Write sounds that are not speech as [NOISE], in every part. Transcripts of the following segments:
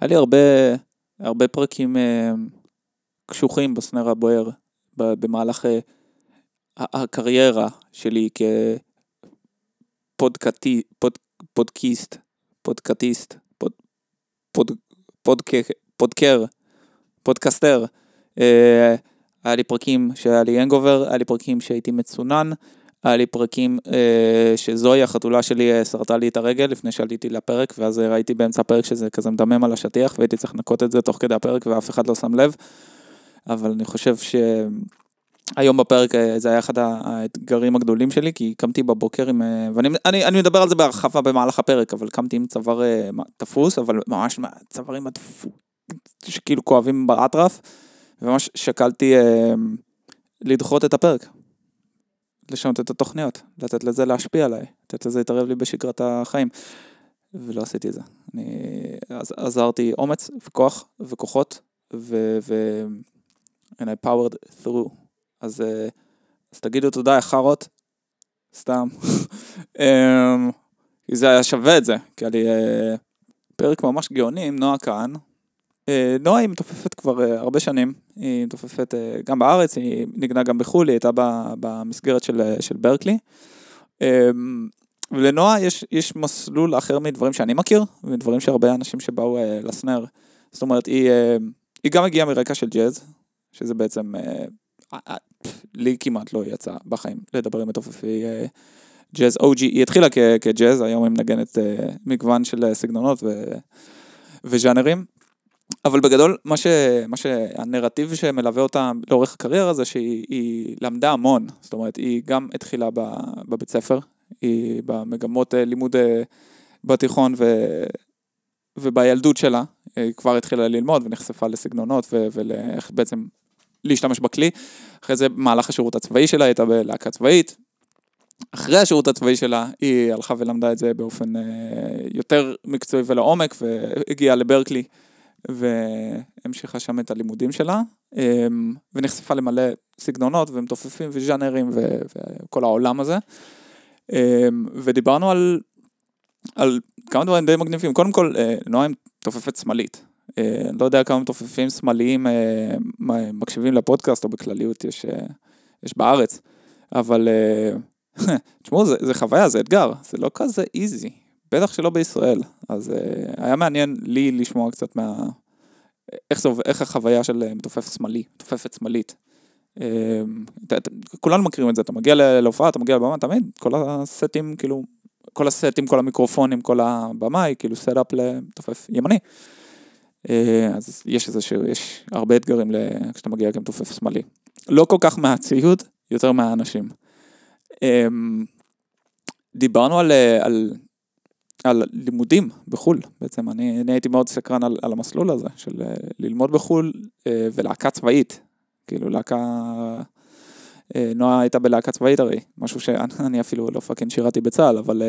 היה לי הרבה, הרבה פרקים אה, קשוחים בסנר הבוער במהלך אה, הקריירה שלי כפודקאטי, פוד, פודקאטיסט, פוד, פוד, פודק, פודקר, פודקסטר. אה, היה לי פרקים שהיה לי hangover, היה לי פרקים שהייתי מצונן, היה לי פרקים אה, שזוהי החתולה שלי אה, שרטה לי את הרגל לפני שעליתי לפרק, ואז ראיתי באמצע הפרק שזה כזה מדמם על השטיח, והייתי צריך לנקות את זה תוך כדי הפרק ואף אחד לא שם לב. אבל אני חושב שהיום בפרק אה, זה היה אחד האתגרים הגדולים שלי, כי קמתי בבוקר עם, אה, ואני אני, אני מדבר על זה בהרחבה במהלך הפרק, אבל קמתי עם צוואר אה, תפוס, אבל ממש צווארים שכאילו כואבים באטרף, וממש שקלתי אה, לדחות את הפרק. לשנות את התוכניות, לתת לזה להשפיע עליי, לתת לזה להתערב לי בשגרת החיים. ולא עשיתי את זה. אני עזרתי אומץ וכוח וכוחות, ו... ו... and I powered through. אז, אה, אז תגידו תודה, חארות, סתם. [LAUGHS] אמ, כי זה היה שווה את זה, כי היה לי אה, פרק ממש גאוני עם נועה כהן. אה, נועה היא מתופפת כבר הרבה שנים, היא מתופפת גם בארץ, היא נגנה גם בחו"ל, היא הייתה במסגרת של, של ברקלי. אמ, ולנועה יש, יש מסלול אחר מדברים שאני מכיר, ומדברים שהרבה אנשים שבאו לסנר. זאת אומרת, היא, היא גם הגיעה מרקע של ג'אז, שזה בעצם, אה, אה, אה, לי כמעט לא יצא בחיים לדבר עם מתופפי ג'אז אוג'י, היא התחילה כג'אז, היום היא מנגנת מגוון של סגנונות וז'אנרים. אבל בגדול, מה, ש, מה שהנרטיב שמלווה אותה לאורך הקריירה זה שהיא למדה המון. זאת אומרת, היא גם התחילה בבית ספר, היא במגמות לימוד בתיכון ו, ובילדות שלה, היא כבר התחילה ללמוד ונחשפה לסגנונות ולאיך בעצם להשתמש בכלי. אחרי זה, במהלך השירות הצבאי שלה, הייתה בלהקה צבאית. אחרי השירות הצבאי שלה, היא הלכה ולמדה את זה באופן אה, יותר מקצועי ולעומק, והגיעה לברקלי, והמשיכה שם את הלימודים שלה, אה, ונחשפה למלא סגנונות ומתופפים וז'אנרים וכל העולם הזה. אה, ודיברנו על, על כמה דברים די מגניבים. קודם כל, נועה מתופפת שמאלית. אה, אני לא יודע כמה מתופפים שמאליים אה, מקשיבים לפודקאסט או בכלליות יש, אה, יש בארץ, אבל [LAUGHS] תשמעו, זה, זה חוויה, זה אתגר, זה לא כזה איזי, בטח שלא בישראל, אז היה מעניין לי לשמוע קצת מה... איך, זה, איך החוויה של מתופף שמאלי, מתופפת שמאלית. כולנו מכירים את זה, אתה מגיע להופעה, אתה מגיע לבמה, תמיד, כל הסטים, כאילו, כל הסטים, כל המיקרופונים, כל הבמה היא כאילו סט-אפ למתופף ימני. אה, אז יש איזה שהוא, יש הרבה אתגרים כשאתה מגיע כמתופף שמאלי. לא כל כך מהציוד, יותר מהאנשים. דיברנו על, אה, על, על לימודים בחו"ל, בעצם אני, אני הייתי מאוד סקרן על, על המסלול הזה, של אה, ללמוד בחו"ל ולהקה צבאית, כאילו להקה... נועה הייתה בלהקה צבאית הרי, משהו שאני אפילו לא fucking שירתי בצה"ל, אבל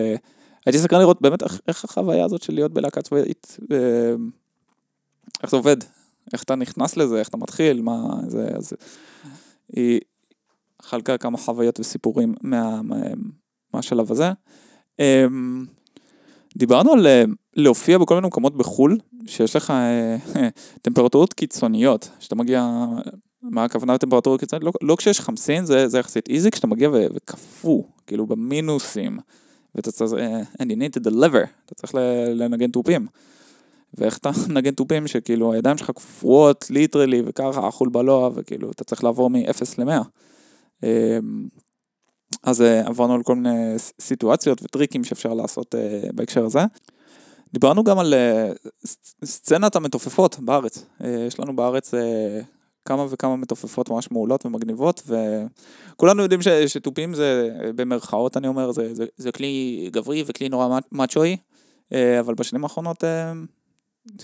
הייתי סקרן לראות באמת איך, איך החוויה הזאת של להיות בלהקה צבאית איך זה עובד, איך אתה נכנס לזה, איך אתה מתחיל, מה זה, אז היא חלקה כמה חוויות וסיפורים מה, מה, מהשלב הזה. דיברנו על אה, להופיע בכל מיני מקומות בחו"ל, שיש לך אה, [LAUGHS] טמפרטורות קיצוניות, שאתה מגיע, מה הכוונה לטמפרטורות קיצוניות? לא, לא כשיש חמסין, זה, זה יחסית איזי, כשאתה מגיע וקפוא, כאילו במינוסים, ואתה צריך, אה, and you need to deliver, אתה צריך לנגן תופים. ואיך אתה [LAUGHS] מנגן תופים שכאילו הידיים שלך קפואות ליטרלי וככה אכול בלוע וכאילו אתה צריך לעבור מ-0 ל-100. אז אה, עברנו על כל מיני סיטואציות וטריקים שאפשר לעשות אה, בהקשר הזה. דיברנו גם על אה, סצנת המתופפות בארץ. יש לנו בארץ כמה וכמה מתופפות ממש מעולות ומגניבות, וכולנו יודעים שתופים זה, במרכאות אני אומר, זה, זה, זה כלי גברי וכלי נורא מאצ'ואי, אבל בשנים האחרונות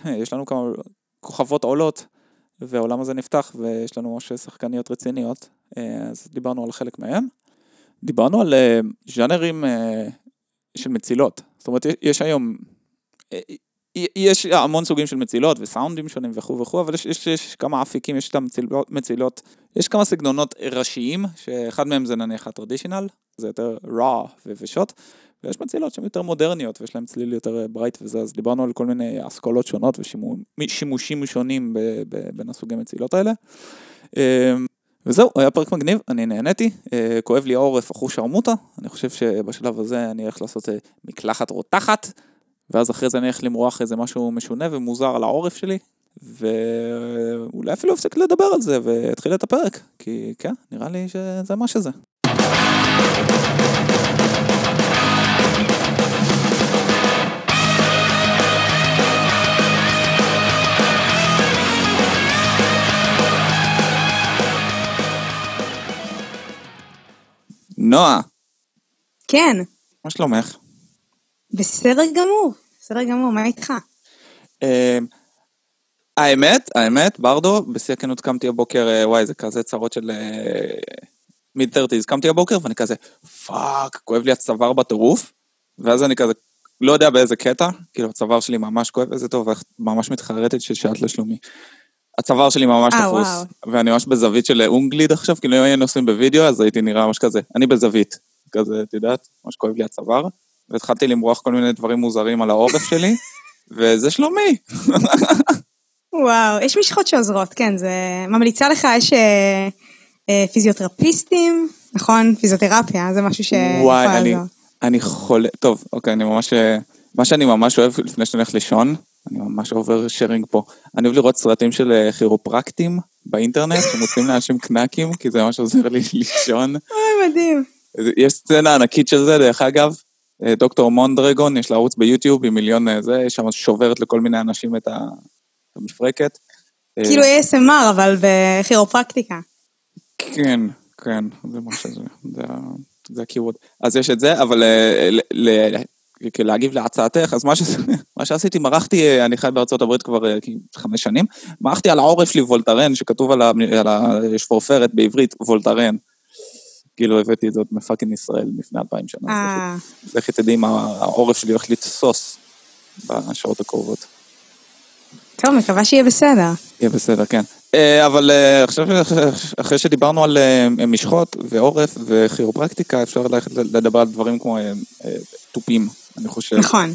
יש לנו כמה כוכבות עולות, והעולם הזה נפתח, ויש לנו ממש שחקניות רציניות, אז דיברנו על חלק מהם. דיברנו על אה, ז'אנרים אה, של מצילות, זאת אומרת, יש היום, יש המון סוגים של מצילות וסאונדים שונים וכו' וכו', אבל יש, יש, יש כמה אפיקים, יש את המצילות, מצילות, יש כמה סגנונות ראשיים, שאחד מהם זה נניח הטרדישיונל, זה יותר raw ושוט, ויש מצילות שהן יותר מודרניות ויש להן צליל יותר ברייט וזה, אז דיברנו על כל מיני אסכולות שונות ושימושים שונים בין הסוגי מצילות האלה. וזהו, היה פרק מגניב, אני נהניתי, כואב לי העורף, אחוש שרמוטה, אני חושב שבשלב הזה אני הולך לעשות מקלחת רותחת, ואז אחרי זה אני הולך למרוח איזה משהו משונה ומוזר על העורף שלי, ואולי אפילו אפסיק לדבר על זה ואתחיל את הפרק, כי כן, נראה לי שזה מה שזה. נועה. כן. מה שלומך? בסדר גמור, בסדר גמור, מה איתך? אמ, האמת, האמת, ברדוגו, בשיא הכנות קמתי הבוקר, אה, וואי, זה כזה צרות של mid אה, thirties, קמתי הבוקר ואני כזה, fuck, כואב לי הצוואר בטירוף, ואז אני כזה, לא יודע באיזה קטע, כאילו הצוואר שלי ממש כואב, איזה טוב, ממש מתחרטת ששאלת לשלומי. הצוואר שלי ממש אה, תפוס, ואני ממש בזווית של אונגליד עכשיו, כאילו אם היינו עושים בווידאו, אז הייתי נראה ממש כזה, אני בזווית, כזה, את יודעת, ממש כואב לי הצוואר, והתחלתי למרוח כל מיני דברים מוזרים על העורף [LAUGHS] שלי, וזה שלומי. וואו, יש משחות שעוזרות, כן, זה... ממליצה לך, יש אה, אה, פיזיותרפיסטים, נכון? פיזיותרפיה, זה משהו לעזור. וואי, אני, אני חולה, טוב, אוקיי, אני ממש... אה, מה שאני ממש אוהב לפני שאני הולך לישון, אני ממש עובר שיירינג פה. אני אוהב לראות סרטים של אה, כירופרקטים באינטרנט, [LAUGHS] שמוצאים לאנשים קנקים, כי זה ממש עוזר לי [LAUGHS] לישון. אוי, מדהים. יש סצנה ענקית של זה, דרך אגב, אה, דוקטור מונדרגון, יש לה ערוץ ביוטיוב עם מיליון אה, זה, שם שוברת לכל מיני אנשים את המפרקת. כאילו ASMR, אבל בכירופרקטיקה. כן, כן, זה מה שזה, זה הקיוורד. אז יש את זה, אבל להגיב להצעתך, אז מה, ש... [LAUGHS] מה שעשיתי, מרחתי, אני חי בארצות הברית כבר חמש שנים, מרחתי על העורף שלי וולטרן, שכתוב על השפורפרת בעברית, וולטרן. כאילו הבאתי את זה עוד מפאקינג ישראל לפני אלפיים שנה. אה. לכי תדעי אם העורף שלי הולך לתסוס בשעות הקרובות. טוב, מקווה שיהיה בסדר. יהיה בסדר, כן. אבל עכשיו, אחרי שדיברנו על משחות ועורף וכירופרקטיקה, אפשר ללכת לדבר על דברים כמו תופים, אני חושב. נכון.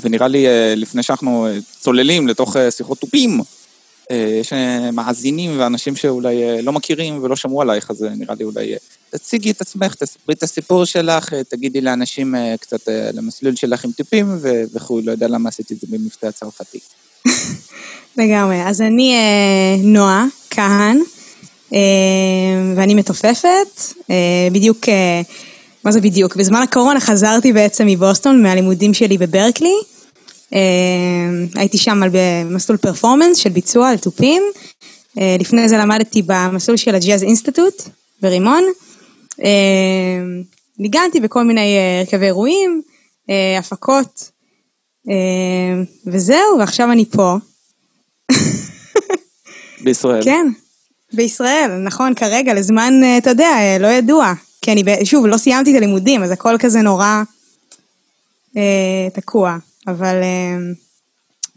ונראה לי, לפני שאנחנו צוללים לתוך שיחות תופים, יש מאזינים ואנשים שאולי לא מכירים ולא שמעו עלייך, אז נראה לי אולי תציגי את עצמך, תספרי את הסיפור שלך, תגידי לאנשים קצת למסלול שלך עם טיפים וכו', לא יודע למה עשיתי את זה במבטא הצרפתי. לגמרי. אז אני נועה כהן, ואני מתופפת, בדיוק, מה זה בדיוק? בזמן הקורונה חזרתי בעצם מבוסטון, מהלימודים שלי בברקלי. הייתי שם במסלול פרפורמנס של ביצוע על תופים. לפני זה למדתי במסלול של הג'אז אינסטיטוט ברימון. ניגנתי בכל מיני הרכבי אירועים, הפקות, וזהו, ועכשיו אני פה. בישראל. כן, בישראל, נכון, כרגע, לזמן, אתה יודע, לא ידוע. כי אני, שוב, לא סיימתי את הלימודים, אז הכל כזה נורא אה, תקוע. אבל אה,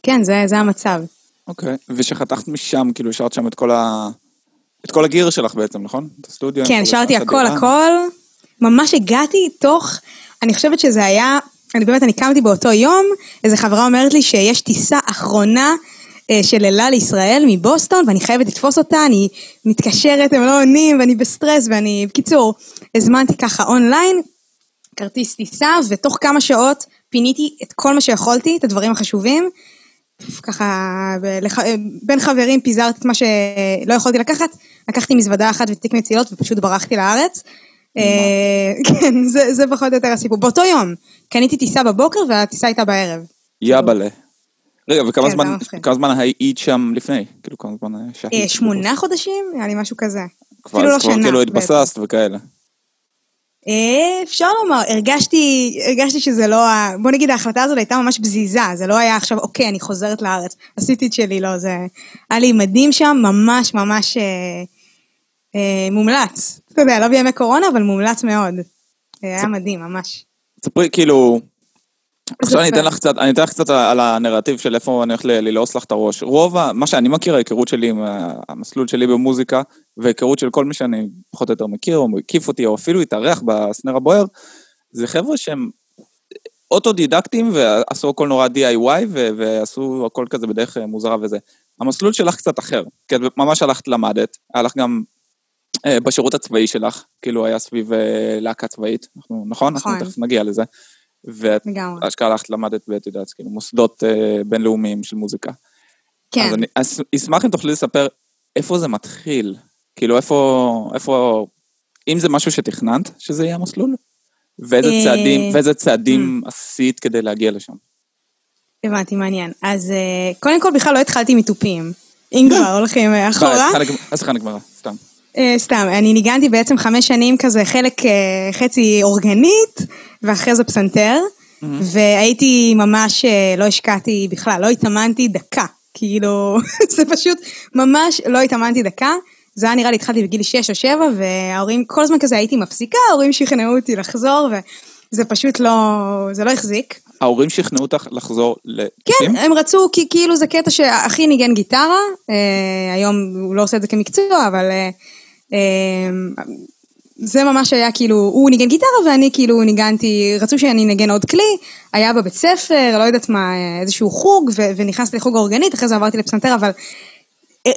כן, זה, זה המצב. אוקיי, okay. ושחתכת משם, כאילו, השארת שם את כל ה... את כל הגיר שלך בעצם, נכון? את הסטודיו. כן, השארתי הכל, הכל. ממש הגעתי תוך, אני חושבת שזה היה, אני באמת, אני קמתי באותו יום, איזה חברה אומרת לי שיש טיסה אחרונה של אל על לישראל מבוסטון, ואני חייבת לתפוס אותה, אני מתקשרת, הם לא עונים, ואני בסטרס, ואני, בקיצור, הזמנתי ככה אונליין, כרטיס טיסה, ותוך כמה שעות פיניתי את כל מה שיכולתי, את הדברים החשובים, ככה בין חברים פיזרתי את מה שלא יכולתי לקחת, לקחתי מזוודה אחת ותיק מצילות ופשוט ברחתי לארץ. כן, זה פחות או יותר הסיפור. באותו יום, קניתי טיסה בבוקר והטיסה הייתה בערב. יאבאלה. רגע, וכמה זמן, כמה זמן היית שם לפני? כאילו, כמה זמן שהיית? שמונה חודשים? היה לי משהו כזה. כבר, אפילו לא שנה. כאילו התבססת וכאלה. אפשר לומר, הרגשתי, הרגשתי שזה לא, בוא נגיד ההחלטה הזאת הייתה ממש בזיזה, זה לא היה עכשיו, אוקיי, אני חוזרת לארץ, עשיתי את שלי, לא, זה היה לי מדהים שם, ממש ממש אה, אה, מומלץ. אתה יודע, לא בימי קורונה, אבל מומלץ מאוד. היה מדהים, ממש. ספרי, כאילו, עכשיו אני אתן לך קצת, אני אתן לך קצת על הנרטיב של איפה אני הולך ללעוס לך את הראש. רוב מה שאני מכיר, ההיכרות שלי עם המסלול שלי במוזיקה, והיכרות של כל מי שאני פחות או יותר מכיר, או מקיף אותי, או אפילו התארח בסנר הבוער, זה חבר'ה שהם אוטודידקטים ועשו הכל נורא DIY ו- ועשו הכל כזה בדרך אה, מוזרה וזה. המסלול שלך קצת אחר, כי את ממש הלכת למדת, היה לך גם בשירות הצבאי שלך, כאילו היה סביב אה, להקה צבאית, אנחנו, נכון? נכון. אנחנו תכף נגיע לזה. ואת. אשכרה הלכת למדת ואת יודעת, כאילו מוסדות אה, בינלאומיים של מוזיקה. כן. אז אני אז אשמח אם תוכלי לספר איפה זה מתחיל, כאילו איפה, איפה, אם זה משהו שתכננת שזה יהיה המסלול, ואיזה אה, צעדים, ואיזה צעדים עשית כדי להגיע לשם. הבנתי, מעניין. אז אה, קודם כל בכלל לא התחלתי מתופים. אם כבר [LAUGHS] הולכים אה, אחורה. אז שיחה נגמרה, סתם. אה, סתם, אני ניגנתי בעצם חמש שנים כזה, חלק אה, חצי אורגנית, ואחרי זה פסנתר, והייתי ממש, אה, לא השקעתי בכלל, לא התאמנתי דקה. כאילו, [LAUGHS] זה פשוט, ממש לא התאמנתי דקה. זה היה נראה לי, התחלתי בגיל 6 או 7, וההורים, כל הזמן כזה הייתי מפסיקה, ההורים שכנעו אותי לחזור, וזה פשוט לא, זה לא החזיק. ההורים שכנעו אותך לחזור כן, לטיפים? הם רצו, כי כאילו זה קטע שאחי ניגן גיטרה, אה, היום הוא לא עושה את זה כמקצוע, אבל אה, זה ממש היה כאילו, הוא ניגן גיטרה ואני כאילו ניגנתי, רצו שאני אנגן עוד כלי, היה בבית ספר, לא יודעת מה, איזשהו חוג, ו- ונכנסתי לחוג אורגנית, אחרי זה עברתי לפסנתר, אבל אה,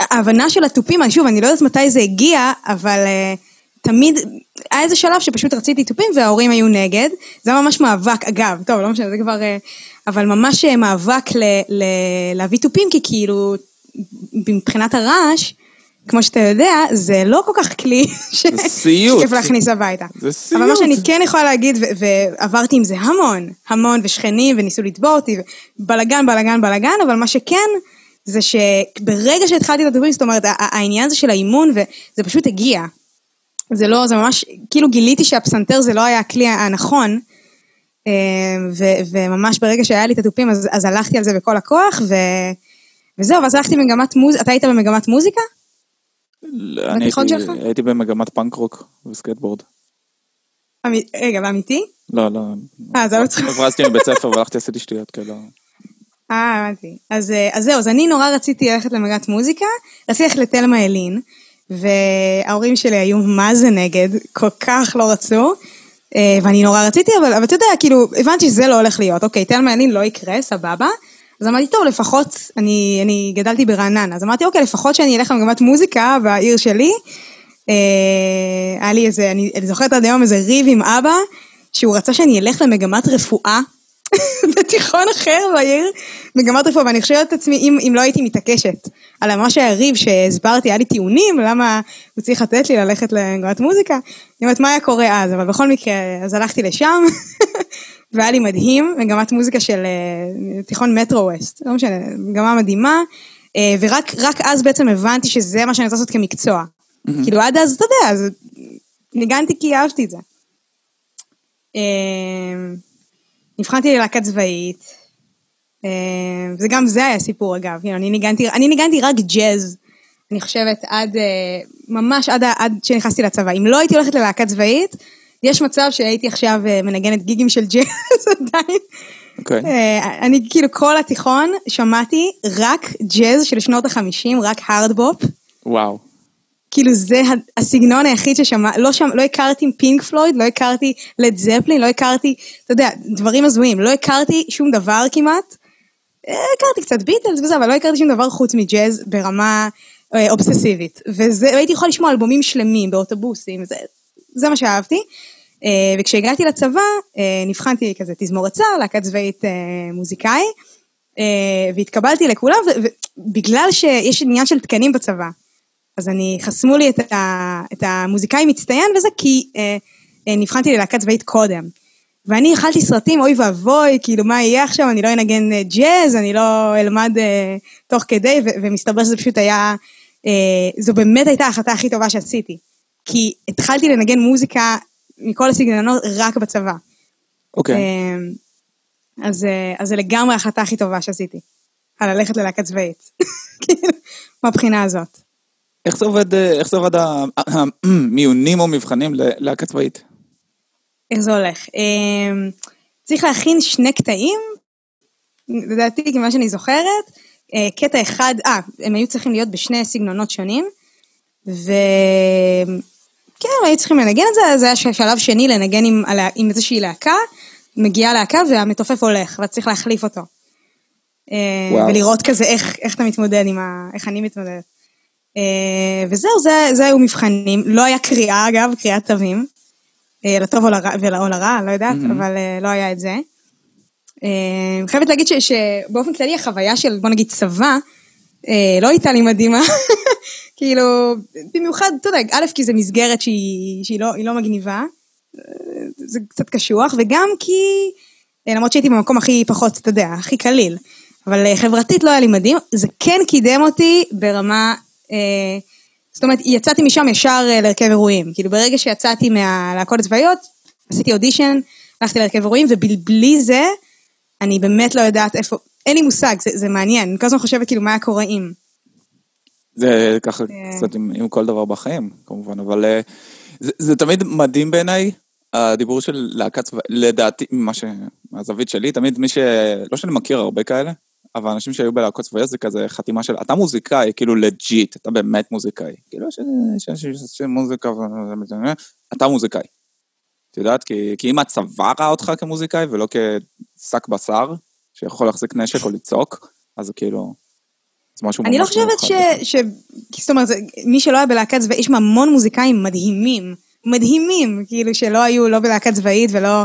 ההבנה של התופים, שוב, אני לא יודעת מתי זה הגיע, אבל אה, תמיד, היה איזה שלב שפשוט רציתי תופים וההורים היו נגד, זה היה ממש מאבק, אגב, טוב, לא משנה, זה כבר, אה, אבל ממש מאבק ל- ל- להביא תופים, כי כאילו, מבחינת הרעש, כמו שאתה יודע, זה לא כל כך כלי. שכיף להכניס הביתה. זה סיוט. אבל מה שאני כן יכולה להגיד, ו- ועברתי עם זה המון, המון, ושכנים, וניסו לתבוע אותי, בלאגן, בלאגן, בלאגן, אבל מה שכן, זה שברגע שהתחלתי את התופים, זאת אומרת, העניין הזה של האימון, וזה פשוט הגיע. זה לא, זה ממש, כאילו גיליתי שהפסנתר זה לא היה הכלי הנכון, אה, ו- וממש ברגע שהיה לי את התופים, אז, אז הלכתי על זה בכל הכוח, ו... וזהו, ואז הלכתי במגמת מוזיקה, אתה היית במגמת מוזיקה? אני? בתיכון שלך? הייתי במגמת פאנק רוק וסקייטבורד. רגע, באמיתי? לא, לא. אה, זה לא צריך. הברזתי מבית ספר והלכתי עשיתי שטויות כאילו. אה, הבנתי. אז, אה, אז זהו, אז אני נורא רציתי ללכת למגמת מוזיקה, רציתי ללכת לתלמה אלין, וההורים שלי היו מה זה נגד, כל כך לא רצו, אה, ואני נורא רציתי, אבל, אבל אתה יודע, כאילו, הבנתי שזה לא הולך להיות, אוקיי, תלמה אלין לא יקרה, סבבה. אז אמרתי, טוב, לפחות, אני, אני גדלתי ברעננה, אז אמרתי, אוקיי, לפחות שאני אלך למגמת מוזיקה בעיר שלי. אה, היה לי איזה, אני, אני זוכרת עד היום איזה ריב עם אבא, שהוא רצה שאני אלך למגמת רפואה. [LAUGHS] בתיכון אחר בעיר, מגמת רפואה, ואני חושבת את עצמי, אם, אם לא הייתי מתעקשת על ממש ריב שהסברתי, היה לי טיעונים, למה הוא צריך לתת לי ללכת למגמת מוזיקה, אני אומרת, מה היה קורה אז, אבל בכל מקרה, אז הלכתי לשם, [LAUGHS] והיה לי מדהים, מגמת מוזיקה של אה, תיכון מטרו ווסט, לא משנה, מגמה מדהימה, אה, ורק רק אז בעצם הבנתי שזה מה שאני רוצה לעשות כמקצוע. כאילו עד אז, אתה יודע, אז ניגנתי כי אהבתי את זה. אה, נבחנתי ללהקה צבאית, וגם זה היה סיפור אגב, כאילו, אני ניגנתי, אני ניגנתי רק ג'אז, אני חושבת עד, ממש עד, עד שנכנסתי לצבא. אם לא הייתי הולכת ללהקה צבאית, יש מצב שהייתי עכשיו אה, מנגנת גיגים של ג'אז [LAUGHS] עדיין. אוקיי. אה, אני כאילו כל התיכון שמעתי רק ג'אז של שנות החמישים, רק הארדבופ. וואו. כאילו זה הסגנון היחיד ששמע, לא, שם, לא הכרתי פינק פלויד, לא הכרתי לד זפלין, לא הכרתי, אתה יודע, דברים הזויים, לא הכרתי שום דבר כמעט. אה, הכרתי קצת ביטלס וזה, אבל לא הכרתי שום דבר חוץ מג'אז ברמה אה, אובססיבית. וזה, והייתי יכולה לשמוע אלבומים שלמים באוטובוסים, זה, זה מה שאהבתי. אה, וכשהגעתי לצבא, אה, נבחנתי כזה תזמורת צה"ל, להקת צבאית אה, מוזיקאי, והתקבלתי לכולם, ובגלל שיש עניין של תקנים בצבא. אז אני, חסמו לי את, ה, את המוזיקאי מצטיין וזה כי נבחנתי ללהקה צבאית קודם. ואני אכלתי סרטים, אוי ואבוי, כאילו מה יהיה עכשיו, אני לא אנגן ג'אז, אני לא אלמד אה, תוך כדי, ומסתבר שזה פשוט היה, אה, זו באמת הייתה ההחלטה הכי טובה שעשיתי. כי התחלתי לנגן מוזיקה מכל הסגנונות רק בצבא. אוקיי. אה, אז, אה, אז זה לגמרי ההחלטה הכי טובה שעשיתי. על ללכת ללהקה צבאית. [LAUGHS] כאילו, מהבחינה הזאת. איך זה עובד, אה, איך זה עובד המיונים או מבחנים ללהקה צבאית? איך זה הולך? אמ, צריך להכין שני קטעים, לדעתי, כמה שאני זוכרת. אה, קטע אחד, אה, הם היו צריכים להיות בשני סגנונות שונים, וכן, היו צריכים לנגן את זה, זה היה שלב שני לנגן עם, עם איזושהי להקה, מגיעה להקה והמתופף הולך, ואת צריך להחליף אותו. אה, וואו. ולראות כזה איך, איך אתה מתמודד עם ה... איך אני מתמודדת. אה, וזהו, זה, זה היו מבחנים. לא היה קריאה, אגב, קריאת תווים. אה, לטוב או לרע, אני לא יודעת, Mhm. אבל לא היה את זה. אני חייבת להגיד ש, שבאופן כללי החוויה של, בוא נגיד, צבא, לא הייתה לי מדהימה. [LAUGHS] כאילו, במיוחד, אתה יודע, א', כי זו מסגרת שהיא, שהיא לא, לא מגניבה, אה, זה קצת קשוח, וגם כי, אה, למרות שהייתי במקום הכי פחות, אתה יודע, הכי קליל, אבל אה, חברתית לא היה לי מדהים, זה כן קידם אותי ברמה, אה, זאת אומרת, יצאתי משם ישר אה, להרכב אירועים. כאילו, ברגע שיצאתי מהלהקות הצבאיות, עשיתי אודישן, הלכתי להרכב אירועים, ובלי זה, אני באמת לא יודעת איפה, אין לי מושג, זה, זה מעניין, אני כל הזמן חושבת כאילו מה היה קורה אם. זה ככה אה. קצת עם, עם כל דבר בחיים, כמובן, אבל אה, זה, זה תמיד מדהים בעיניי, הדיבור של להקת צבא, לדעתי, מה ש... מהזווית שלי, תמיד מי ש... לא שאני מכיר הרבה כאלה, אבל אנשים שהיו בלהקות צבאיות זה כזה חתימה של, אתה מוזיקאי, כאילו לג'יט, אתה באמת מוזיקאי. כאילו, יש יש- יש מוזיקה, ו- אתה מוזיקאי. את יודעת? כי, כי אם הצבא ראה אותך כמוזיקאי ולא כשק בשר, שיכול להחזיק נשק או לצעוק, אז זה כאילו... זה משהו אני לא חושבת ש... ש... זאת אומרת, מי שלא היה בלהקה צבאית, יש שם המון מוזיקאים מדהימים. מדהימים, כאילו שלא היו לא בלהקה צבאית ולא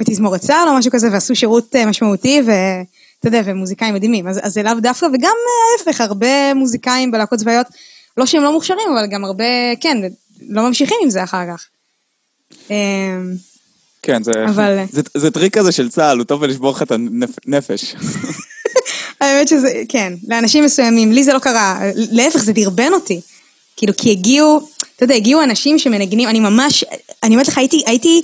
בתזמורת צה"ל או משהו כזה, ועשו שירות אה, משמעותי, ואתה יודע, ומוזיקאים מדהימים. אז, אז זה לאו דווקא, וגם אה, ההפך, הרבה מוזיקאים בלהקות צבאיות, לא שהם לא מוכשרים, אבל גם הרבה, כן, לא ממשיכים עם זה אחר כך. כן, זה, אבל- זה, זה טריק כזה של צה"ל, הוא טוב בלשבור לך את הנפש. [LAUGHS] האמת שזה, כן, לאנשים מסוימים, לי זה לא קרה, להפך, זה דרבן אותי. כאילו, כי הגיעו, אתה יודע, הגיעו אנשים שמנגנים, אני ממש, אני אומרת לך, הייתי, הייתי,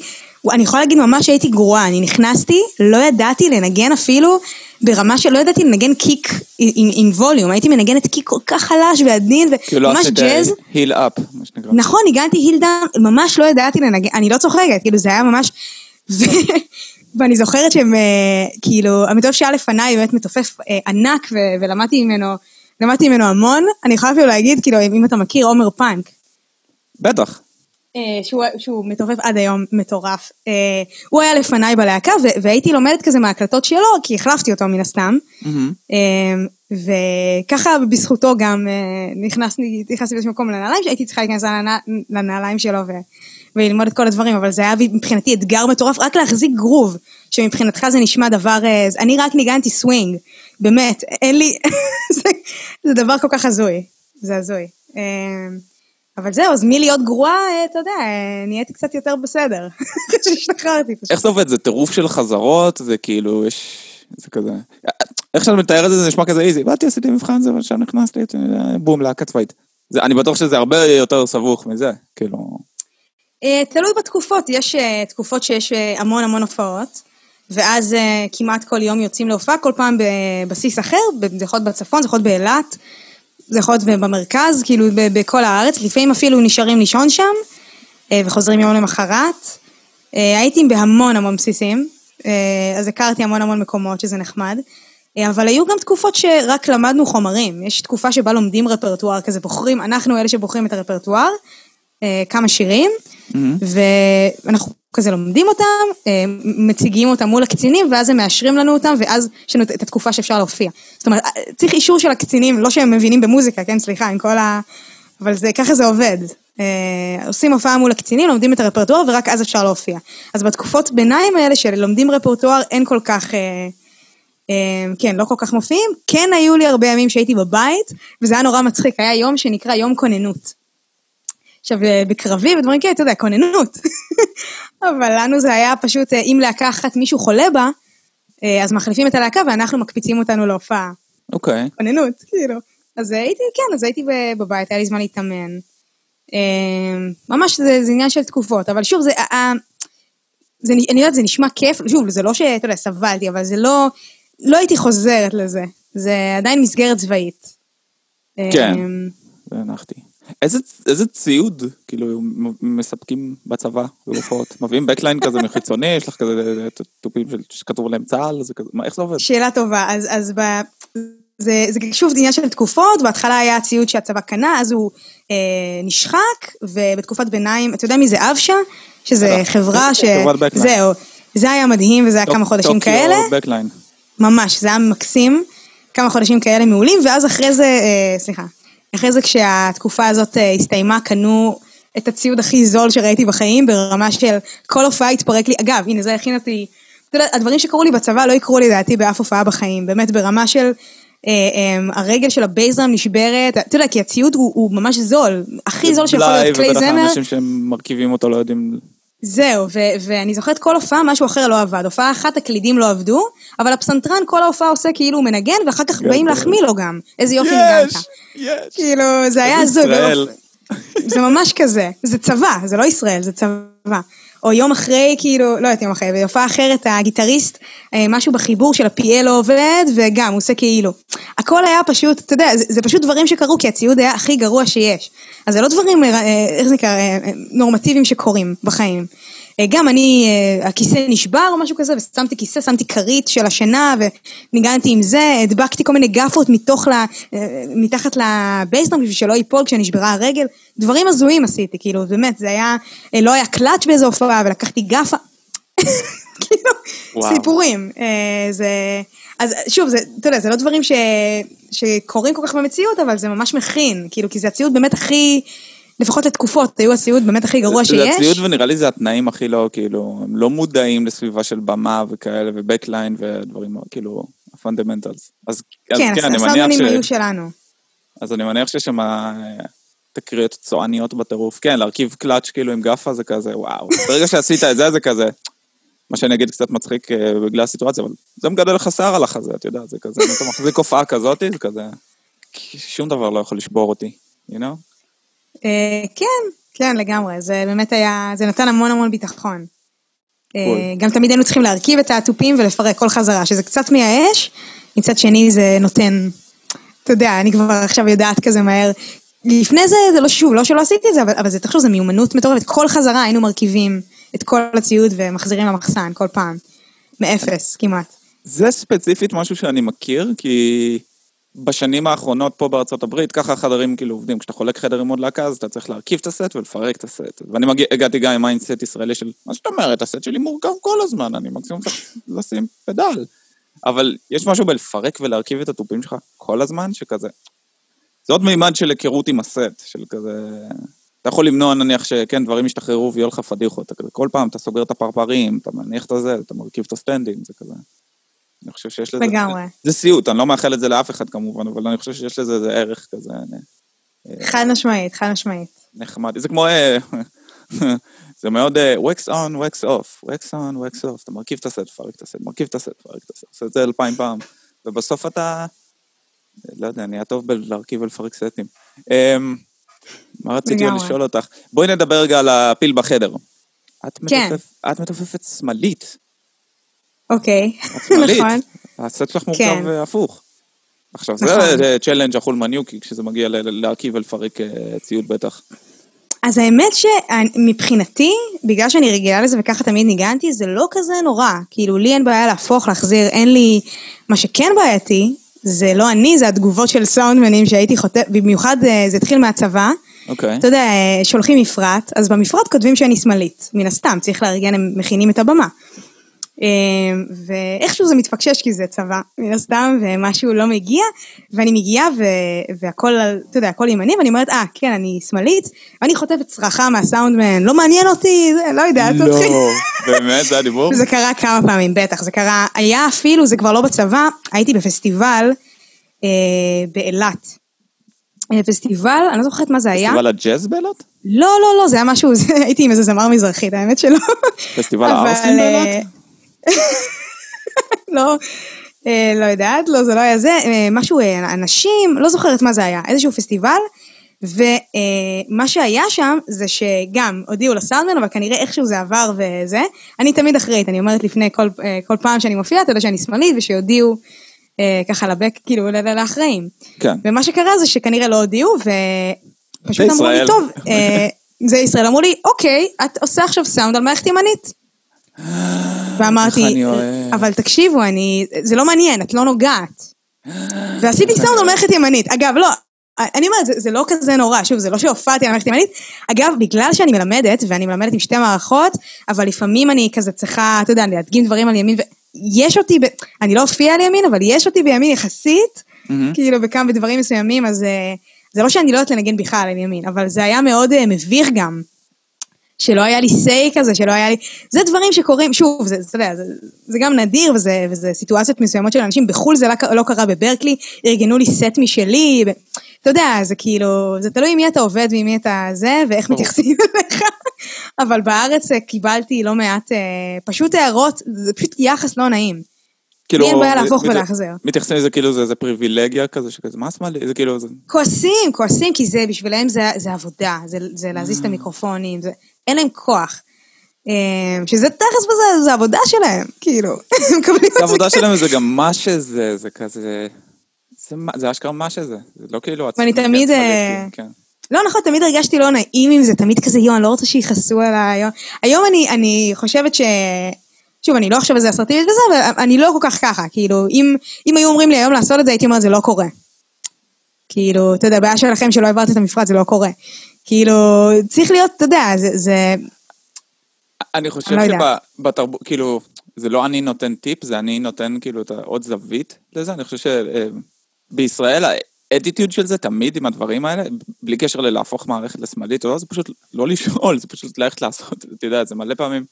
אני יכולה להגיד ממש שהייתי גרועה, אני נכנסתי, לא ידעתי לנגן אפילו ברמה שלא ידעתי לנגן kick עם, עם volume, הייתי מנגנת kick כל כך חלש ועדין, כאילו וממש עשית ג'אז. heel up, מה שנקרא. נכון, הגעתי הילדה, ממש לא ידעתי לנגן, אני לא צוחקת, כאילו זה היה ממש... ו... [LAUGHS] ואני זוכרת שהם, אה, כאילו, המתופף שהיה לפניי באמת מתופף אה, ענק, ו... ולמדתי ממנו, למדתי ממנו המון. אני יכולה אפילו להגיד, כאילו, אם אתה מכיר, עומר פאנק, בטח. אה, שהוא, שהוא מתופף עד היום מטורף. אה, הוא היה לפניי בלהקה. והייתי לומדת כזה מההקלטות שלו, כי החלפתי אותו מן הסתם. אמ, וככה בזכותו גם נכנסתי, נכנסתי באיזשהו מקום לנעליים שהייתי צריכה להיכנס לנע- לנעליים שלו ו, וללמוד את כל הדברים, אבל זה היה מבחינתי אתגר מטורף, רק להחזיק גרוב, שמבחינתך זה נשמע דבר, אני רק ניגנתי סווינג, באמת, אין לי, [LAUGHS] זה, זה דבר כל כך הזוי, זה הזוי. אבל זהו, אז מלהיות גרועה, אה, אתה יודע, אה, נהייתי קצת יותר בסדר, [LAUGHS] אחרי שהשתחררתי פשוט. איך זה עובד? זה טירוף של חזרות? זה כאילו, יש... זה כזה... איך שאת מתארת את זה, זה נשמע כזה איזי. באתי, עשיתי מבחן זה, ועכשיו נכנסתי, אה, בום, להקה צבאית. אני בטוח שזה הרבה יותר סבוך מזה, כאילו... אה, תלוי בתקופות, יש אה, תקופות שיש אה, המון המון הופעות, ואז אה, כמעט כל יום יוצאים להופעה, כל פעם בבסיס אחר, זה יכול להיות בצפון, זה יכול להיות באילת, זה יכול להיות במרכז, כאילו ב- בכל הארץ, לפעמים אפילו נשארים לישון שם, אה, וחוזרים יום למחרת. אה, הייתי בהמון המון בסיסים, אה, אז הכרתי המון המון מקומות, שזה נחמד. אבל היו גם תקופות שרק למדנו חומרים. יש תקופה שבה לומדים רפרטואר כזה, בוחרים, אנחנו אלה שבוחרים את הרפרטואר, כמה שירים, מהמם. ואנחנו כזה לומדים אותם, אה, מציגים אותם מול הקצינים, ואז הם מאשרים לנו אותם, ואז יש לנו את התקופה שאפשר להופיע. זאת אומרת, אה, צריך אישור של הקצינים, לא שהם מבינים במוזיקה, כן, סליחה, עם כל ה... אבל זה, ככה זה עובד. אה, עושים הופעה מול הקצינים, לומדים את הרפרטואר, ורק אז אפשר להופיע. אז בתקופות ביניים האלה של לומדים רפרטואר, אין כל כך... כן, לא כל כך מופיעים. כן היו לי הרבה ימים שהייתי בבית, וזה היה נורא מצחיק, היה יום שנקרא יום כוננות. עכשיו, אה, בקרבי ודברים כאלה, אתה יודע, כוננות. [LAUGHS] אבל לנו זה היה פשוט, אה, אם להקה אחת מישהו חולה בה, אה, אז מחליפים את הלהקה ואנחנו מקפיצים אותנו להופעה. אוקיי. כוננות, כאילו. אז הייתי, כן, אז הייתי בבית, היה לי זמן להתאמן. אה, ממש זה, זה עניין של תקופות, אבל שוב, זה, זה, אני יודעת, זה נשמע כיף, שוב, זה לא שאתה יודע, סבלתי, אבל זה לא, לא הייתי חוזרת לזה. זה עדיין מסגרת צבאית. כן. אה, והנחתי. איזה, איזה ציוד, כאילו, מספקים בצבא, בהופעות? מביאים בקליין כזה מחיצוני, יש לך כזה תופים של- שכתוב עליהם צה"ל, זה כזה, מה, איך זה עובד? שאלה טובה, אז, אז ב... זה, זה שוב עניין של תקופות, בהתחלה היה ציוד שהצבא קנה, אז הוא אה, נשחק, ובתקופת ביניים, אתה יודע מי זה אבשה? שזה. חברה ש... חברת backline. זהו. זה היה מדהים, וזה היה כמה חודשים כאלה. טוקיו בקליין. ממש, זה היה מקסים. כמה חודשים כאלה מעולים, ואז אחרי זה, אה, סליחה, אחרי זה כשהתקופה הזאת אה, הסתיימה, קנו את הציוד הכי זול שראיתי בחיים, ברמה של כל הופעה התפרק לי. אגב, הנה, זה הכין אותי, אתה יודע, הדברים שקרו לי בצבא לא יקרו לי לדעתי באף הופעה בחיים, באמת ברמה של... אה, אה, הרגל של הבייזרם נשברת, אתה יודע, כי הציוד הוא, הוא ממש זול, הכי זול שיכול להיות כלי ובטח זמר, האנשים שמרכיבים אותו לא יודעים... זהו, ו- ואני זוכרת כל הופעה, משהו אחר לא עבד. הופעה אחת הקלידים לא עבדו, אבל הפסנתרן כל ההופעה עושה כאילו הוא מנגן, ואחר כך גדול. באים להחמיא לו גם. איזה יופי יש! ניגנת. יש! כאילו, זה היה הזוי. ישראל. זה ממש כזה. זה צבא, זה לא ישראל, זה צבא. או יום אחרי, כאילו, לא יודעת יום אחרי, בהופעה אחרת הגיטריסט, אה, משהו בחיבור של ה-PA לא עובד, וגם הוא עושה כאילו. הכל היה פשוט, אתה יודע, זה, זה פשוט דברים שקרו, כי הציוד היה הכי גרוע שיש. אז זה לא דברים, אה, אה, איך זה נקרא, נורמטיביים שקורים בחיים. אה, גם אני, אה, הכיסא נשבר או משהו כזה, ושמתי כיסא, שמתי כרית של השינה, וניגנתי עם זה, הדבקתי כל מיני גפות מתוך ל, אה, מתחת לבייסטרם בשביל שלא ייפול כשנשברה הרגל. דברים הזויים עשיתי, כאילו, באמת, זה היה, לא היה קלאץ' באיזו הופעה, ולקחתי gaffer. [LAUGHS] כאילו, וואו. סיפורים. זה... אז שוב, זה, אתה יודע, זה לא דברים ש... שקורים כל כך במציאות, אבל זה ממש מכין, כאילו, כי זה הציוד באמת הכי, לפחות לתקופות, היו הציוד באמת הכי גרוע זה שיש. הציוד ונראה לי זה התנאים הכי לא, כאילו, הם לא מודעים לסביבה של במה וכאלה, backline ודברים, כאילו, ה fundamentals. אז כן, כן, אני מניח ש... היו שלנו. אז אני מניח שיש שם אה, תקריות צועניות בטירוף. כן, להרכיב קלאץ' כאילו עם גאפה זה כזה, וואו. ברגע שעשית את זה, זה כזה, מה שאני אגיד קצת מצחיק אה, בגלל הסיטואציה, אבל זה מגדל לך שיער על החזה, אתה יודע, זה כזה, אם אתה מחזיק הופעה כזאת, זה כזה, שום דבר לא יכול לשבור אותי, you know? אה, כן, כן, לגמרי, זה באמת היה, זה נתן המון המון ביטחון. אה. גם תמיד היינו צריכים להרכיב את התופים ולפרק כל חזרה, שזה קצת מייאש, מצד שני זה נותן, אתה יודע, אני כבר עכשיו יודעת כזה מהר. לפני זה, זה לא שוב, לא שלא עשיתי את זה, אבל, אבל זה, תחשוב, זה מיומנות מטורפת. כל חזרה היינו מרכיבים את כל הציוד ומחזירים למחסן, כל פעם. מאפס, כמעט. זה ספציפית משהו שאני מכיר, כי בשנים האחרונות פה בארצות הברית, ככה החדרים כאילו עובדים. כשאתה חולק חדר עם עוד להקה, אז אתה צריך להרכיב את הסט ולפרק את הסט. ואני מגיע, הגעתי גם עם mindset ישראלי של, מה זאת אומרת, הסט שלי מורכב כל הזמן, אני מקסימום צריך לשים פדל. אבל יש משהו בלפרק ולהרכיב את התופים שלך כל הזמן, שכזה... זה עוד מימד של היכרות עם הסט, של כזה... אתה יכול למנוע נניח שכן, דברים ישתחררו ויהיו לך פדיחות, כל פעם אתה סוגר את הפרפרים, אתה מניח את הזה, אתה מרכיב את הסטנדים, זה כזה. אני חושב שיש לזה... לגמרי. זה סיוט, אני לא מאחל את זה לאף אחד כמובן, אבל אני חושב שיש לזה איזה ערך כזה חד משמעית, חד משמעית. נחמד. זה כמו... אה, [LAUGHS] זה מאוד אה, wax on, wax off, wax on, wax off. אתה מרכיב את הסט, פרק את הסט, מרכיב את הסט, פרק את הסט. עושה את זה אלפיים פעם. ובסוף אתה... לא יודע, נהיה טוב בלהרכיב ולפרק סטים. אמ, מה רציתי. לשאול אותך? בואי נדבר רגע על הפיל בחדר. את כן. מתופפת שמאלית. אוקיי. נכון. הסט שלך מורכב כן. אה, הפוך. עכשיו, נכון. זה צ'לנג' החול מניוקי, כשזה מגיע להרכיב ולפרק אה, ציוד בטח. אז האמת שמבחינתי, בגלל שאני רגילה לזה וככה תמיד ניגנתי, זה לא כזה נורא. כאילו, לי אין בעיה להפוך, להחזיר, אין לי... מה שכן בעייתי, זה לא אני, זה התגובות של סאונדמנים שהייתי חוטף, במיוחד אה, זה התחיל מהצבא. אוקיי. אתה יודע, שולחים מפרט, אז במפרט כותבים שאני שמאלית, מן הסתם, צריך לארגן, הם מכינים את הבמה. אה, ואיכשהו זה מתפקשש כי זה צבא, מן הסתם, ומשהו לא מגיע, ואני מגיעה ו- והכל, אתה יודע, הכל ימני, ואני אומרת, אה, כן, אני שמאלית, ואני חוטפת צרחה מהסאונדמן, לא מעניין אותי, לא יודעת, לא, תתחיל. באמת, זה הדיבור? [LAUGHS] זה קרה כמה פעמים, בטח, זה קרה, היה אפילו, זה כבר לא בצבא, הייתי בפסטיבל אה, באילת. אה, פסטיבל, אני לא זוכרת מה זה היה. פסטיבל הג'אז באילת? לא, לא, לא, זה היה משהו, [LAUGHS] הייתי עם איזה זמר מזרחית, האמת שלא. פסטיבל הערסים אה, באילת? לא, אה, לא יודעת, לא, זה לא היה זה, אה, משהו, אה, אנשים, לא זוכרת מה זה היה, איזשהו פסטיבל, ומה שהיה שם זה שגם הודיעו לסאונדמן, אבל כנראה איכשהו זה עבר וזה, אני תמיד אחראית, אני אומרת לפני כל, כל פעם שאני מופיעה, אתה יודע שאני שמאלית, ושיודיעו אה, ככה לבק, כאילו, לאחראים. כן. ומה שקרה זה שכנראה לא הודיעו, ופשוט אמרו לי. טוב, זה ישראל, אמרו לי, אוקיי, את עושה עכשיו סאונד על מערכת ימנית. ואמרתי. אבל תקשיבו, אני, זה לא מעניין, את לא נוגעת. ועשיתי [LAUGHS] סאונד על מערכת ימנית. אגב, לא, אני אומרת, זה, זה לא כזה נורא, שוב, זה לא שהופעתי על מערכת ימנית. אגב, בגלל שאני מלמדת, ואני מלמדת עם שתי מערכות, אבל לפעמים אני כזה צריכה, אתה יודע, להדגים דברים על ימין, ויש אותי, ב... אני לא אופיע על ימין, אבל יש אותי בימין יחסית, Mm-hmm. כאילו בכמה דברים מסוימים, אז אה, זה לא שאני לא יודעת לנגן בכלל על ימין, אבל זה היה מאוד אה, מביך גם. שלא היה לי סיי כזה, שלא היה לי... זה דברים שקורים, שוב, זה, אתה יודע, זה, זה גם נדיר, וזה, וזה סיטואציות מסוימות של אנשים, בחו"ל זה לא, לא קרה בברקלי, ארגנו לי סט משלי, ו... אתה יודע, זה כאילו, זה תלוי עם מי אתה עובד ועם מי אתה זה, ואיך. מתייחסים אליך, אבל בארץ אה, קיבלתי לא מעט, אה, פשוט הערות, זה פשוט יחס לא נעים. לי אין בעיה להפוך ולהחזר. מתייחסים לזה כאילו זה זה פריבילגיה כזה, שכזה, מה שמאלי? זה כאילו, זה... כועסים, כועסים, כי זה, בשבילם זה, זה עבודה, זה, זה להזיז את המיקרופונים, זה, אין להם כוח. אה, שזה תכלס בזה, זה עבודה שלהם, כאילו, [LAUGHS] זה עבודה שלהם וזה גם מה שזה, זה כזה... זה זה אשכרה מה שזה, זה לא כאילו... ואני תמיד, אה, כן. לא נכון, תמיד הרגשתי לא נעים עם זה, תמיד כזה, יואו, אני לא רוצה שיכעסו עליי. יואו." היום אני, אני חושבת ש... שוב, אני לא עכשיו איזה אסרטיבית וזה, אבל אני לא כל כך ככה, כאילו, אם, אם היו אומרים לי היום לעשות את זה, הייתי אומרת, זה לא קורה. כאילו, אתה יודע, הבעיה שלכם שלא העברת את המפרט, זה לא קורה. כאילו, צריך להיות, אתה יודע, זה, זה, אני חושב לא. שבתרבות, כאילו, זה לא אני נותן טיפ, זה אני נותן כאילו את העוד זווית לזה. אני חושב שבישראל האטיטיוד של זה תמיד עם הדברים האלה, בלי קשר ללהפוך מערכת לשמאלית או לא, זה פשוט לא לשאול, זה פשוט ללכת לעשות, [LAUGHS] אתה יודע, זה מלא פעמים.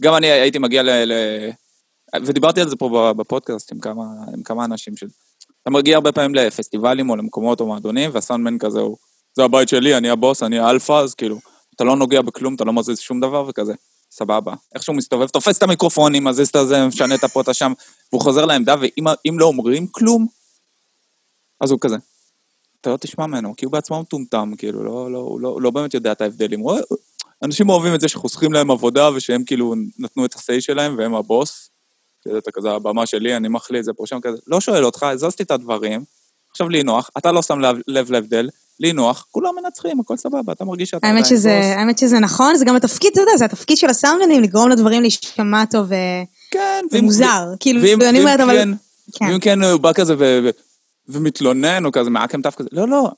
גם אני הייתי מגיע ל... ל... ודיברתי על זה פה בפודקאסט עם כמה, עם כמה אנשים של... אתה מגיע הרבה פעמים לפסטיבלים או למקומות או מועדונים, והסאונדמן כזה הוא, זה הבית שלי, אני הבוס, אני האלפא, אז כאילו, אתה לא נוגע בכלום, אתה לא מזיז שום דבר וכזה, סבבה. איכשהו מסתובב, תופס את המיקרופונים, מזיז את הזה, משנה את הפה, את השם, והוא חוזר לעמדה, ואם אם לא אומרים כלום, אז הוא כזה. אתה לא תשמע ממנו, כי הוא בעצמו מטומטם, כאילו, לא, לא, לא, לא באמת יודע את ההבדלים. אנשים אוהבים את זה שחוסכים להם עבודה, ושהם כאילו נתנו את ה-say שלהם, והם הבוס. אתה כזה, הבמה שלי, אני מחליט זה פה שם כזה. לא שואל אותך, הזזתי את הדברים, עכשיו לי נוח, אתה לא שם לב, לב להבדל, לי נוח, כולם מנצחים, הכל סבבה, אתה מרגיש שאתה האמת עדיין שזה. האמת שזה נכון, זה גם התפקיד, אתה יודע, זה התפקיד של הסאונדנים, לגרום לדברים להישמע טוב ו... כן, זה מוזר, כאילו, ואם, ואם אומרת, אבל... כן, כן. ואם כן הוא בא כזה ו, ו, ומתלונן, או כזה מעקם תף כזה, לא, לא,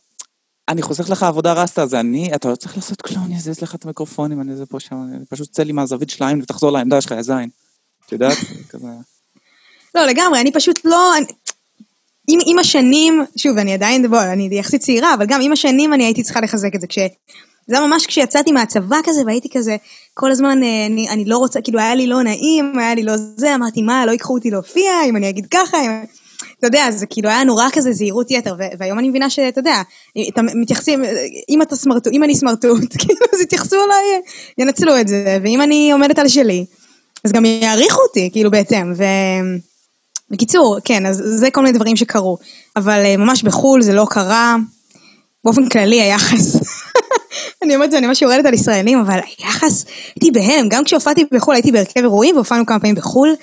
אני חוסך לך עבודה רסטה, זה אני, אתה לא צריך לעשות כלום, אני אזיז לך את המיקרופונים, אני זה פה שם, אני פשוט צא לי מהזווית של העין ותחזור לעמדה שלך, יא זין. יודעת? לא, לגמרי, אני פשוט לא... עם, עם השנים, שוב, אני עדיין, בוא, אני יחסית צעירה, אבל גם עם השנים אני הייתי צריכה לחזק את זה. כש... זה היה ממש כשיצאתי מהצבא כזה, והייתי כזה, כל הזמן, אה, אני, אני לא רוצה, כאילו, היה לי לא נעים, היה לי לא זה, אמרתי, מה, לא ייקחו אותי להופיע, אם אני אגיד ככה, אם... אתה יודע, זה כאילו היה נורא כזה זהירות יתר, והיום אני מבינה שאתה יודע, אתה מתייחסים, אם אתה סמרטוט, אם אני סמרטוט, [LAUGHS] כאילו, אז יתייחסו אליי, ינצלו את זה, ואם אני עומדת על שלי, אז גם יעריכו אותי, כאילו, בהתאם, ו... בקיצור, כן, אז זה כל מיני דברים שקרו. אבל אה, ממש בחו"ל זה לא קרה. באופן כללי היחס, [LAUGHS] אני אומרת זה, אני ממש יורדת על ישראלים, אבל היחס, הייתי בהלם, גם כשהופעתי בחו"ל, הייתי בהרכב אירועים והופענו כמה פעמים בחו"ל,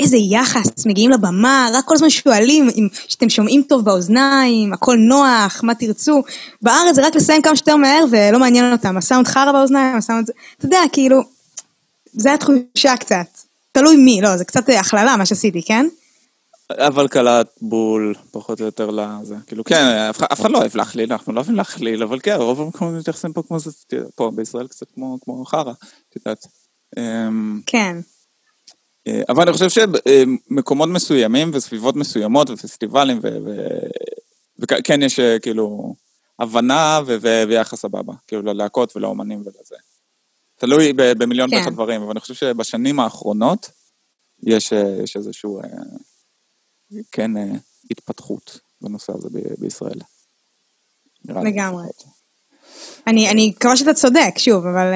איזה יחס, מגיעים לבמה, רק כל הזמן שואלים אם שאתם שומעים טוב באוזניים, הכל נוח, מה תרצו. בארץ זה רק לסיים כמה שיותר מהר ולא מעניין אותם, הסאונד חרא באוזניים, הסאונד... אתה יודע, כאילו, זה התחושה קצת. תלוי מי, לא, זה קצת הכללה מה שעשיתי, כן? אבל קלט בול, פחות או יותר לזה. כאילו, כן, אף אחד- לא אוהב להכליל, אנחנו לא אוהבים להכליל, אבל כן, רוב המקומות מתייחסים פה כמו זה, פה בישראל קצת כמו כמו חרא, את יודעת. אמ, כן. אה, אבל אני חושב שמקומות מסוימים וסביבות מסוימות ופסטיבלים וכן יש אה, כאילו הבנה ויחס סבבה, כאילו ללהקות ולאומנים ולזה. תלוי במיליון כן. ואחד דברים, אבל אני חושב שבשנים האחרונות יש, אה, יש איזשהו, אה, כן, אה, התפתחות בנושא הזה ב- בישראל. לגמרי. אני, אני מקווה שאתה צודק, שוב, אבל...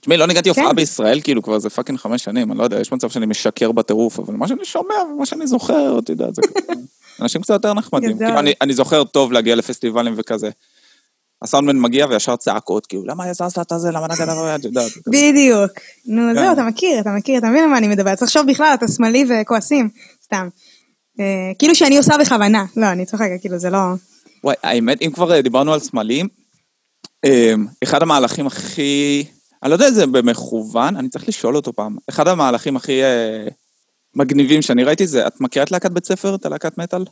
תשמעי, לא ניגנתי הופעה כן. בישראל, כאילו כבר זה פאקינג חמש שנים, אני לא יודע, יש מצב שאני משקר בטירוף, אבל מה שאני שומע ומה שאני זוכר, אתה יודע, זה כזה... [LAUGHS] אנשים קצת יותר נחמדים. כאילו, אני, אני זוכר טוב להגיע לפסטיבלים וכזה. הסאונדמן מגיע וישר צעקות, כאילו, למה הזזת את הזה, למה נגד הרעיון, את יודעת. בדיוק. נו, כן. זהו, אתה מכיר, אתה מכיר, אתה מבין על מה אני מדברת. צריך לחשוב בכלל, אתה שמאלי וכועסים, סתם. אה, כאילו שאני עושה בכוונה. לא, אני צוחקת, כאילו, זה לא... וואי, האמת, אם כבר אה, דיברנו על סמלים, אה, אחד המהלכים הכי... אני לא יודע אם זה במכוון, אני צריך לשאול אותו פעם. אחד המהלכים הכי מגניבים שאני ראיתי זה, את מכירה את להקת בית ספר, את הלהקת מטאל?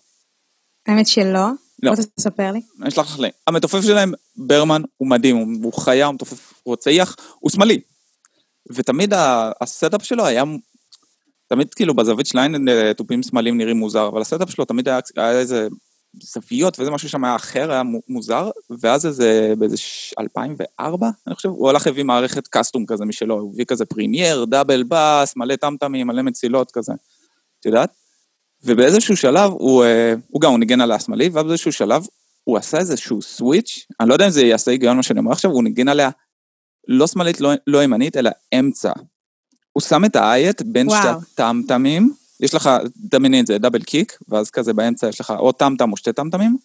האמת שלא. לא. בוא תספר לי. אני אשלח לך לינק. המתופף שלהם, ברמן, הוא מדהים, הוא, הוא חיה, הוא מתופף רוצח, הוא שמאלי. ותמיד ה setup שלו היה, תמיד כאילו בזווית של העין אה, תופים שמאליים נראים מוזר, אבל ה setup שלו תמיד היה, היה איזה זוויות וזה משהו שם היה אחר, היה מו- מוזר, ואז איזה, באיזה ש- 2004, אני חושב, הוא הלך הביא מערכת custom כזה משלו, הוא הביא כזה Premier, double bass, מלא טמטמים, מלא מצילות כזה, את יודעת? ובאיזשהו שלב הוא, אה, הוא גם, הוא ניגן על השמאלי, ואז באיזשהו שלב הוא עשה איזשהו switch, אני לא יודע אם זה יעשה היגיון מה שאני אומר עכשיו, הוא ניגן עליה לא שמאלית, לא, לא ימנית, אלא אמצע. הוא שם את ההיי-hat בין וואו. שתי הטמטמים, יש לך, דמייני את זה, double kick, ואז כזה באמצע יש לך או טמטם או שתי טמטמים,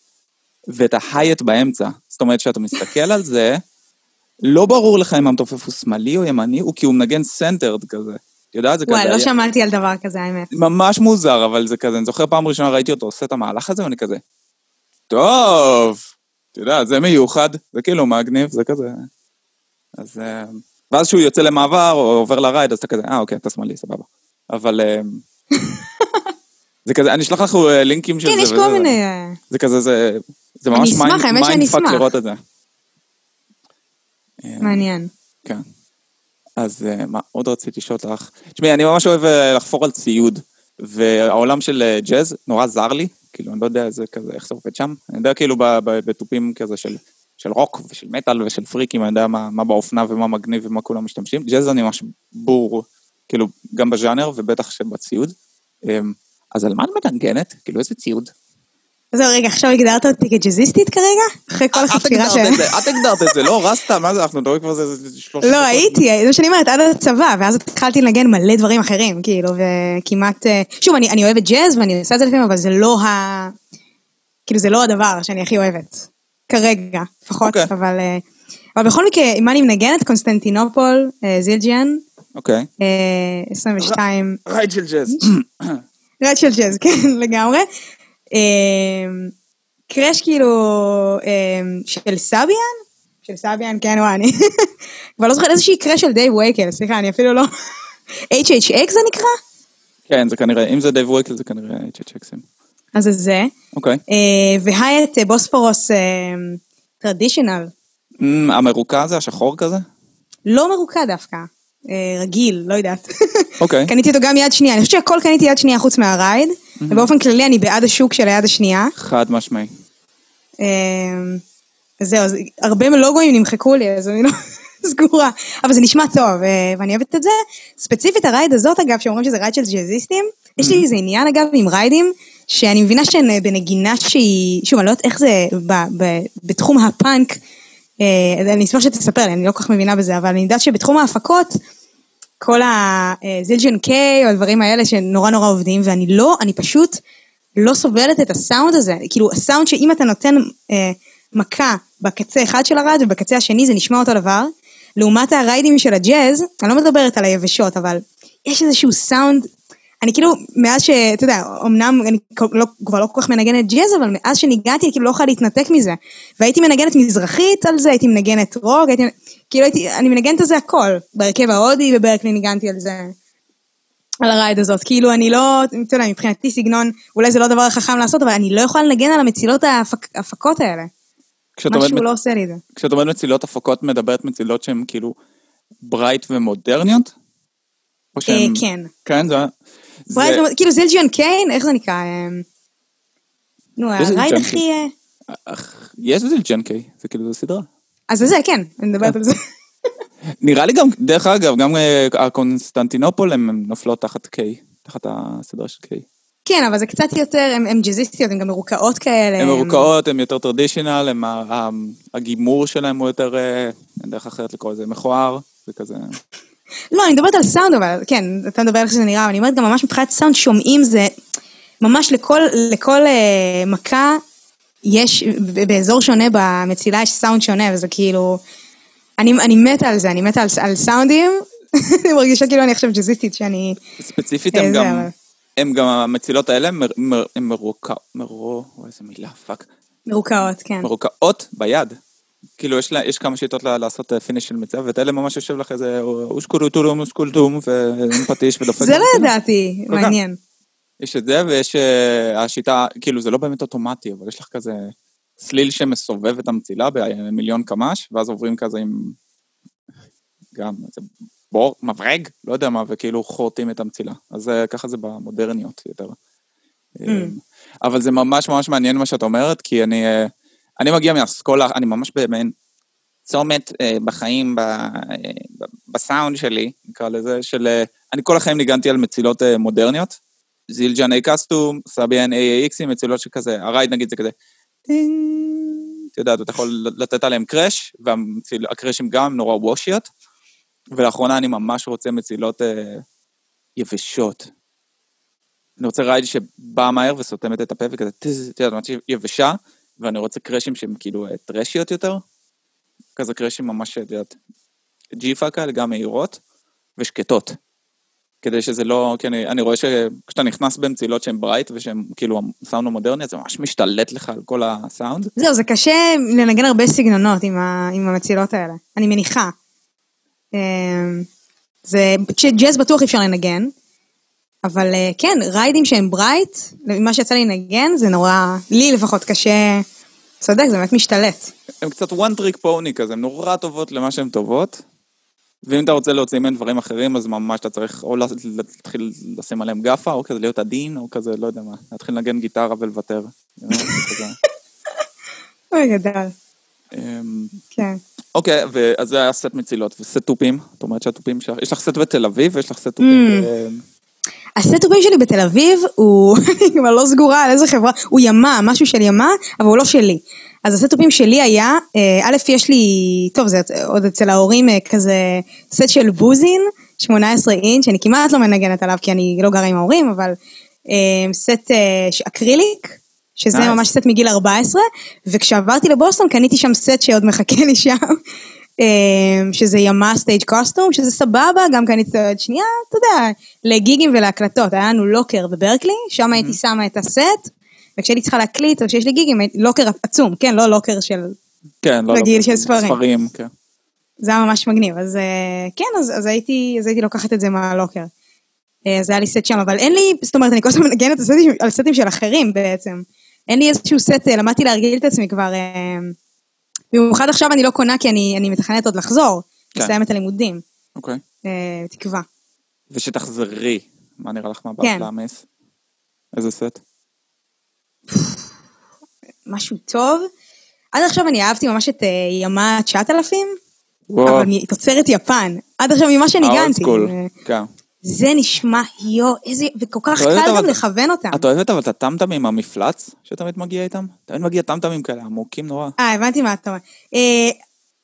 ואת ה hi-hat באמצע. זאת אומרת, כשאתה מסתכל על זה, לא ברור לך אם המתופף הוא שמאלי או ימני, הוא כי הוא מנגן centered כזה. יודעת, זה כזה... וואי, לא שמעתי על דבר כזה, האמת. ממש מוזר, אבל זה כזה, אני זוכר פעם ראשונה ראיתי אותו עושה את המהלך הזה, ואני כזה, טוב, אתה יודע, זה מיוחד, זה כאילו מגניב, זה כזה... אז... אה, ואז כשהוא יוצא למעבר, או עובר ל ride, אז אתה כזה, אה, אוקיי, אתה שמאלי, סבבה. אבל... אה, זה כזה, אני אשלח לך אה, לינקים של כן, זה. יש וזה, כל זה- מיני... זה כזה, זה... זה ממש mindfuck. לראות את זה. מעניין. כן. אז אה, מה עוד רציתי לשאול אותך? תשמעי, אני ממש אוהב אה, לחפור על ציוד, והעולם של אה, ג'אז נורא זר לי, כאילו, אני לא יודע איזה כזה, איך זה עובד שם. אני יודע כאילו בתופים כזה של, של רוק ושל מטאל ושל פריקים, אני יודע מה, מה באופנה ומה מגניב ומה כולם משתמשים. ג'אז אני ממש בור, כאילו, גם בז'אנר ובטח שבציוד. אה, אז על מה את מנגנת? כאילו, איזה ציוד? זהו, רגע, עכשיו הגדרת אותי כג'אזיסטית כרגע? אחרי כל את החפירה ש... את הגדרת את זה, לא רסטה, מה זה, אנחנו מדברים כבר איזה איזה שלוש... לא. הייתי, זה מה שאני אומרת, עד הצבא, ואז התחלתי לנגן מלא דברים אחרים, כאילו, וכמעט... אה, שוב, אני, אוהבת ג'אז ואני עושה את זה לפעמים, אבל זה לא ה... כאילו, זה לא הדבר שאני הכי אוהבת. כרגע, לפחות, אוקיי. אבל... אה, אבל בכל מקרה, מה אני מנגנת? קונסטנטינופול, אה, זילג'יאן, אוקיי. אה, 22... ride של ג'אז. של ג'אז, כן, לגמרי. אה, crash כאילו אה, של סביאן? של סביאן, כן, וואי, אני [LAUGHS] כבר לא זוכרת איזושהי crash של דייב ווקל, סליחה, אני אפילו לא... HHX זה נקרא? כן, זה כנראה, אם זה דייב ווקל זה כנראה HHX ים. אז זה זה. אוקיי. אה, והhi-hat אה, בוספורוס traditional. אמ, המרוקע הזה, השחור כזה? לא מרוקע דווקא. אה, רגיל, לא יודעת. אוקיי. [LAUGHS] קניתי אותו גם יד שנייה, אני חושבת שהכל קניתי יד שנייה חוץ מה ride, ובאופן כללי אני בעד השוק של היד השנייה. חד משמעי. אמ, אז זהו, אז הרבה לוגוים נמחקו לי, אז אני לא [LAUGHS] סגורה. אבל זה נשמע טוב, אה, ואני אוהבת את זה. ספציפית ה ride הזאת, אגב, שאומרים שזה ride של ג'אזיסטים, יש לי איזה עניין, אגב, עם ride ים, שאני מבינה שהן אה, בנגינה שהיא, שוב, אני לא יודעת איך זה ב- ב- בתחום הפאנק, אה, אני אשמח שתספר לי, אני לא כל כך מבינה בזה, אבל אני יודעת שבתחום ההפקות, כל הזילג'ן קיי, או הדברים האלה שנורא נורא עובדים, ואני לא, אני פשוט לא סובלת את הסאונד הזה. כאילו, הסאונד שאם אתה נותן אה, מכה בקצה אחד של הרד ובקצה השני זה נשמע אותו דבר, לעומת הריידים של הג'אז, אני לא מדברת על היבשות, אבל יש איזשהו סאונד, אני כאילו, מאז ש... אתה יודע, אמנם אני לא, כבר לא כל כך מנגנת ג'אז, אבל מאז שניגנתי, אני כאילו לא יכולה להתנתק מזה. והייתי מנגנת מזרחית על זה, הייתי מנגנת רוק, הייתי... כאילו הייתי, אני מנגנת על זה הכל. בהרכב ההודי בברקלי ניגנתי על זה. על ה ride הזאת, כאילו אני לא, אתה יודע, מבחינתי סגנון, אולי זה לא הדבר החכם לעשות, אבל אני לא יכולה לנגן על המצילות ההפק, ההפקות האלה. משהו מ- לא עושה לי את זה. כשאת אומרת מצילות הפקות, מדברת מצילות שהן כאילו bright ומודרניות? או אה, שהן... כן. כן, זה... זה- כאילו זילג'יאן K, איך זה נקרא? אה, נו, ה ride? הכי... אה, יש בזה ג'נקי, זה כאילו, זה סדרה. אז זה זה, כן, אני מדברת על זה. נראה לי גם, דרך אגב, גם אה, הקונסטנטינופול הן נופלות תחת קיי, תחת הסדרה של קיי. כן, אבל זה קצת יותר, הן- ג'אזיסטיות, הן גם מרוקעות כאלה. הן מרוקעות, הן יותר טרדישיונל, הגימור שלהם הוא יותר, אה, אין דרך אחרת לקרוא לזה, מכוער, זה כזה... לא, אני מדברת על סאונד, אבל כן, אתה מדבר על איך שזה נראה, אבל אני אומרת גם ממש מבחינת סאונד שומעים זה, ממש לכל, לכל אה, מכה יש, באזור שונה במצילה יש סאונד שונה, וזה כאילו, אני, אני מתה על זה, אני מתה על, על סאונדים, [LAUGHS] אני מרגישה כאילו אני עכשיו ג'אזיסטית שאני, ספציפית אה, הם גם, אבל- הם גם, המצילות האלה הן מר- הן מרוקעות, מרו, איזה מילה, פאק. מרוקעות, כן. מרוקעות ביד. כאילו, יש, לה, יש כמה שיטות לה, לעשות אה, פיניש של מצב, ואת אלה ממש יושב לך איזה אושקולוטולום, אושקולטום, ועם פטיש ודופק. זה לא. ידעתי. מעניין. יש את זה, ויש אה, השיטה, כאילו, זה לא באמת אוטומטי, אבל יש לך כזה סליל שמסובב את המצילה במיליון קמ"ש, ואז עוברים כזה עם... גם איזה בור, מברג, לא יודע מה, וכאילו חורטים את המצילה. אז אה, ככה זה במודרניות יותר. Mm. אבל זה ממש ממש מעניין מה שאת אומרת, כי אני, אה, אני מגיע מאסכולה, אני ממש במעין צומת אה, בחיים, ב, אה, ב- בסאונד שלי, נקרא לזה, של... אה, אני כל החיים ניגנתי על מצילות אה, מודרניות. זילג'יאן A Custom, סביאן AAX, מצילות שכזה, ה ride נגיד זה כזה, טינג, אתה יודע, אתה יכול לתת עליהם crash, וה crash ים גם נורא washy ות, ולאחרונה אני ממש רוצה מצילות אה, יבשות. אני רוצה ride שבא מהר וסותמת את הפה וכזה, טז, אתה יודע, ממש יבשה, ואני רוצה crash ים שהם כאילו אה, trashy ות יותר, כזה crash ים ממש, את יודעת, ג'יפה כאלה, גם מהירות, ושקטות. כדי שזה לא, כי אני, אני רואה שכשאתה נכנס במצילות שהן bright ושהן כאילו הסאונד המודרני, אז זה ממש משתלט לך על כל הסאונד. זהו, זה קשה לנגן הרבה סגנונות עם, ה, עם המצילות האלה, אני מניחה. אמ, זה, ג'אז בטוח אפשר לנגן, אבל אה, כן, ride ים שהם bright, מה שיצא לי לנגן זה נורא, לי לפחות קשה, צודק, זה באמת משתלט. הן קצת one trick pony כזה, הן נורא טובות למה שהן טובות, ואם אתה רוצה להוציא מהן דברים אחרים, אז ממש אתה צריך או להתחיל לשים עליהם גאפה, או כזה להיות עדין, או כזה, לא יודע מה, להתחיל לנגן גיטרה ולוותר. [LAUGHS] אוי, גדול, אמ, כן. אוקיי, אז זה היה סט מצילות, וסט תופים, את אומרת שהתופים שלך, יש לך סט בתל אביב ויש לך סט תופים. ב- הסטופים שלי בתל אביב הוא, [LAUGHS] אני כבר לא סגורה על איזה חברה, הוא ימה, משהו של ימה, אבל הוא לא שלי. אז הסטופים שלי היה, אה, א', יש לי, טוב, זה עוד אצל ההורים אה, כזה סט של בוזין, 18 אינץ', אני כמעט לא מנגנת עליו כי אני לא גרה עם ההורים, אבל אה, סט אקריליק, שזה Nice. ממש סט מגיל 14, וכשעברתי לבוסטון קניתי שם סט שעוד מחכה לי שם. אה, שזה ימה סטייג' קוסטום, שזה סבבה, גם קניתי את היד שנייה, אתה יודע, לגיגים ולהקלטות, היה לנו לוקר בברקלי, שם הייתי שמה את הסט, וכשהייתי צריכה להקליט, או כשיש לי גיגים, לוקר עצום, כן, לא לוקר של... כן, לא, לא, של ספרים. ספרים, כן. זה היה ממש מגניב, אז אה, כן, אז, אז, הייתי, אז הייתי לוקחת את זה מהלוקר. אה, אז היה לי סט שם, אבל אין לי, זאת אומרת, אני כל הזמן מנגנת על סטים, של אחרים בעצם. אין לי איזשהו סט, אה, למדתי להרגיל את עצמי כבר, אה, במיוחד עכשיו אני לא קונה כי אני, אני מתכננת עוד לחזור, כן. לסיים את הלימודים, אוקיי. אה, תקווה. ושתחזרי, מה נראה לך מהבא כן. להעמיס? איזה סט? משהו טוב. עד עכשיו אני אהבתי ממש את אה, ימה 9000, וואו, אבל מתוצרת יפן. עד עכשיו ממה האולד שניגנתי. סקול, אה, כן. זה נשמע, יו, איזה, וכל כך קל גם לכוון אותם. את אוהבת אבל את הטמטמים המפלץ שתמיד מגיע איתם? תמיד מגיע טמטמים כאלה עמוקים נורא. אה, הבנתי מה אתה אומר. אה,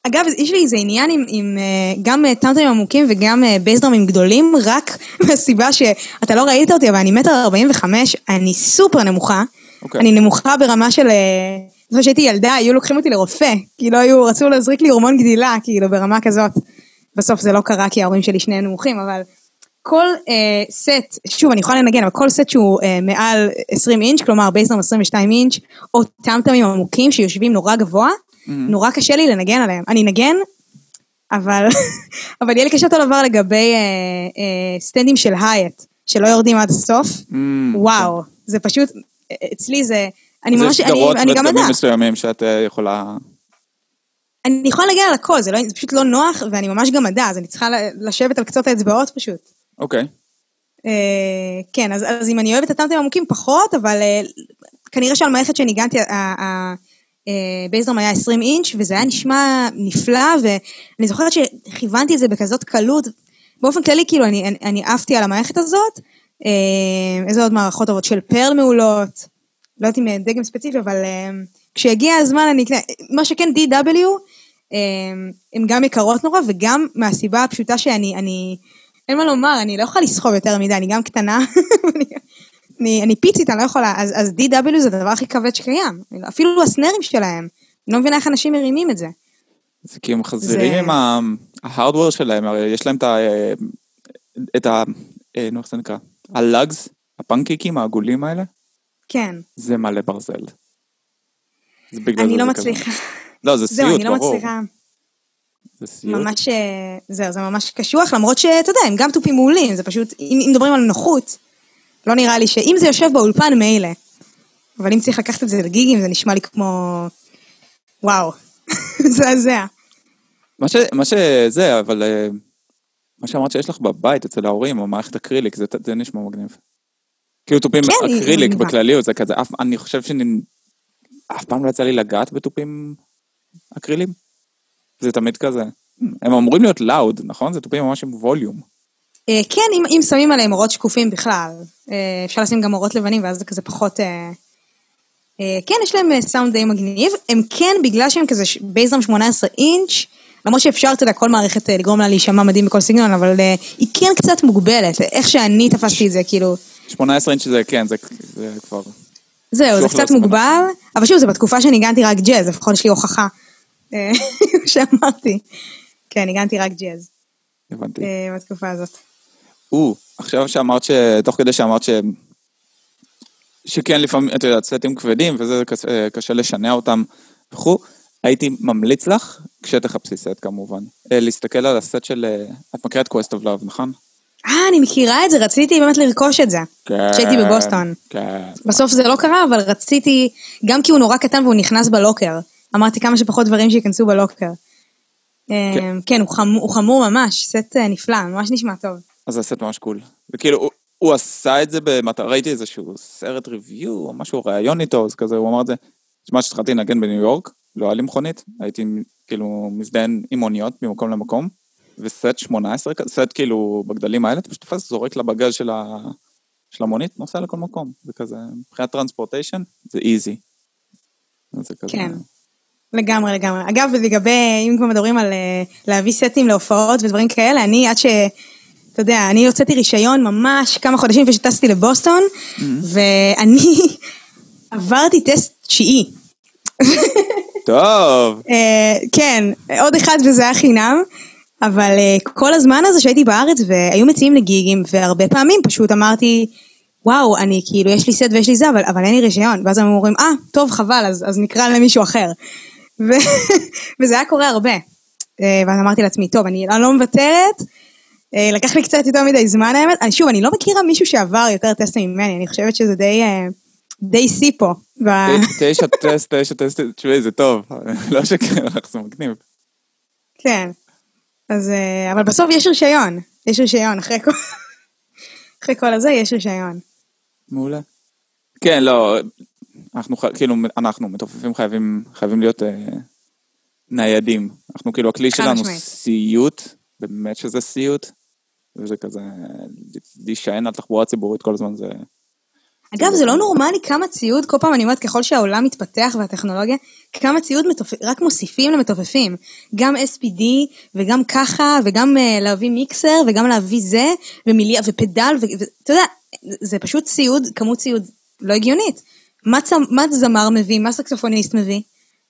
אגב, יש לי איזה עניין עם, עם אה, גם אה, טאנטרים עמוקים וגם בייסדרמים גדולים, [LAUGHS] רק מהסיבה שאתה לא ראית אותי, אבל אני מטר 45, אני סופר נמוכה. אוקיי. אני נמוכה ברמה של... אני חושבת שהייתי ילדה, היו לוקחים אותי לרופא, כי לא היו, רצו להזריק לי הורמון גדילה, כאילו, ברמה כזאת. בסוף זה לא קרה כי ההורים שלי שניהם נמוכים, אבל כל אה, סט, שוב, אני יכולה לנגן, אבל כל סט שהוא אה, מעל 20 אינץ', כלומר בייסדרם 22 אינץ', או טמטמים עמוקים שיושבים נורא גבוה, נורא קשה לי לנגן עליהם. אני אנגן, אבל, [LAUGHS] אבל יהיה לי קשה אותו דבר לגבי אה, אה, סטנדים של הייט, שלא יורדים עד הסוף. Mm, וואו, זה פשוט, אה, אצלי זה, אני ממש, אני, סדרות אני גם יודעת. מסוימים שאת אה, יכולה... אני יכולה להגיע על הכל, זה, לא, זה פשוט לא נוח, ואני ממש גם עדה, אז אני צריכה לשבת על קצות האצבעות פשוט. אוקיי. אה, כן, אז, אז אם אני אוהבת את הטמטים עמוקים פחות, אבל אה, כנראה שעל מערכת שניגנתי, הבייסדרם היה 20 אינץ', וזה היה נשמע נפלא, ואני זוכרת שכיוונתי את זה בכזאת קלות. באופן כללי, כאילו, אני, אני, אני עפתי על המערכת הזאת. אה, איזה עוד מערכות טובות של פרל מעולות, לא יודעת אם אה, דגם ספציפי, אבל אה, כשהגיע הזמן אני אקנה, מה שכן DW, אה, הן גם יקרות נורא, וגם מהסיבה הפשוטה שאני, אני, אין מה לומר, אני לא יכולה לסחוב יותר מדי, אני גם קטנה, [LAUGHS] אני, אני, פיצית, אני לא יכולה, אז, אז DW זה הדבר הכי כבד שקיים, אפילו הסנרים שלהם, אני לא מבינה איך אנשים מרימים את זה. זה כי הם מחזירים זה- עם ההארדוור שלהם, הרי יש להם את ה... את ה... אה, נו, איך זה נקרא? הלאגס, הפנקיקים העגולים האלה, כן, זה מלא ברזל. אני לא. מצליחה, לא, זה זהו, סיוט, אני לא ברור. מצליחה. זה סיוט. ממש, אה, זהו, זה ממש קשוח, למרות שאתה יודע, הם גם תופים מעולים, זה פשוט, אם, אם מדברים על נוחות, לא נראה לי שאם זה יושב באולפן, מילא. אבל אם צריך לקחת את זה לגיגים, זה נשמע לי כמו וואו, [LAUGHS] מזעזע. מה ש... מה שזה, אבל... אה, מה שאמרת שיש לך בבית אצל ההורים, או מערכת אקריליק, זה, זה נשמע מגניב. כאילו תופים כן, אקריליק. בכלליות, זה כזה, אף, אני חושב שאני... אף פעם לא יצא לי לגעת בתופים אקרילים. זה תמיד כזה. הם אמורים להיות לאוד, נכון? זה תופים ממש עם ווליום. אה, כן, אם, אם שמים עליהם אורות שקופים בכלל, אה, אפשר לשים גם אורות לבנים ואז זה כזה פחות... אה, כן, יש להם סאונד די מגניב. הם כן, בגלל שהם כזה בייזרם 18 אינץ', למרות שאפשר, אתה יודע, כל מערכת לגרום לה להישמע מדהים בכל סגנון, אבל היא כן קצת מוגבלת, איך שאני תפסתי את זה, כאילו... 18 אינץ' זה כן, זה, זה כבר... זהו, זה קצת. מוגבל, אבל שוב, זה בתקופה שניגנתי רק ג'אז, לפחות יש לי הוכחה. אה, [LAUGHS] שאמרתי. כן, ניגנתי רק ג'אז הבנתי. אה, בתקופה הזאת. או, עכשיו שאמרת ש... תוך כדי שאמרת ש... שכן לפעמים, את יודעת, סטים כבדים, וזה קשה, קשה לשנע אותם וכו', הייתי ממליץ לך, כשתחפשי סט כמובן, אה, להסתכל על הסט של... אה, את מכירה את Quest of Love, נכון? אה, אני מכירה את זה, רציתי באמת לרכוש את זה. כן. כשהייתי בבוסטון. כן. בסוף זה לא קרה, אבל רציתי, גם כי הוא נורא קטן והוא נכנס בלוקר. אמרתי כמה שפחות דברים שייכנסו בלוקר. כן, כן הוא, חמור, הוא חמור ממש, סט אה, נפלא, ממש נשמע טוב. אז זה סט ממש קול. וכאילו, הוא, הוא עשה את זה במטרה, ראיתי איזשהו סרט ריוויו, או משהו, ראיון איתו, אז כזה, הוא אמר את זה, תשמע, כשהתחלתי לנגן בניו יורק, לא היה לי מכונית, הייתי כאילו מזדיין עם מוניות ממקום למקום, וסט 18, כזה, סט כאילו בגדלים האלה, אתה פשוט תופס, זורק לבגז של, ה... של המונית, נוסע לכל מקום, זה כזה, מבחינת טרנספורטיישן, זה איזי. זה כזה... כן. לגמרי, לגמרי. אגב, לגבי, אם כבר מדברים על אה, להביא סטים להופעות ודברים כאלה, אני עד ש... אתה יודע, אני הוצאתי רישיון ממש כמה חודשים לפני שטסתי לבוסטון, ואני [LAUGHS] עברתי טסט תשיעי. טוב, אה, כן, עוד אחד וזה היה חינם, אבל אה, כל הזמן הזה שהייתי בארץ והיו מציעים לי גיגים, והרבה פעמים פשוט אמרתי, וואו, אני כאילו, יש לי סט ויש לי זה, אבל, אבל אין לי רישיון. ואז הם אומרים, אה, טוב, חבל, אז, אז נקרא למישהו אחר. ו... [LAUGHS] וזה היה קורה הרבה. אה, ואז אמרתי לעצמי, טוב, אני אני לא מוותרת. אה, לקח לי קצת יותר מדי זמן האמת. אני, שוב, אני לא מכירה מישהו שעבר יותר טסטים ממני, אני חושבת שזה די, אה, די שיא פה. תשע טסט, תשע טסט, תשמעי, זה טוב, [LAUGHS] לא שקר לך, זה מגניב. כן. אז, אבל בסוף יש רישיון. יש רישיון, אחרי כל... [LAUGHS] אחרי כל הזה יש רישיון. מעולה. כן, לא, אנחנו כאילו, אנחנו מתופפים חייבים, חייבים להיות אה, ניידים. אנחנו כאילו, הכלי שלנו משמעית. סיוט, באמת שזה סיוט, וזה כזה, להישען על תחבורה ציבורית כל הזמן זה... אגב, זה לא נורמלי כמה ציוד, כל פעם אני אומרת, ככל שהעולם מתפתח והטכנולוגיה, כמה ציוד מתופ... רק מוסיפים למתופפים. גם SPD, וגם ככה, וגם uh, להביא מיקסר, וגם להביא זה, ומיליה, ופדל, ואתה יודע, זה פשוט ציוד, כמות ציוד לא הגיונית. מה, צ... מה זמר מביא? מה סקסופוניסט מביא?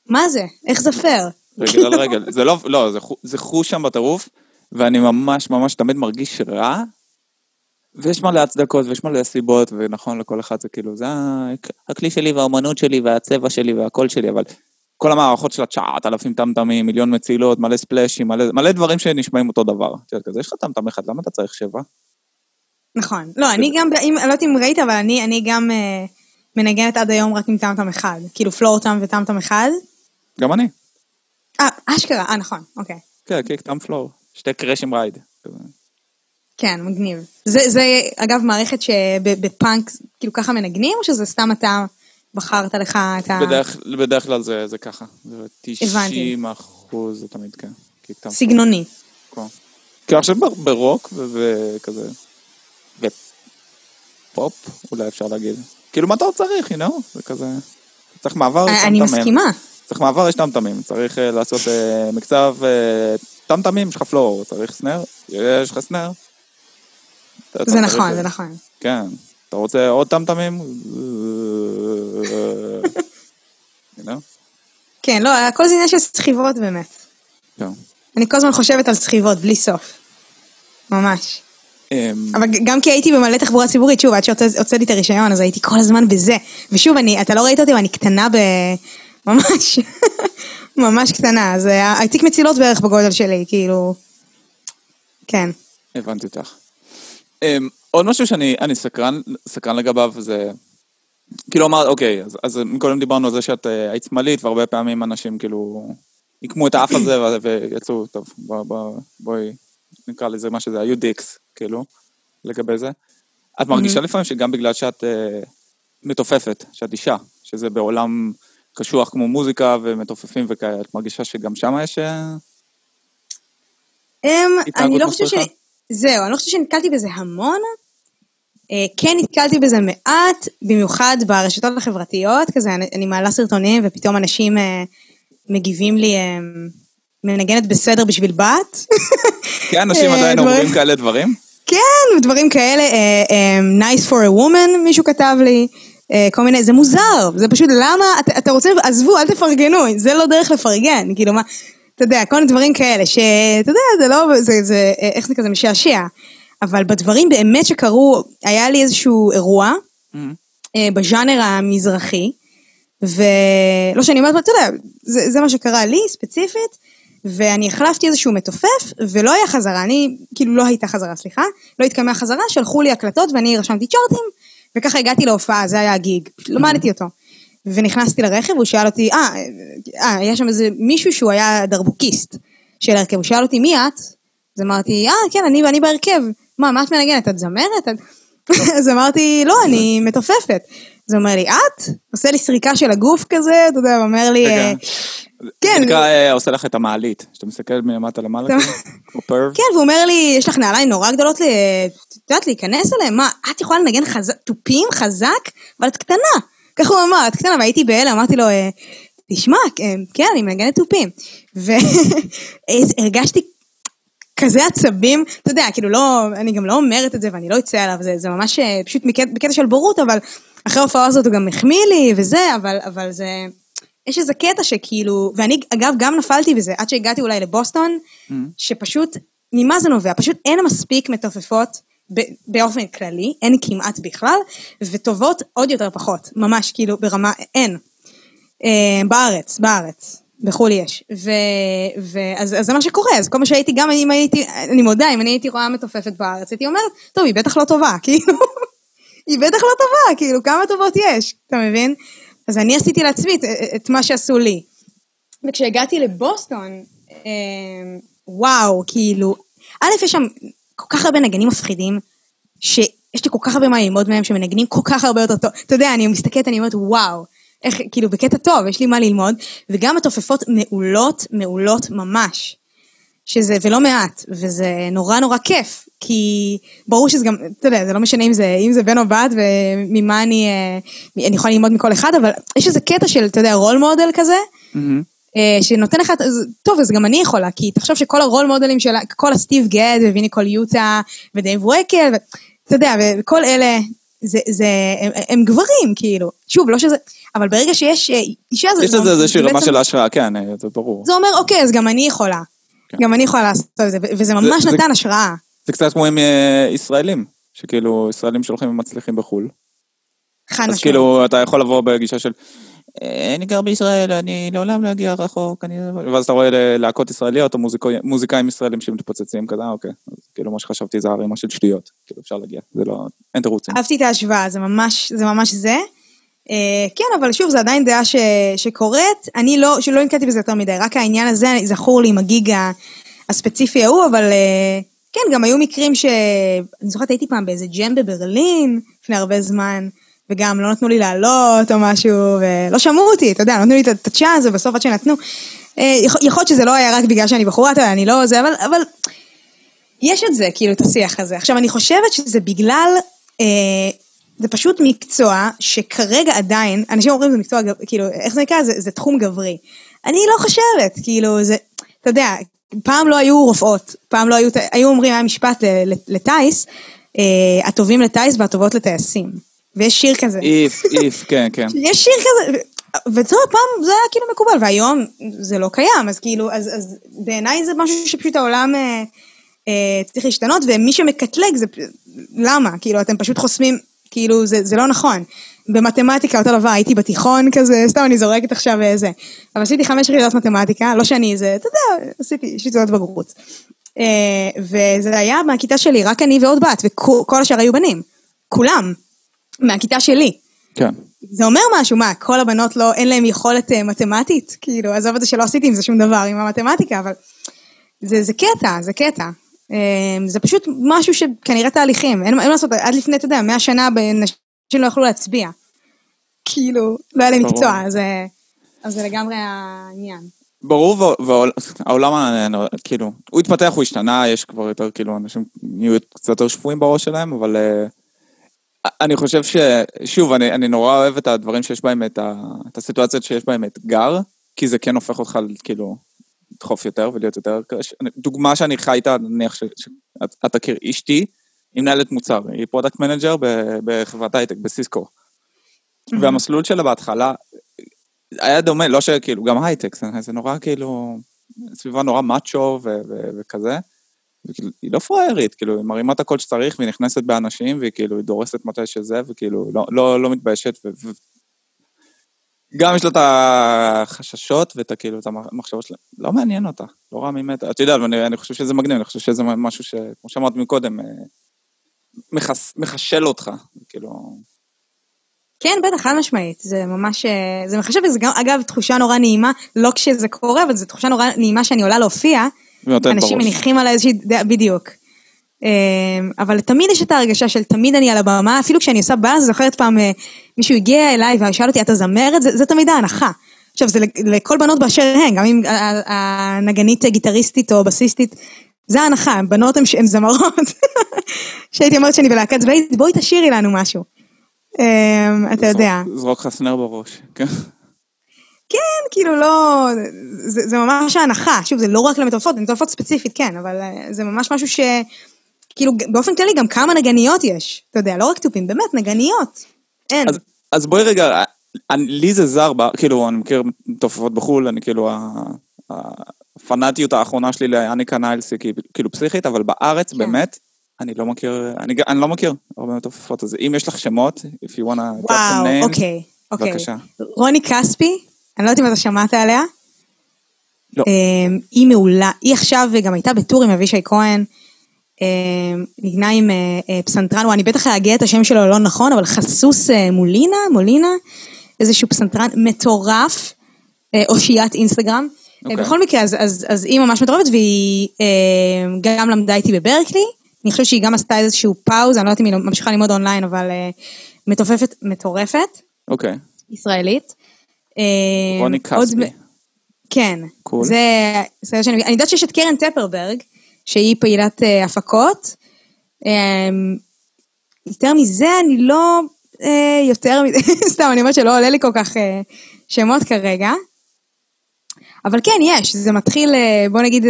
מה זה? איך זה פייר? רגל על רגל. זה לא, לא, זה זה חוש שם בטירוף, ואני ממש ממש תמיד מרגיש רע, ויש מלא הצדקות ויש מלא סיבות, ונכון, לכל אחד זה כאילו, זה הכלי שלי והאומנות שלי והצבע שלי והקול שלי, אבל כל המערכות של התשעת אלפים טמטמים, מיליון מצילות, מלא ספלאשים, מלא, מלא דברים שנשמעים אותו דבר. את יודעת, כזה, יש לך טמטם אחד, למה אתה צריך שבע? נכון. לא, אני גם, לא יודעת אם ראית, אבל אני, אני גם uh, מנגנת עד היום רק עם טמטם אחד. כאילו פלורטם וטמטם אחד. גם אני. אה, אשכרה, אה, נכון, אוקיי. כן, קיק טאם פלור. שתי קראשים רייד. כן, מגניב. זה, זה אגב מערכת שבפאנק, כאילו ככה מנגנים, או שזה סתם אתה בחרת לך את ה... בדרך, בדרך כלל זה, זה ככה. זה הבנתי. 90 אחוז זה תמיד כן. פלור. סגנוני. כן. כי עכשיו ברוק וכזה, ופופ, אולי אפשר להגיד. כאילו, מה אתה עוד צריך, you know? זה כזה... צריך מעבר, יש אה, אני. מסכימה. צריך מעבר, יש טמטמים. צריך אה, לעשות אה, מקצב טמטמים, יש לך פלור. צריך סנר, יש לך סנר. זה נכון, זה נכון. כן. אתה רוצה עוד טמטמים? כן, לא, הכל זה עניין של סחיבות באמת. כן. אני כל הזמן חושבת על סחיבות, בלי סוף. ממש. אמ, אבל גם כי הייתי במלא תחבורה ציבורית, שוב, עד שהוצאתי את הרישיון, אז הייתי כל הזמן בזה. ושוב, אני, אתה לא ראית אותי, אבל אני קטנה ב... [LAUGHS] ממש, ממש קטנה. אז אה, התיק מצילות בערך בגודל שלי, כאילו... כן. הבנתי אותך. Um, עוד משהו שאני אני סקרן, סקרן לגביו זה כאילו אמרת, אוקיי, אז, אז מקודם דיברנו על זה שאת אה, היית שמאלית, והרבה פעמים אנשים כאילו עיקמו את האף הזה ויצאו, טוב, בוא, בוא, בואי נקרא לזה מה שזה, היו דיקס, כאילו, לגבי זה. את מרגישה לפעמים שגם בגלל שאת אה, מתופפת, שאת אישה, שזה בעולם קשוח כמו מוזיקה ומתופפים וכאלה, את מרגישה שגם שם יש... אמ, אני לא חושבת ש... זהו, אני לא חושבת שנתקלתי בזה המון. אה, כן נתקלתי בזה מעט, במיוחד ברשתות החברתיות, כזה אני, אני מעלה סרטונים ופתאום אנשים אה, מגיבים לי, אה, מנגנת בסדר בשביל בת. כן, אנשים אה, עדיין אומרים כאלה דברים? כן, דברים כאלה, אה, אה, nice for a woman, מישהו כתב לי, כל מיני, זה מוזר, זה פשוט, למה, את- אתה רוצה, עזבו, אל תפרגנו, זה לא דרך לפרגן, כאילו מה, אתה יודע, כל מיני דברים כאלה, שאתה יודע, זה לא, זה, זה, איך זה כזה משעשע, אבל בדברים באמת שקרו, היה לי איזשהו אירוע, אה, בז'אנר המזרחי, ולא שאני אומרת, אתה יודע, זה, זה מה שקרה לי ספציפית, ואני החלפתי איזשהו מתופף, ולא היה חזרה, אני, כאילו לא הייתה חזרה, סליחה, לא התקיימה חזרה, שלחו לי הקלטות ואני רשמתי צ'ארטים, וככה הגעתי להופעה, זה היה הגיג, פשוט למדתי אותו. ונכנסתי לרכב, הוא שאל אותי, אה, אה, היה שם איזה מישהו שהוא היה דרבוקיסט של ההרכב, הוא שאל אותי, מי את? אז אמרתי, אה, כן, אני ואני בהרכב. מה, מה את מנגנת? את זמרת? את-" [LAUGHS] אז אמרתי, לא, אני מתופפת. אז הוא אומר לי, את? עושה לי סריקה של הגוף כזה, אתה יודע, הוא אומר לי, רגע. אה, זה כן. נקרא, אה, עושה לך את המעלית, שאתה מסתכל מלמטה למעלה, כאילו, כמו פרב. כן, והוא אומר לי, יש לך נעליים נורא גדולות, את יודעת, להיכנס אליהם? מה, את יכולה לנגן תופים חזק, אבל את קטנה. ככה הוא אמר, את קטנה, והייתי בהלם, אמרתי לו, "אה, תשמע, אה, כן, אני מנגנת תופים. והרגשתי [LAUGHS] כזה עצבים, אתה יודע, כאילו לא, אני גם לא אומרת את זה ואני לא אצא עליו, זה, זה ממש פשוט בקטע של בורות, אבל אחרי ההופעה הזאת הוא גם החמיא לי וזה, אבל, אבל זה, יש איזה קטע שכאילו, ואני אגב גם נפלתי בזה, עד שהגעתי אולי לבוסטון, שפשוט, ממה זה נובע? פשוט אין מספיק מתופפות ב- באופן כללי, אין כמעט בכלל, וטובות עוד יותר פחות, ממש כאילו ברמה, אין. אה, בארץ, בארץ. בחו"ל יש. ו... ואז אז זה מה שקורה, אז כל מה שהייתי, גם אם הייתי, אני מודה, אם אני הייתי רואה מתופפת בארץ, הייתי אומרת, טוב, היא בטח לא טובה, [LAUGHS] כאילו, היא בטח לא טובה, כאילו, כמה טובות יש, אתה מבין? אז אני עשיתי לעצמי את, את מה שעשו לי. וכשהגעתי לבוסטון, אה, וואו, כאילו, א', יש שם כל כך הרבה נגנים מפחידים, שיש לי כל כך הרבה מה ללמוד מהם, שמנגנים כל כך הרבה יותר טוב. אתה יודע, אני מסתכלת, אני אומרת, וואו, איך, כאילו, בקטע טוב, יש לי מה ללמוד, וגם התופפות מעולות, מעולות ממש. שזה, ולא מעט, וזה נורא נורא כיף, כי ברור שזה גם, אתה יודע, זה לא משנה אם זה, אם זה בן או בת, וממה אני, אה, אני יכולה ללמוד מכל אחד, אבל יש איזה קטע של, אתה יודע, role model כזה. אה, שנותן לך, טוב, אז גם אני יכולה, כי תחשוב שכל ה role model ים של, כל הסטיב גד ווויני קולאיוטה ודייב ווקל, ואתה יודע, וכל אלה, זה, זה, הם, הם גברים, כאילו. שוב, לא שזה, אבל ברגע שיש אה, אישה, זה... יש זה- לזה איזושהי זה רמה של ההשראה, כן, זה ברור. זה אומר, אוקיי, אז גם אני יכולה. כן. גם אני יכולה לעשות את זה, וזה ממש זה- נתן השראה. זה קצת כמו עם אה, ישראלים, שכאילו ישראלים שהולכים ומצליחים בחו"ל. חד אז משמעית. כאילו אתה יכול לבוא בגישה של "אה, אני גר בישראל, אני לעולם לא אגיע רחוק, אני... ואז אתה רואה להקות ישראליות או מוזיקאי- מוזיקאים ישראלים שמתפוצצים כזה, אה, אוקיי. אז כאילו מה שחשבתי זה ערימה של שטויות, כאילו אפשר להגיע, זה לא, אין תירוצים. אהבתי את ההשוואה, זה ממש זה. ממש זה. אה, כן, אבל שוב, זו עדיין דעה ש, שקורית. אני לא, שלא נתקלתי בזה יותר מדי, רק העניין הזה זכור לי עם הגיג הספציפי ההוא, אבל אה, כן, גם היו מקרים ש... אני זוכרת, הייתי פעם באיזה ג'ם בברלין, לפני הרבה זמן, וגם לא נתנו לי לעלות או משהו, ולא שמעו אותי, אתה יודע, נתנו לי את- הצ'אנס, ובסוף עד שנתנו. אה, יכול להיות שזה לא היה רק בגלל שאני בחורה, אתה יודע, אני לא זה, אבל... אבל יש את זה, כאילו, את השיח הזה. עכשיו, אני חושבת שזה בגלל, אה, זה פשוט מקצוע שכרגע עדיין, אנשים אומרים זה מקצוע, כאילו, איך זה נקרא? זה, זה תחום גברי. אני לא חושבת, כאילו, זה, אתה יודע, פעם לא היו רופאות, פעם לא היו, היו אומרים, היה משפט לטיס, אה, הטובים לטיס והטובות לטייסים. ויש שיר כזה. איף, איף, [LAUGHS] כן, כן. יש שיר כזה, ו- וטוב, פעם זה היה כאילו מקובל, והיום זה לא קיים, אז כאילו, אז, אז בעיניי זה משהו שפשוט העולם אה, אה, צריך להשתנות, ומי שמקטלג זה, למה? כאילו, אתם פשוט חוסמים, כאילו, זה, זה לא נכון. במתמטיקה אותו דבר, הייתי בתיכון כזה, סתם אני זורקת עכשיו איזה, אבל עשיתי חמש יחידות מתמטיקה, לא שאני איזה, אתה יודע, עשיתי, תעודת בגרות. אה, וזה היה מהכיתה שלי, רק אני ועוד בת, וכל השאר היו בנים. כולם. מהכיתה שלי. כן. זה אומר משהו, מה, כל הבנות לא, אין להן יכולת אה, מתמטית? כאילו, עזוב את זה שלא עשיתי עם זה שום דבר, עם המתמטיקה, אבל זה, זה קטע, זה קטע. אה, זה פשוט משהו שכנראה תהליכים, אין מה לעשות, עד לפני, אתה יודע, מאה שנה נשים לא יכלו להצביע. כאילו, לא היה להם. מקצוע, אז, אה, אז זה לגמרי העניין. ברור, והעולם, כאילו, הוא התפתח, הוא השתנה, יש כבר יותר, כאילו, אנשים נהיו קצת יותר שפויים בראש שלהם, אבל אה, אני חושב ש... שוב, אני, אני נורא אוהב את הדברים שיש בהם, את, ה, את הסיטואציות שיש בהם אתגר, כי זה כן הופך אותך, כאילו, לדחוף יותר ולהיות יותר קש... דוגמה שאני חי איתה, נניח שאת תכיר, אשתי, היא מנהלת מוצר, היא product manager בחברת הייטק, בסיסקו. והמסלול שלה בהתחלה היה דומה, לא שכאילו, גם הייטק, זה, זה נורא כאילו, סביבה נורא מאצ'ו ו- ו- וכזה. וכאילו, היא לא פראיירית, כאילו, היא מרימה את הכל שצריך, והיא נכנסת באנשים, והיא כאילו, היא דורסת מתי שזה, וכאילו, לא, לא, לא מתביישת, ו... גם יש לה את החששות ואת כאילו, את המחשבות שלה, לא מעניין אותה, לא רואה ממטה. את יודעת, אני, אני חושב שזה מגניב, אני חושב שזה משהו ש... כמו שאמרת מקודם, אה, מחס, מחשל אותך, כאילו... כן, בטח, חד משמעית. זה ממש, אה, זה מחשב, וזה גם, אגב, תחושה נורא נעימה, לא כשזה קורה, אבל זו תחושה נורא נעימה שאני עולה להופיע. אנשים מניחים על איזושהי דעה, בדיוק. אה, אבל תמיד יש את ההרגשה של תמיד אני על הבמה, אפילו כשאני עושה באז, זוכרת פעם אה, מישהו הגיע אליי ושאל אותי, אתה זמרת? זה, זה תמיד ההנחה. עכשיו, זה לכל בנות באשר הן, גם אם הנגנית גיטריסטית או בסיסטית, זה ההנחה, בנות הן זמרות. [LAUGHS] שהייתי אומרת שאני בלהקת צבאית, בואי תשאירי לנו משהו. אתה יודע. זרוק לך סנר בראש, כן. כן, כאילו לא, זה, זה ממש ההנחה, שוב, זה לא רק למטורפות, למטורפות ספציפית, כן, אבל זה ממש משהו ש... כאילו, באופן כללי גם כמה נגניות יש, אתה יודע, לא רק תופים, באמת, נגניות, אין. אז, אז בואי רגע, אני, לי זה זר, כאילו, אני מכיר מתופפות בחו"ל, אני כאילו, הפנאטיות האחרונה שלי לאניקה ניילס היא כאילו פסיכית, אבל בארץ, כן. באמת, אני לא מכיר, אני, אני לא מכיר הרבה מתופפות, אז אם יש לך שמות, if you wanna drop some names, אוקיי, אוקיי. בבקשה. רוני כספי, אני לא יודעת אם אתה שמעת עליה. לא. היא מעולה, היא עכשיו גם הייתה בטור עם אבישי כהן, נגנה עם פסנתרן, אני בטח אגיע את השם שלו לא נכון, אבל חסוס מולינה, מולינה, איזשהו פסנתרן מטורף, אושיית אינסטגרם. Okay. בכל מקרה, אז, אז, אז היא ממש מטורפת, והיא גם למדה איתי בברקלי. אני חושבת שהיא גם עשתה איזשהו פאוז, אני לא יודעת אם היא ממשיכה ללמוד אונליין, אבל מתופפת מטורפת. אוקיי. ישראלית. רוני כספי. כן. קול. זה, זה שאני, אני יודעת שיש את קרן טפרברג, שהיא פעילת uh, הפקות. Um, יותר מזה אני לא uh, יותר מזה, [LAUGHS] סתם, אני אומרת שלא עולה לי כל כך uh, שמות כרגע. אבל כן, יש, זה מתחיל, uh, בוא נגיד,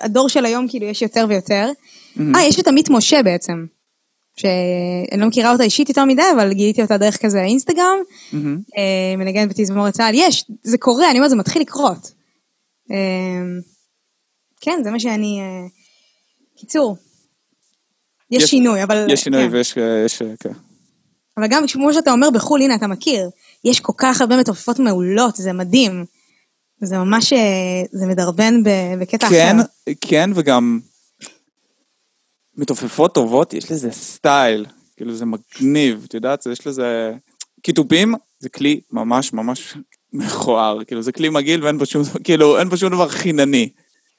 הדור של היום כאילו יש יותר ויותר. אה, mm-hmm. יש את עמית משה בעצם. שאני לא מכירה אותה אישית יותר מדי, אבל גיליתי אותה דרך כזה אינסטגרם, mm-hmm. מנגנת בתזמורת צה"ל, יש, זה קורה, אני אומרת, זה מתחיל לקרות. אה, כן, זה מה שאני... אה, קיצור, יש, יש שינוי, אבל... יש שינוי כן. ויש... יש, כן. אבל גם כמו שאתה אומר בחו"ל, הנה, אתה מכיר, יש כל כך הרבה מתופפות מעולות, זה מדהים. זה ממש, זה מדרבן בקטע כן, אחר. כן, כן, וגם... מתופפות טובות, יש לזה סטייל, כאילו זה מגניב, את יודעת, יש לזה... כי תופים זה כלי ממש ממש מכוער, כאילו זה כלי מגעיל ואין בו שום, כאילו אין בו שום דבר חינני.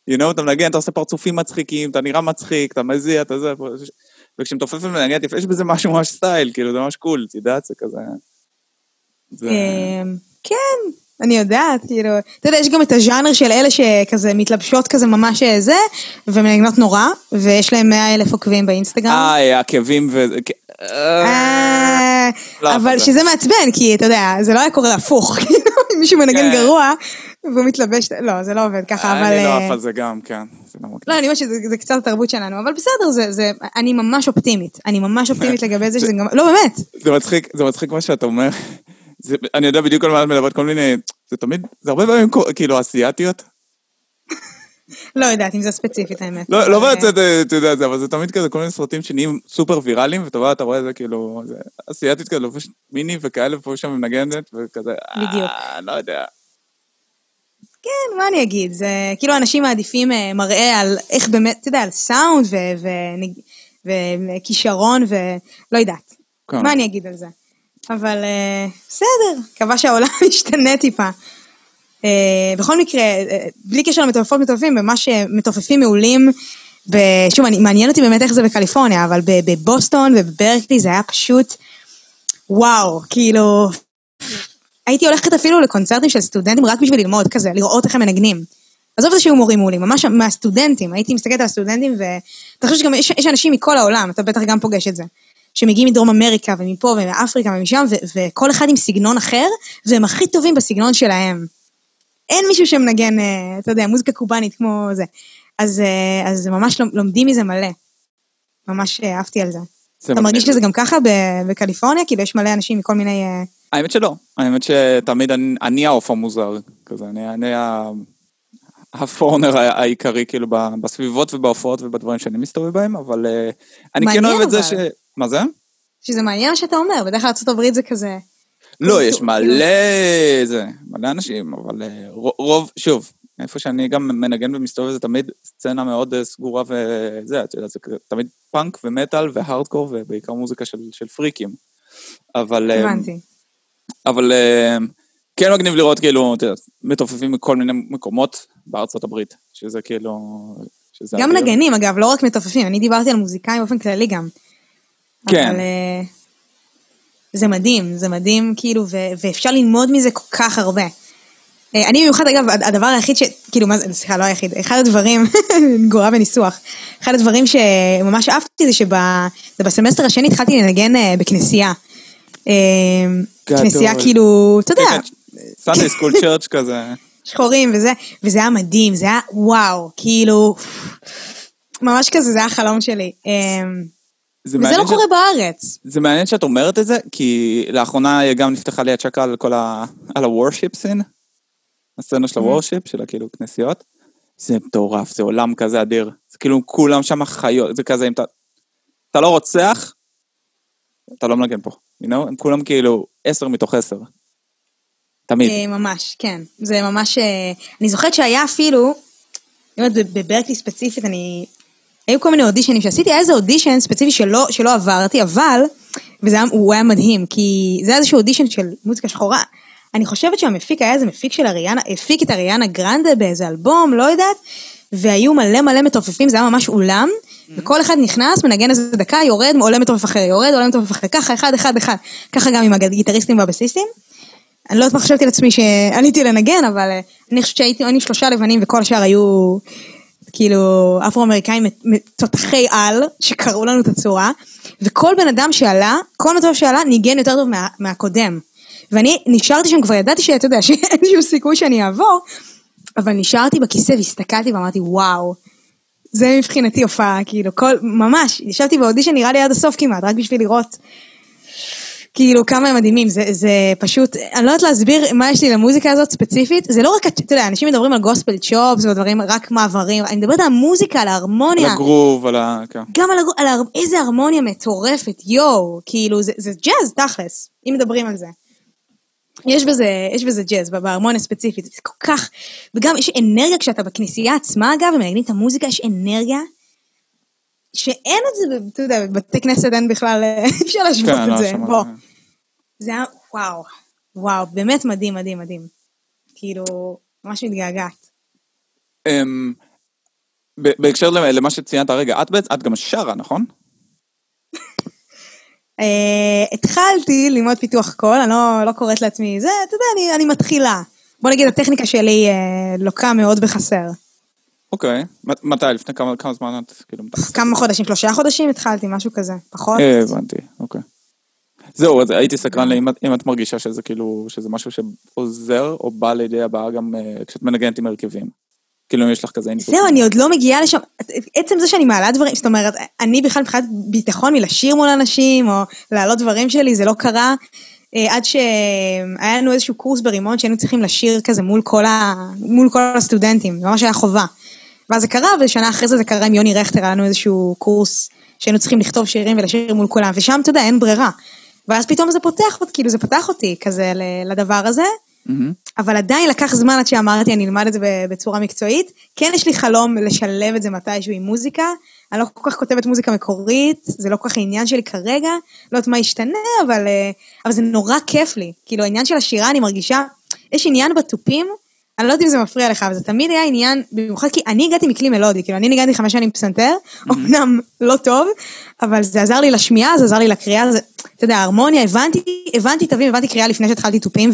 You know, אתה מנגן, אתה עושה פרצופים מצחיקים, אתה נראה מצחיק, אתה מזיע, אתה זה, וכשמתופף ומנגן יפה, יש בזה משהו ממש סטייל, כאילו זה ממש cool, את יודעת, זה כזה... זה... כן, אני יודעת, כאילו, אתה יודע, יש גם את הז'אנר של אלה שכזה מתלבשות כזה ממש זה, ומנגנות נורא, ויש להם 100 אלף עוקבים באינסטגרם. אה, עקבים ו... אבל שזה מעצבן, כי אתה יודע, זה לא היה קורה הפוך, [LAUGHS] כאילו, אם מישהו מנגן גרוע, והוא מתלבש, לא, זה לא עובד ככה, אבל... אני לא עף על זה גם, כן. לא, אני אומרת שזה קצת התרבות שלנו, אבל בסדר, זה, אני ממש אופטימית, אני ממש אופטימית [LAUGHS] לגבי זה שזה גם, לא באמת. זה מצחיק, זה מצחיק מה שאתה אומר. [LAUGHS] זה, אני יודע בדיוק על מה את מדברת, כל מיני, זה תמיד, זה הרבה פעמים כאילו אסיאתיות. לא יודעת אם זה ספציפית האמת. לא, לא בעצם, אתה יודע, זה, אבל זה תמיד כזה כל מיני סרטים שנהיים סופר ויראליים, ואתה רואה, אתה רואה זה כאילו, אסיאתית כזה, לובש מיני וכאלה, ופה שם מנגנת, וכזה, בדיוק. אה, לא יודע. כן, מה אני אגיד, זה כאילו אנשים מעדיפים מראה על איך באמת, אתה יודע, על סאונד וכישרון ולא יודעת. מה אני אגיד על זה? אבל אה, בסדר, מקווה שהעולם [LAUGHS] ישתנה טיפה. אה, בכל מקרה, אה, בלי קשר למטורפות מטורפים, ממש אה, מתופפים מעולים. שוב, מעניין אותי באמת איך זה בקליפורניה, אבל בבוסטון ובברקלי זה היה פשוט, וואו, כאילו, הייתי הולכת אפילו לקונצרטים של סטודנטים רק בשביל ללמוד כזה, לראות איך הם מנגנים. עזוב את זה שהיו מורים מעולים, ממש מהסטודנטים, הייתי מסתכלת על הסטודנטים ואתה חושב שגם יש, יש אנשים מכל העולם, אתה בטח גם פוגש את זה, שמגיעים מדרום אמריקה ומפה ומאפריקה ומשם, ו- וכל אחד עם סגנון אחר, והם הכי טובים בסגנון שלהם. אין מישהו שמנגן, אה, אתה יודע, מוזיקה קובאנית כמו זה. אז, אה, אז ממש לומ- לומדים מזה מלא. ממש אה, אהבתי על זה. אתה מרגיש. שזה גם ככה בקליפורניה? כאילו יש מלא אנשים מכל מיני... אה, האמת שלא, האמת שתמיד אני, אני העוף המוזר, כזה, אני, אני הפורנר העיקרי כאילו בסביבות ובהופעות ובדברים שאני מסתובב בהם, אבל אה, אני כן אוהב את זה ש... מה זה? שזה מעניין שאתה אומר, בדרך כלל ארה"ב זה כזה... לא, יש כאילו- מלא זה, מלא אנשים, אבל אה, רוב, שוב, איפה שאני גם מנגן ומסתובב זה תמיד סצנה מאוד אה, סגורה וזה, את יודעת, זה תמיד פאנק ומטאל והארדקור ובעיקר מוזיקה של, של פריקים. אבל... אה, הבנתי. אבל אה, כן מגניב לראות כאילו, את יודעת, מתופפים מכל מיני מקומות בארצות הברית, שזה כאילו... שזה גם אדיר. נגנים אגב, לא רק מתופפים, אני דיברתי על מוזיקאים באופן כללי גם. כן. אבל זה מדהים, זה מדהים כאילו, ו- ואפשר ללמוד מזה כל כך הרבה. אה, אני במיוחד, אגב, הד- הדבר היחיד ש... כאילו, מה זה, סליחה, לא היחיד, אחד הדברים, [LAUGHS] גורה בניסוח, אחד הדברים שממש אהבתי זה שבסמסטר השני התחלתי לנגן אה, בכנסייה. אה. כנסייה כאילו, אתה יודע, סנדיי סקול צ'רץ' כזה. שחורים וזה, וזה היה מדהים, זה היה וואו, כאילו, ממש כזה, זה היה החלום שלי. זה וזה לא ש- קורה בארץ. זה מעניין שאת אומרת את זה, כי לאחרונה גם נפתחה לי הצ'קה על כל ה... על ה-worship scene, הסצנה של ה-worship, של הכאילו כנסיות. זה מטורף, זה עולם כזה אדיר. זה כאילו כולם שם חיות, זה כזה אם אתה... אתה לא רוצח, אתה לא מנגן פה, you know? הם כולם כאילו עשר מתוך עשר. תמיד. אה, ממש, כן. זה ממש... אה, אני זוכרת שהיה אפילו, אני אומרת, בב- בברקלי ספציפית, אני... היו כל מיני אודישנים שעשיתי, היה איזה אודישן ספציפי שלא, שלא עברתי, אבל, וזה היה, הוא היה מדהים, כי זה היה איזשהו אודישן של מוזיקה שחורה. אני חושבת שהמפיק היה איזה מפיק של אריאנה, הפיק את אריאנה גרנדה באיזה אלבום, לא יודעת, והיו מלא מלא מתופפים, זה היה ממש אולם, וכל אחד נכנס, מנגן איזה דקה, יורד, עולה מתופף אחר, יורד, עולה מתופף אחר, ככה, אחד, אחד, אחד. ככה גם עם הגיטריסטים והבסיסטים. אני לא יודעת מה חשבתי לעצמי שעליתי לנגן, אבל אה, אני חושבת שהייתי היינו שלושה לבנים וכל השאר היו כאילו אפרו-אמריקאים תותחי על, שקראו לנו את הצורה, וכל בן אדם שעלה, כל מטוב שעלה, ניגן יותר טוב מה, מהקודם. ואני נשארתי שם, כבר ידעתי שאתה יודע, שאין שום סיכוי שאני אעבור, אבל נשארתי בכיסא והסתכלתי ואמרתי, וואו, זה מבחינתי הופעה, כאילו, כל, ממש, ישבתי באודישן נראה לי עד הסוף כמעט, רק בשביל לראות כאילו כמה הם מדהימים, זה, זה פשוט, אני לא יודעת להסביר מה יש לי למוזיקה הזאת ספציפית, זה לא רק, אתה יודע, אנשים מדברים על גוספל צ'ופס ודברים, רק מעברים, אני מדברת על המוזיקה, על על ההרמוניה, הגרוב, על ה... כן. גם על, על הר... איזה הרמוניה מטורפת, יואו, כאילו זה, זה ג'אז תכלס, אם מדברים על זה. יש בזה, יש בזה ג'אז, בהרמוניה ספציפית, זה כל כך, וגם יש אנרגיה כשאתה בכנסייה עצמה אגב, ומנגנים את המוזיקה, יש אנרגיה שאין את זה, אתה יודע, בבתי כנסת אין בכלל, אי [LAUGHS] אפשר להשוות כן, את לא זה. בוא. זה היה, וואו, וואו, באמת מדהים, מדהים, מדהים. כאילו, ממש מתגעגעת. אמ, בהקשר למ- למה שציינת הרגע, את את גם שרה, נכון? אה, התחלתי ללמוד פיתוח קול, אני לא, לא קוראת לעצמי, זה, אתה יודע, אני, אני מתחילה. בוא נגיד, הטכניקה שלי אה, לוקה מאוד בחסר. אוקיי. מתי? לפני כמה זמן את כאילו? כמה חודשים, שלושה חודשים התחלתי, משהו כזה, פחות. אה, הבנתי, אוקיי. זהו, אז הייתי סקרן אם את מרגישה שזה כאילו, שזה משהו שעוזר או בא לידי הבאה גם כשאת מנגנת עם הרכבים. כאילו אם יש לך כזה אינפוט. זהו, אני עוד לא מגיעה לשם. עצם זה שאני מעלה דברים, זאת אומרת, אני בכלל מבחינת ביטחון מלשיר מול אנשים, או להעלות דברים שלי, זה לא קרה. אה, עד שהיה לנו איזשהו קורס ברימון שהיינו צריכים לשיר כזה מול כל, ה... מול כל הסטודנטים, זה ממש היה חובה. ואז זה קרה, ושנה אחרי זה זה קרה עם יוני רכטר, היה לנו איזשהו קורס שהיינו צריכים לכתוב שירים ולשיר מול כולם, ושם, אתה יודע, אין ברירה. ואז פתאום זה פותח, כאילו זה פתח אותי כזה לדבר הזה. אבל עדיין לקח זמן עד שאמרתי אני אלמד את זה בצורה מקצועית. כן יש לי חלום לשלב את זה מתישהו עם מוזיקה, אני לא כל כך כותבת מוזיקה מקורית, זה לא כל כך העניין שלי כרגע, לא יודעת מה ישתנה, אבל, אה, אבל זה נורא כיף לי. כאילו, העניין של השירה, אני מרגישה, יש עניין בתופים, אני לא יודעת אם זה מפריע לך, אבל זה תמיד היה עניין, במיוחד כי אני הגעתי מכלי מלודי, כאילו, אני ניגנתי חמש שנים פסנתר, אמנם לא טוב, אבל זה עזר לי לשמיעה, זה עזר לי לקריאה, זה, אתה יודע, ההרמוניה, הבנתי, הבנתי תווים, הבנתי קריאה לפני שהתחלתי תופים,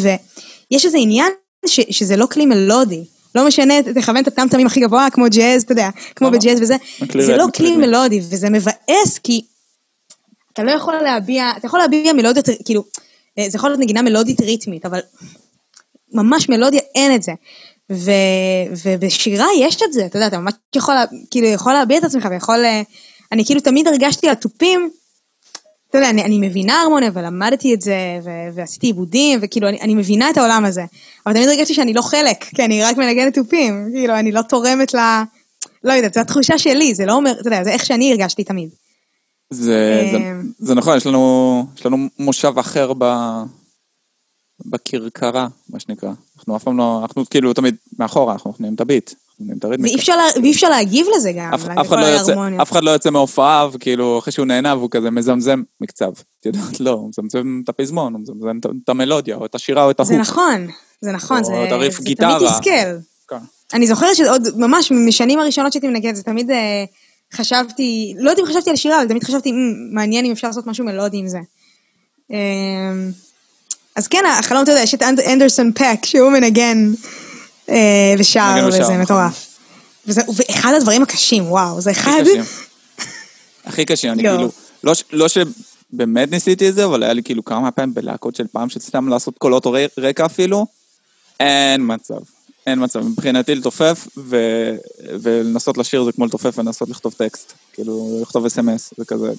ויש איזה עניין ש, שזה לא כלי מלודי. לא משנה, תכוון את הטמטמים הכי גבוה, כמו ג'אז, אתה יודע, כמו למה? בג'אז וזה. זה לא. כלי מלודי, וזה מבאס, כי אתה לא יכול להביע, אתה יכול להביע מלודיות, כאילו, אה, זה יכול להיות נגינה מלודית ריתמית, אבל ממש מלודיה אין את זה. ו, ובשירה יש את זה, אתה יודע, אתה ממש יכול, כאילו, יכול להביע את עצמך ויכול... אה, אני כאילו תמיד הרגשתי על תופים, אתה יודע, אני, אני מבינה הרמוניה ולמדתי את זה, ו, ועשיתי עיבודים, וכאילו, אני, אני מבינה את העולם הזה. אבל תמיד הרגשתי שאני לא חלק, כי אני רק מנגנת תופים, כאילו, אני לא תורמת ל... לא יודעת, זו התחושה שלי, זה לא אומר, אתה יודע, זה איך שאני הרגשתי תמיד. זה, זה, אמ. זה נכון, יש לנו, יש לנו מושב אחר ב, בכרכרה, מה שנקרא. אנחנו אף פעם לא, אנחנו כאילו תמיד מאחורה, אנחנו נותנים את הביט. ואי אפשר, להגיב לזה גם, אף, לכל אחד לא יוצא, ההרמוניה. אף אחד לא יוצא מהופעה, וכאילו, אחרי שהוא נהנה, והוא כזה מזמזם מקצב. את יודעת, לא, הוא מזמזם את הפזמון, הוא מזמזם את- המלודיה, או את השירה, או את ה hook. זה נכון, זה נכון, זה. תמיד תסכל. כן. אני זוכרת שעוד ממש משנים הראשונות שהייתי מנגנת, זה תמיד אה, חשבתי, לא יודעת אם חשבתי על שירה, אבל תמיד חשבתי, "מ, מעניין אם אפשר לעשות משהו מלודי עם זה. אז כן, החלום, אתה יודע, יש את אנד- אנדרסון פאק, שהוא מנגן אה, ושר, וזה נכון. מטורף. וזה, ואחד הדברים הקשים, וואו, זה אחד... הכי קשים. הכי קשים, אני יואו. כאילו, לא, לא שבאמת ניסיתי את זה, אבל היה לי כאילו כמה פעמים בלהקות של פעם, שסתם לעשות קולות או רקע אפילו, אין מצב. אין מצב. מבחינתי לתופף, ו... ולנסות לשיר זה כמו לתופף ולנסות לכתוב טקסט. כאילו, לכתוב אס.אם.אס, זה כזה...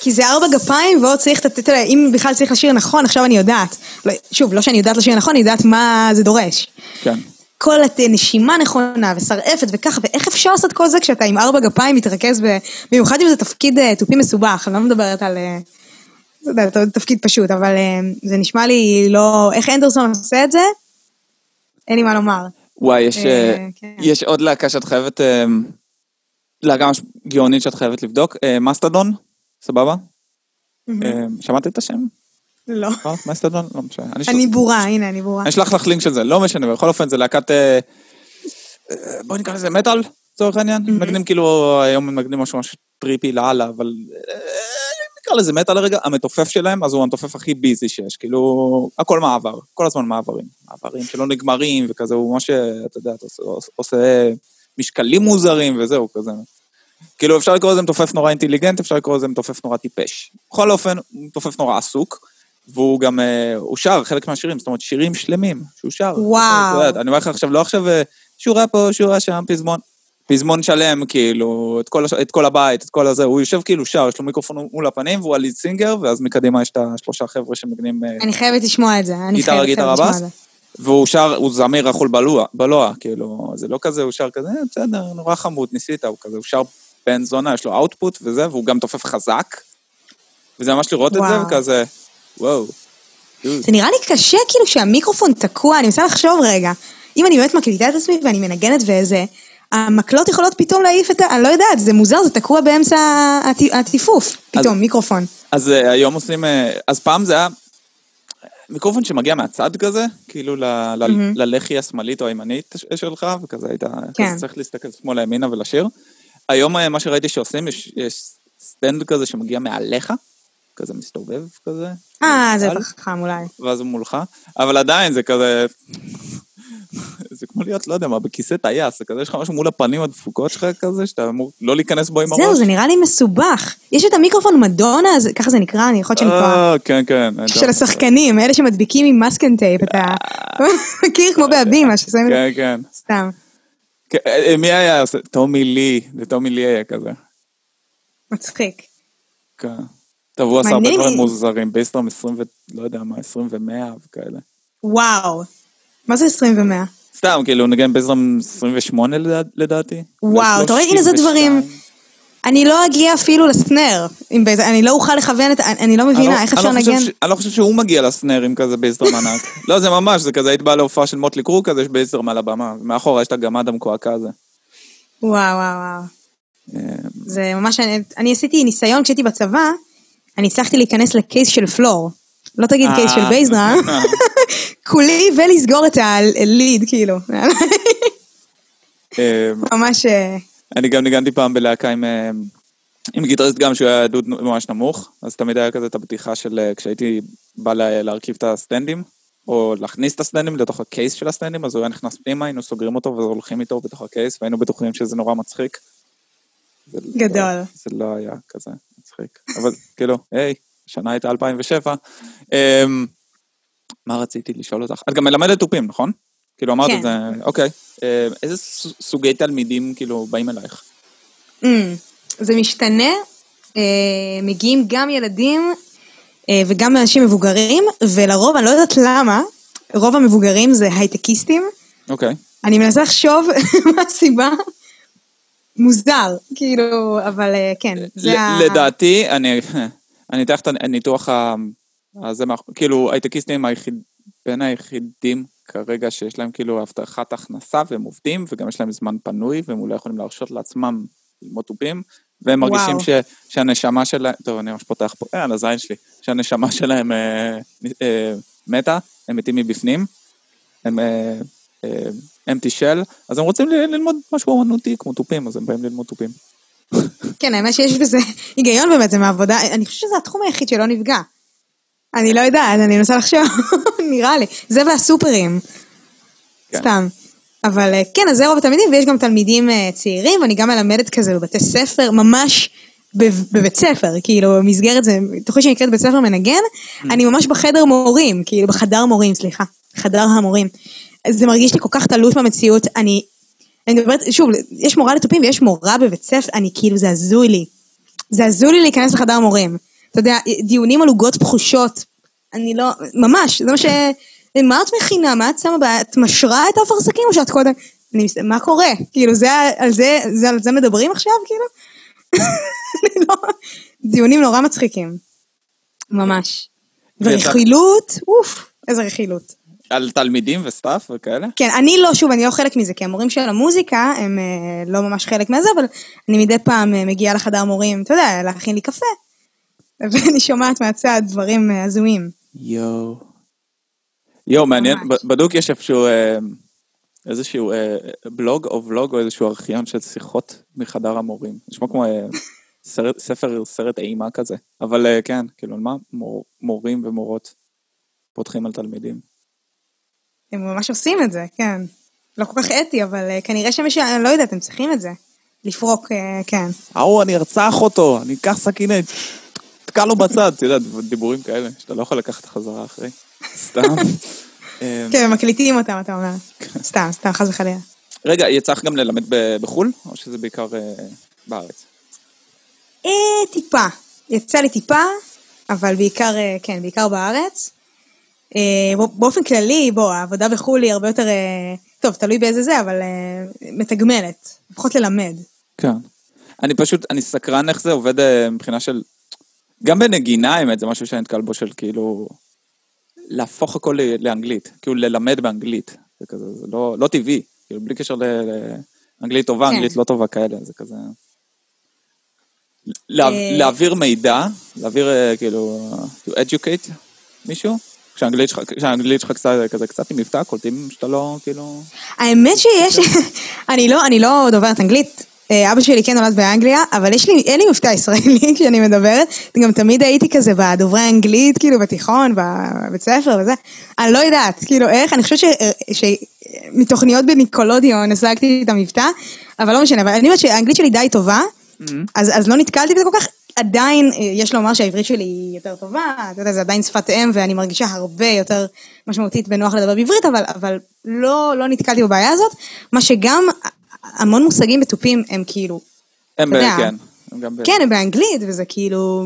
כי זה ארבע גפיים, ועוד צריך, יודע, אם בכלל צריך לשיר נכון, עכשיו אני יודעת. לא, שוב, לא שאני יודעת לשיר נכון, אני יודעת מה זה דורש. כן. כל כל הת- נשימה נכונה ושרעפת וככה, ואיך אפשר לעשות כל זה כשאתה עם ארבע גפיים מתרכז. במיוחד אם זה תפקיד אה, תופי מסובך, אני לא מדברת על... אה, אתה יודע, זה תפקיד פשוט, אבל אה, זה נשמע לי לא... איך אנדרסון עושה את זה? אין לי מה לומר. וואי, יש, כן. יש עוד להקה שאת חייבת... להקה גאונית שאת חייבת לבדוק. מסטדון, סבבה? אה, שמעת את השם? לא. לא? מסטדון? לא משנה. אני בורה, הנה, אני בורה. אני אשלח לך לינק של זה, לא משנה, בכל אופן זה להקת... אה, אה, בואי נקרא לזה מטאל, לצורך העניין. מנגנים כאילו, היום מנגנים משהו ממש טריפי לאללה, אבל... אה, נקרא לזה מטאל לרגע, המתופף שלהם, אז הוא המתופף הכי ביזי שיש, כאילו, הכל מעבר, כל הזמן מעברים. מעברים שלא נגמרים, וכזה, הוא ממש, אה, אתה יודע, אתה עושה- עושה משקלים מוזרים וזהו, כזה. כאילו, אפשר לקרוא לזה מתופף נורא אינטליגנט, אפשר לקרוא לזה מתופף נורא טיפש. בכל אופן, הוא מתופף נורא עסוק, והוא גם, אה, הוא שר חלק מהשירים, זאת אומרת, שירים שלמים, שהוא שר. וואו. יודע, אני אומר לך עכשיו, לא עכשיו אה, שורה פה, שורה שם, פזמון. פזמון שלם, כאילו, את כל, הש... את כל הבית, את כל הזה, הוא יושב כאילו שר, יש לו מיקרופון מול הפנים, והוא הליד סינגר, ואז מקדימה יש את השלושה חבר'ה שמנגנים, אה, אני חייבת לשמוע את זה. אני גיטרה, חייבת, גיטרה, חייבת לשמוע? את זה. והוא שר, הוא זמיר אכול בלוע, בלוע, כאילו, זה לא כזה, הוא שר כזה, "אה, בסדר, נורא חמוד, ניסית, הוא כזה, הוא שר בן זונה, יש לו אאוטפוט וזה, והוא גם תופף חזק, וזה ממש לראות את זה, וואו. וכזה, וואו. זה נראה לי קשה כאילו שהמיקרופון תקוע, אני מנסה לחשוב רגע. אם אני באמת מקליטה את עצמי ואני מנגנת ואיזה, המקלות יכולות פתאום להעיף את ה... אני לא יודעת, זה מוזר, זה תקוע באמצע הט- הטיפוף, פתאום, מיקרופון. אז אה, היום עושים, אה, אז פעם זה היה מיקרופון שמגיע מהצד כזה, כאילו ל- ל- מהמם. ללחי השמאלית או הימנית שלך, וכזה היית, כן. צריך להסתכל שמאלה ימינה ולשיר. היום אה, מה שראיתי שעושים, יש, יש stand כזה שמגיע מעליך, כזה מסתובב כזה. אה, זה חכם אולי. ואז הוא מולך, אבל עדיין זה כזה... זה כמו להיות, לא יודע מה, בכיסא טייס, זה כזה, יש לך משהו מול הפנים הדפוקות שלך כזה, שאתה אמור לא להיכנס בו עם הראש. זהו, זה נראה לי מסובך. יש את המיקרופון מדונה, ככה זה נקרא, אני יכול להיות שאני טועה. אה, כן, כן. של השחקנים, אלה שמדביקים עם masking tape, אתה מכיר [LAUGHS] כמו בהבימה, ששמים את זה. כן, כן. סתם, אה, מי היה עושה? טומי לי, זה טומי לי היה כזה. מצחיק. כן. טוב, הוא עשה הרבה דברים מוזרים, bass drum 20 ו... לא יודע מה, 20 ו-100 וכאלה. וואו. מה זה 20 ו-100? סתם, כאילו, הוא נגן bass drum 28 לדע- לדעתי. וואו, אתה רואה, הנה זה 32. דברים- אני לא אגיע אפילו ל snare, באיזה- אני לא אוכל לכוון את, אני לא אני לא- מבינה, איך אפשר לא חושב לנגן? אני לא חושב שהוא מגיע ל snare עם כזה bass drum ענק. [LAUGHS] לא, זה ממש, זה כזה, היית באה להופעה של מוטלי קרו כזה, יש bass drum על הבמה. מאחורה יש את הגמד המקועקע הזה. וואו, וואו, וואו. אה, זה ממש, אני, עשיתי ניסיון כשהייתי בצבא, אני הצלחתי להיכנס ל case של floor. לא תגיד case של אה. בייזרה, [LAUGHS] [LAUGHS] כולי ולסגור את ה lid, כאילו. אה, ממש, אה, אני גם ניגנתי פעם בלהקה עם, אה, עם גיטריסט גם שהוא היה דוד ממש נמוך, אז תמיד היה כזה את הבדיחה של אה, כשהייתי בא לה- להרכיב את הסטנדים, או להכניס את הסטנדים לתוך הקייס של הסטנדים, אז הוא היה נכנס פנימה, היינו סוגרים אותו והולכים איתו בתוך הקייס, והיינו בטוחים שזה נורא מצחיק. לא- גדול. זה לא היה כזה מצחיק, אבל כאילו, היי, השנה הייתה 2007. אמ, מה רציתי לשאול אותך? את גם מלמדת תופים, נכון? כאילו אמרת כן. את זה, אוקיי. אה, איזה סוגי תלמידים כאילו באים אלייך? Mm, זה משתנה, אה, מגיעים גם ילדים אה, וגם אנשים מבוגרים, ולרוב, אני לא יודעת למה, רוב המבוגרים זה הייטקיסטים. אוקיי. אני מנסה לחשוב [LAUGHS] מה הסיבה. מוזר, כאילו, אבל אה, כן, זה ה... לדעתי, אני [LAUGHS] אני אתן לך את הניתוח ה... הזה, כאילו, הייטקיסטים היחיד, בין היחידים כרגע שיש להם כאילו הבטחת הכנסה והם עובדים, וגם יש להם זמן פנוי, והם אולי יכולים להרשות לעצמם ללמוד תופים, והם וואו. מרגישים ש, שהנשמה שלהם, טוב, אני ממש פותח פה, אה, על הזין שלי, שהנשמה שלהם אה, אה, מתה, הם מתים מבפנים, הם אה, אה, empty shell, אז הם רוצים ללמוד משהו אומנותי כמו תופים, אז הם באים ללמוד תופים. כן, האמת שיש בזה [LAUGHS] היגיון באמת, זה מעבודה, אני חושבת שזה התחום היחיד שלא נפגע. אני לא יודעת, אני מנסה לחשוב, [LAUGHS] נראה לי. זה והסופרים. כן. סתם. אבל אה, כן, אז זה רוב התלמידים, ויש גם תלמידים אה, צעירים, ואני גם מלמדת כזה בבתי ספר, ממש בב- בבית ספר, כאילו, במסגרת זה, תוכנית שנקראת בית ספר מנגן, אני ממש בחדר מורים, כאילו, בחדר מורים, סליחה, חדר המורים. זה מרגיש לי כל כך תלוש מהמציאות, אני, אני מדברת, שוב, יש מורה לתופים ויש מורה בבית ספר, אני כאילו, זה הזוי לי. זה הזוי לי להיכנס לחדר מורים. אתה יודע, דיונים על עוגות פחושות, אני לא, ממש, זה מה ש... מה את מכינה? מה את שמה? ב- את משרה את האפרסקים או שאת קודם... אני, מה קורה? כאילו, זה, על זה, זה, על זה מדברים עכשיו, כאילו? [LAUGHS] אני לא... דיונים נורא מצחיקים. ממש. ורכילות, אוף, איזה רכילות. על תלמידים ו stuff וכאלה? כן, אני לא, שוב, אני לא חלק מזה, כי המורים של המוזיקה הם אה, לא ממש חלק מזה, אבל אני מדי פעם אה, מגיעה לחדר מורים, אתה יודע, להכין לי קפה, [LAUGHS] ואני שומעת מהצד דברים אה, הזויים. יואו. יואו, מעניין, בדוק יש איפשהו אה, איזשהו אה, בלוג או ולוג או איזשהו ארכיון של שיחות מחדר המורים. נשמע כמו [LAUGHS] סרט, ספר, סרט אימה כזה. אבל כן, כאילו, מה מור, מורים ומורות פותחים על תלמידים? הם ממש עושים את זה, כן. לא כל כך אתי, אבל אה, כנראה שהם, אני לא יודעת, הם צריכים את זה. לפרוק, כן. ההוא, אני ארצח אותו, אני אקח סכינית, תקע לו בצד, אתה יודע, דיבורים כאלה, שאתה לא יכול לקחת חזרה אחרי. סתם. [LAUGHS] כן, מקליטים אותם, אתה אומר. סתם, סתם, חס וחלילה. רגע, יצא לך גם ללמד בחו"ל, או שזה בעיקר אה, בארץ? אה, טיפה. יצא לי טיפה, אבל בעיקר, אה, כן, בעיקר בארץ. באופן כללי, בוא, העבודה בחו"ל היא הרבה יותר, טוב, תלוי באיזה זה, אבל מתגמלת. לפחות ללמד. כן. אני פשוט, אני סקרן איך זה עובד מבחינה של... גם בנגינה, האמת, זה משהו שאני נתקל בו של כאילו... להפוך הכל לאנגלית, כאילו ללמד באנגלית. זה כזה, זה לא, לא טבעי, כאילו בלי קשר לאנגלית טובה, כן. אנגלית לא טובה כאלה, זה כזה... לה, אה, להעביר מידע, להעביר אה, כאילו, to educate מישהו, כשהאנגלית שלך, כשהאנגלית שלך קצת, כזה קצת עם מבטא, קולטים שאתה לא, כאילו... האמת שיש, [LAUGHS] אני לא, אני לא דוברת אנגלית. אה, אבא שלי כן נולד באנגליה, אבל יש לי, אין לי מבטא ישראלי [LAUGHS] כשאני מדברת. גם תמיד הייתי כזה בדוברי האנגלית, כאילו בתיכון, בבית ספר וזה. אני לא יודעת, כאילו איך, אני חושבת ש- שמתוכניות בניקולודיון השגתי את המבטא, אבל לא משנה, אבל אני אומרת שהאנגלית שלי די טובה, אז, אז לא נתקלתי בזה כל כך. עדיין, אה, יש לומר שהעברית שלי היא יותר טובה, אתה יודע, זה עדיין שפת אם, ואני מרגישה הרבה יותר משמעותית בנוח לדבר בעברית, אבל, אבל לא, לא נתקלתי בבעיה הזאת. מה שגם, המון מושגים בתופים הם כאילו, הם, אתה יודע. כן, הם גם. כן, הם באנגלית, וזה כאילו,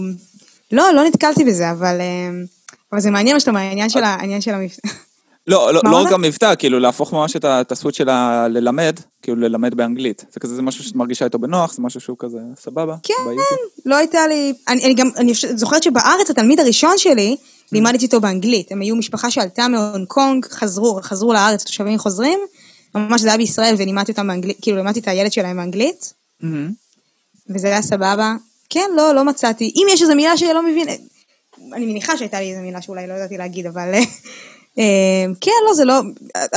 לא, לא נתקלתי בזה, אבל, אה, אבל זה מעניין מה שאתה אומר, העניין של, ה- העניין של המבטא. [LAUGHS] לא, לא, לא? רק המבטא, כאילו להפוך ממש את ה- את הסוויץ' של ללמד, כאילו ללמד באנגלית. זה כזה, זה משהו שאת מרגישה איתו בנוח, זה משהו שהוא כזה סבבה. כן. לא הייתה לי, אני, אני גם, אני זוכרת שבארץ התלמיד הראשון שלי, לימדתי אותו באנגלית. הם היו משפחה שעלתה מהונג קונג, חזרו, חזרו לארץ, תושבים חוזרים, ממש זה היה בישראל ולימדתי אותם באנגלית, כאילו לימדתי את הילד שלהם באנגלית. וזה היה סבבה. כן, לא, לא מצאתי. אם יש איזו מילה שאני לא מבין, אני מניחה שהייתה לי איזו מילה שאולי לא ידעתי להגיד, אבל... אה, כן, לא, זה לא...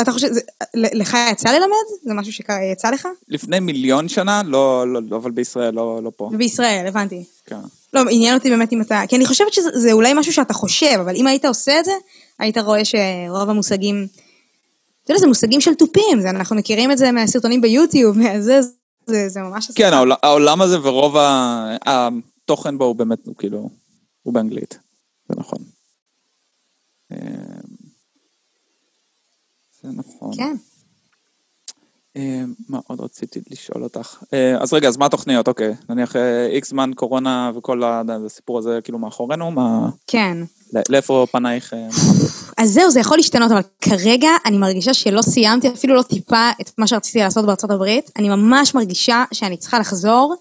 אתה חושב... זה, לך יצא ללמד? זה משהו שיצא לך? לפני מיליון שנה, לא, לא, לא אבל בישראל, לא, לא פה. בישראל, הבנתי. כן. לא, עניין אותי באמת אם אתה... כי אני חושבת שזה אולי משהו שאתה חושב, אבל אם היית עושה את זה, היית רואה שרוב המושגים... אתה יודע, זה מושגים של תופים, זה, אנחנו מכירים את זה מהסרטונים ביוטיוב, זה, זה, זה ממש... כן, העול, העולם הזה ורוב ה, התוכן בו הוא באמת, הוא כאילו, הוא באנגלית, זה נכון. אמ, זה נכון. כן. אמ, מה עוד רציתי לשאול אותך? אה, אז רגע, אז מה התוכניות? אוקיי, נניח איקס זמן קורונה וכל הסיפור הזה כאילו מאחורינו, מה... כן. לאיפה פנייך? אה, אז זהו, זה יכול להשתנות, אבל כרגע אני מרגישה שלא סיימתי אפילו לא טיפה את מה שרציתי לעשות בארצות הברית. אני ממש מרגישה שאני צריכה לחזור.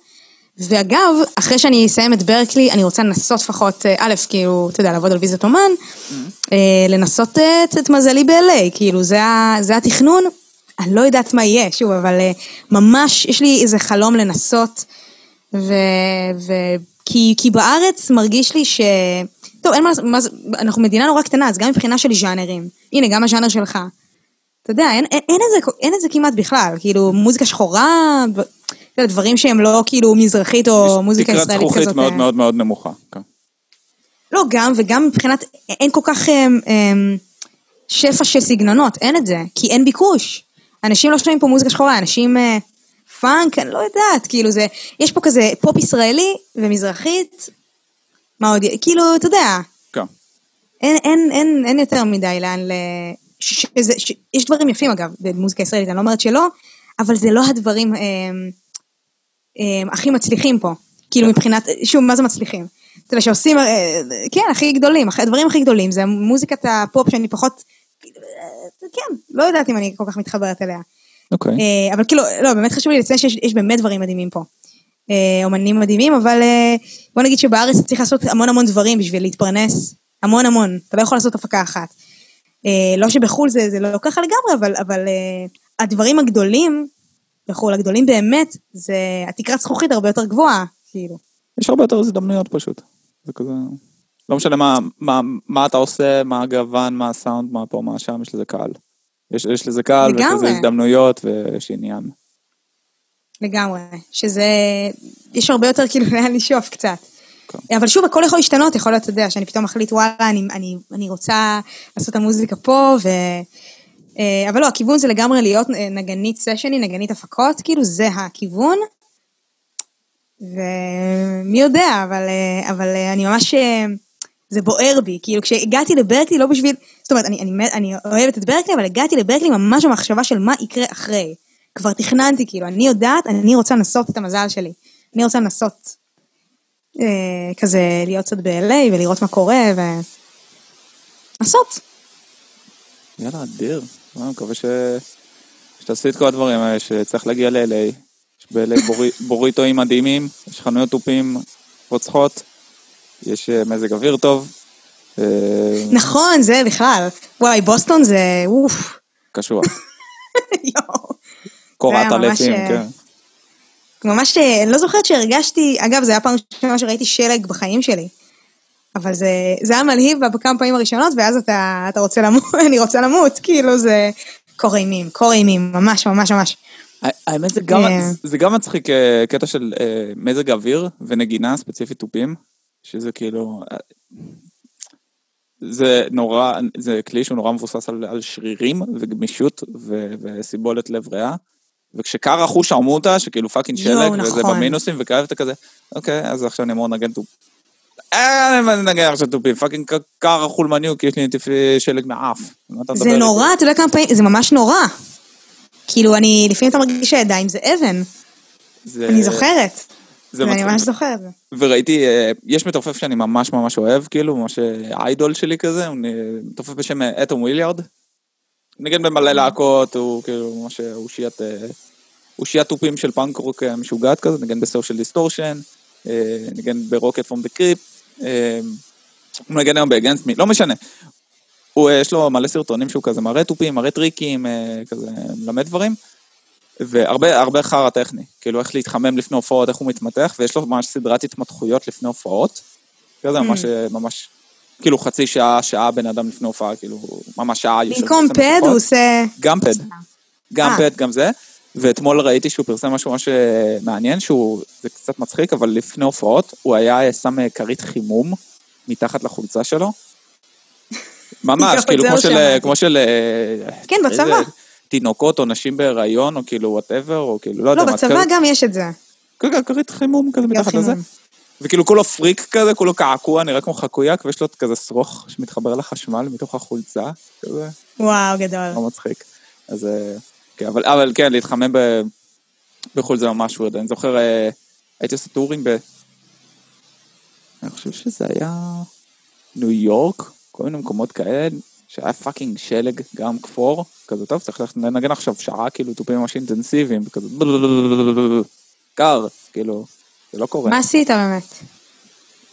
ואגב, אחרי שאני אסיים את ברקלי, אני רוצה לנסות לפחות, אה, א', כאילו, אתה יודע, לעבוד על ויזת אומן, mm-hmm. לנסות את, מזלי ב-LA, כאילו, זה, זה התכנון. אני לא יודעת מה יהיה, שוב, אבל ממש, יש לי איזה חלום לנסות, ו... ו... כי, כי בארץ מרגיש לי ש... טוב, אין מה, זה, אנחנו מדינה נורא קטנה, אז גם מבחינה של ז'אנרים. הנה, גם הז'אנר שלך. אתה יודע, אין, אין, אין, את זה, אין את זה כמעט בכלל, כאילו, מוזיקה שחורה, דברים שהם לא כאילו מזרחית או מוזיקה ישראלית כזאת. תקרת זכוכית מאוד אה. מאוד מאוד נמוכה. כן. לא, גם, וגם מבחינת, אין כל כך הם, הם, שפע של סגנונות, אין את זה, כי אין ביקוש. אנשים לא שומעים פה מוזיקה שחורה, אנשים אה, פאנק, אני לא יודעת, כאילו זה, יש פה כזה פופ ישראלי ומזרחית, מה עוד, כאילו, אתה יודע. כן. אין, אין, אין, אין יותר מדי לאן ל... ש, שזה, ש, יש דברים יפים אגב במוזיקה ישראלית, אני לא אומרת שלא, אבל זה לא הדברים אה, אה, הכי מצליחים פה. כאילו כן. מבחינת, שוב, מה זה מצליחים? אתה יודע, שעושים, אה, כן, הכי גדולים, הדברים הכי גדולים, זה מוזיקת הפופ שאני פחות, כן, לא יודעת אם אני כל כך מתחברת אליה. אוקיי. Okay. אה, אבל כאילו, לא, באמת חשוב לי לציין שיש באמת דברים מדהימים פה. אה, אומנים מדהימים, אבל אה, בוא נגיד שבארץ צריך לעשות המון המון דברים בשביל להתפרנס, המון המון, אתה לא יכול לעשות הפקה אחת. אה, לא שבחו"ל זה, זה לא ככה לגמרי, אבל, אבל הדברים הגדולים, בחו"ל הגדולים באמת, זה התקרת זכוכית הרבה יותר גבוהה, כאילו. יש הרבה יותר הזדמנויות פשוט, זה כזה... לא משנה מה, מה, מה אתה עושה, מה הגוון, מה הסאונד, מה פה, מה שם, יש לזה קהל. יש, יש לזה קהל, ויש לזה הזדמנויות, ויש עניין. לגמרי, שזה, יש הרבה יותר כאילו לאן לשאוף קצת. כן. אבל שוב, הכל יכול להשתנות, יכול להיות, אתה יודע, שאני פתאום מחליט, וואלה, אני, אני, אני רוצה לעשות את המוזיקה פה, ו... אה, אבל לא, הכיוון זה לגמרי להיות נגנית סשני, נגנית הפקות, כאילו זה הכיוון. ומי יודע, אבל, אה, אבל אה, אני ממש, זה בוער בי, כאילו כשהגעתי לברקלי לא בשביל, זאת אומרת, אני, אני, אני אוהבת את ברקלי, אבל הגעתי לברקלי ממש במחשבה של מה יקרה אחרי. כבר תכננתי, כאילו, אני יודעת, אני רוצה לנסות את המזל שלי. אני רוצה לנסות אה, כזה להיות קצת ב-LA ולראות מה קורה ו... לעשות. יאללה, אדיר. אני מקווה ש... שתעשי את כל הדברים האלה, שצריך להגיע ל-LA. יש ב-LA בוריטואים מדהימים, יש חנויות תופים רוצחות, יש אה, מזג אוויר טוב. אה, נכון, זה בכלל. וואי, בוסטון זה אוף. קשוח. [LAUGHS] יואו. קורת הלפים, אה, כן. ממש, אני לא זוכרת שהרגשתי, אגב, זו הייתה פעם ראשונה שראיתי שלג בחיים שלי. אבל זה, זה היה מלהיב בכמה פעמים הראשונות, ואז אתה, אתה רוצה למות, [LAUGHS] אני רוצה למות, כאילו זה קור אימים, קור אימים, ממש ממש ממש. האמת זה גם, אה. זה גם מצחיק קטע של מזג אוויר ונגינה, ספציפית תופים, שזה כאילו, זה נורא, זה כלי שהוא נורא מבוסס על, על שרירים וגמישות ו, וסיבולת לב ריאה. וכשקר החוש עמותה, שכאילו פאקינג שלג, וזה נכון. במינוסים, וכאלה אתה כזה, אוקיי, אז עכשיו אני אמור לנגן תופ. אה, אני מנגן עכשיו טופים, פאקינג קר החול מניוק, יש לי שלג מהאף. זה נורא, אתה יודע כמה פעמים, זה ממש נורא. כאילו, אני, לפעמים אתה מרגיש שהידיים זה אבן. אני זוכרת. אני ממש זוכרת. וראיתי, אה, יש מתופף שאני ממש ממש אוהב, כאילו, ממש idol שלי כזה, הוא מתופף בשם אטום ווילארד. ניגן במלא להקות, הוא כאילו ממש אושיית, אושיית תופים של punk rock אה, משוגעת כזה, ניגן ב Social Distortion, אה, ניגן ב Rocket from the Crypt, הוא מנגן היום ב Against Me, לא משנה. הוא, יש לו מלא סרטונים שהוא כזה מראה תופים, מראה טריקים, כזה מלמד דברים. והרבה הרבה חרא טכני, כאילו איך להתחמם לפני הופעות, איך הוא מתמתח, ויש לו ממש סדרת התמתחויות לפני הופעות. כזה ממש, ממש, כאילו חצי שעה, שעה בן אדם לפני הופעה, כאילו, ממש שעה יושב. במקום pad. הוא עושה... גם pad, גם אה. pad, גם זה. ואתמול ראיתי שהוא פרסם משהו ממש אה, מעניין, שהוא, זה קצת מצחיק, אבל לפני הופעות, הוא היה אה, שם כרית חימום מתחת לחולצה שלו. [LAUGHS] ממש, את כאילו כמו לא של. כמו של... כן, בצבא. תינוקות או נשים בהיריון, או כאילו whatever, או כאילו, לא יודע לא, מה. בצבא כרית- גם יש את זה. כן, כן, כרית חימום כזה מתחת לזה. וכאילו כולו פריק כזה, כולו קעקוע, נראה כמו חקויאק, ויש לו כזה שרוך שמתחבר לחשמל מתוך החולצה, כזה. וואו, גדול. לא מצחיק. אז אה, כן, אבל, אבל כן, להתחמם ב... בחו"ל זה ממש weird. אני זוכר, אה, הייתי עושה tourים ב... אני חושב שזה היה ניו יורק, כל מיני מקומות כאלה, שהיה fucking שלג, גם כפור, כזה טוב, צריך ללכת לנגן עכשיו שעה, כאילו תופים ממש אינטנסיביים, וכזה קר, כאילו, זה לא קורה. מה עשית באמת?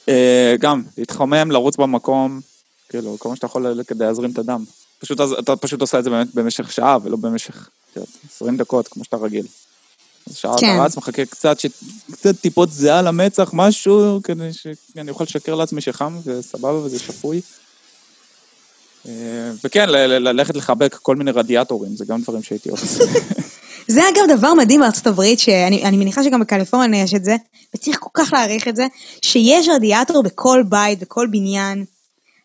אה, גם, להתחמם, לרוץ במקום, כאילו, כל מה שאתה יכול כדי להזרים את הדם. פשוט, אתה פשוט עושה את זה באמת במשך שעה, ולא במשך את יודעת, 20 דקות, כמו שאתה רגיל. אז שעה כן. אתה רץ, מחכה קצת, ש... קצת טיפות זיעה על המצח, משהו, כדי שאני אוכל לשקר לעצמי שחם, וסבבה, וזה שפוי. אה, וכן, ללכת לחבק כל מיני רדיאטורים, זה גם דברים שהייתי עושה. [LAUGHS] זה אגב דבר מדהים בארצות הברית, שאני אני מניחה שגם בקליפורניה יש את זה, וצריך כל כך להעריך את זה, שיש רדיאטור בכל בית, בכל בניין.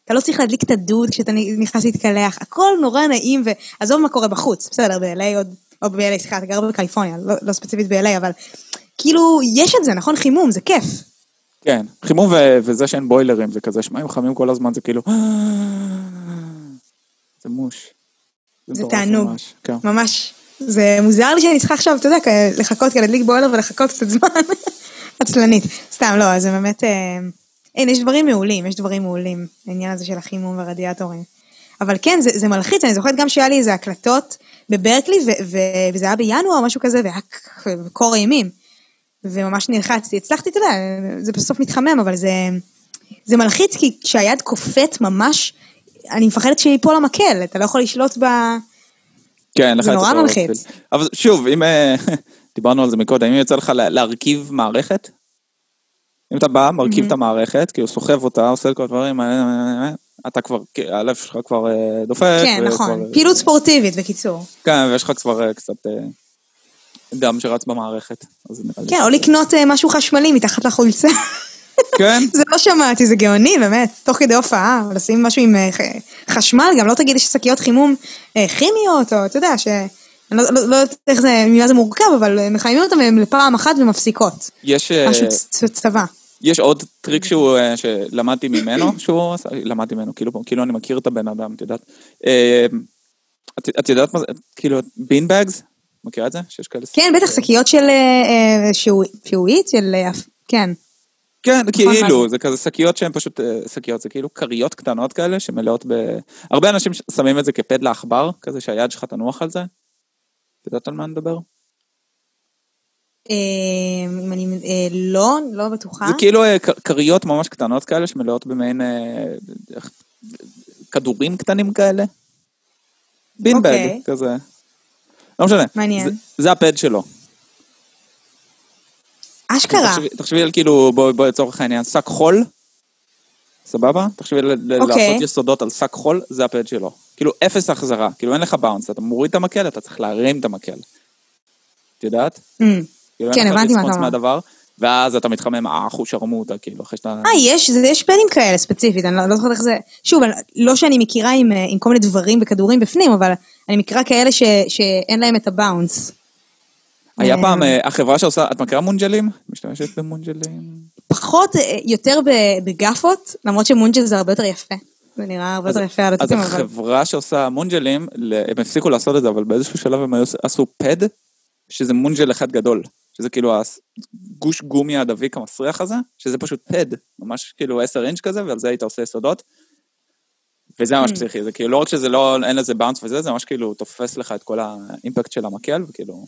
אתה לא צריך להדליק את הדוד כשאתה נכנס להתקלח, הכל נורא נעים, ועזוב מה קורה בחוץ, בסדר, ב-LA עוד, או ב-LA, סליחה, אתה גר בקליפורניה, לא, לא ספציפית ב-LA, אבל כאילו, יש את זה, נכון? חימום, זה כיף. כן, חימום ו- וזה שאין בוילרים, זה כזה, שמעים חמים כל הזמן, זה כאילו... [GASPS] זה מוש. זה תענוג. ממש, כן. ממש. זה מוזר לי שאני צריכה עכשיו, אתה יודע, לחכות, כדי להדליק בוילר ולחכות קצת זמן. [LAUGHS] עצלנית. סתם, לא, זה באמת... אה, אין, יש דברים מעולים, יש דברים מעולים, העניין הזה של החימום והרדיאטורים. אבל כן, זה, זה מלחיץ, אני זוכרת גם שהיה לי איזה הקלטות בברקלי, ו- ו- וזה היה בינואר או משהו כזה, והיה קור אימים. וממש נלחצתי. הצלחתי, אתה יודע, זה בסוף מתחמם, אבל זה, זה מלחיץ, כי כשהיד קופאת ממש, אני מפחדת שיפול המקל, אתה לא יכול לשלוט ב... כן, זה נורא מלחיץ. אבל שוב, אם... אה, [LAUGHS] דיברנו על זה מקודם, אם יוצא לך לה- להרכיב מערכת, אם אתה בא, מרכיב את המערכת, כאילו סוחב אותה, עושה את כל הדברים, אה, אה, אתה כבר, הלב שלך כבר דופק. כן, נכון. פעילות ספורטיבית, בקיצור. כן, ויש לך כבר קצת דם שרץ במערכת. כן, או לקנות אה, משהו חשמלי מתחת לחולצה. כן, [LAUGHS] זה לא שמעתי, זה גאוני, באמת. תוך כדי הופעה, לשים משהו עם אה, חשמל, גם לא תגיד יש שקיות חימום אה, כימיות, או אתה יודע, ש... אני לא, לא, לא יודעת איך זה, ממה זה מורכב, אבל מחממים אותם לפעם אחת ומפסיקות. יש... משהו צבא. יש עוד טריק שהוא, שלמדתי ממנו, שהוא עשה, למדתי ממנו, כאילו, כאילו אני מכיר את הבן אדם, את יודעת. את, את יודעת מה זה, כאילו, בין בגס? מכירה את זה? שיש כאלה... כן, בטח, שקיות של אה, אה, שעועית, של... אה, כן. כן, מה כאילו, זה? זה כזה שקיות שהן פשוט, שקיות, זה כאילו כריות קטנות כאלה שמלאות ב... הרבה אנשים שמים את זה כפד לעכבר, כזה שהיד שלך תנוח על זה. את יודעת על מה אני מדבר? אם אני... לא, לא בטוחה. זה כאילו כריות ממש קטנות כאלה שמלאות במעין כדורים קטנים כאלה. בינבג, אוקיי. כזה. לא משנה. מעניין. זה, זה הפד שלו. אשכרה. תחשבי, תחשבי על כאילו, בואי בוא, לצורך העניין, שק חול, סבבה? תחשבי ל- ל- אוקיי. לעשות יסודות על שק חול, זה הפד שלו. כאילו אפס החזרה, כאילו אין לך באונס, אתה מוריד את המקל, אתה צריך להרים את המקל. את יודעת? Mm. כאילו, כן, הבנתי מה אתה אומר. ואז אתה מתחמם, אה, אחו שרמוטה, כאילו, אחרי שאתה... אה, יש, יש פדים כאלה ספציפית, אני לא, לא זוכרת איך זה... שוב, לא שאני מכירה עם, אה, עם כל מיני דברים וכדורים בפנים, אבל אני מכירה כאלה ש, שאין להם את הבאונס. היה אה, פעם, אה, החברה שעושה, את מכירה מונג'לים? משתמשת במונג'לים? פחות, אה, יותר ב- בגאפות, למרות שמונג'ל זה הרבה יותר יפה. זה נראה הרבה יותר יפה על אז התותים, אבל... החברה שעושה מונג'לים, הם הפסיקו לעשות את זה, אבל באיזשהו שלב הם עשו פד, שזה מונג'ל אחד גדול. שזה כאילו הגוש גומי הדביק המסריח הזה, שזה פשוט פד, ממש כאילו 10 אינץ' כזה, ועל זה היית עושה יסודות. וזה ממש Hmm. פסיכי, זה כאילו לא רק שזה לא, אין לזה באונס וזה, זה ממש כאילו תופס לך את כל האימפקט של המקל, וכאילו...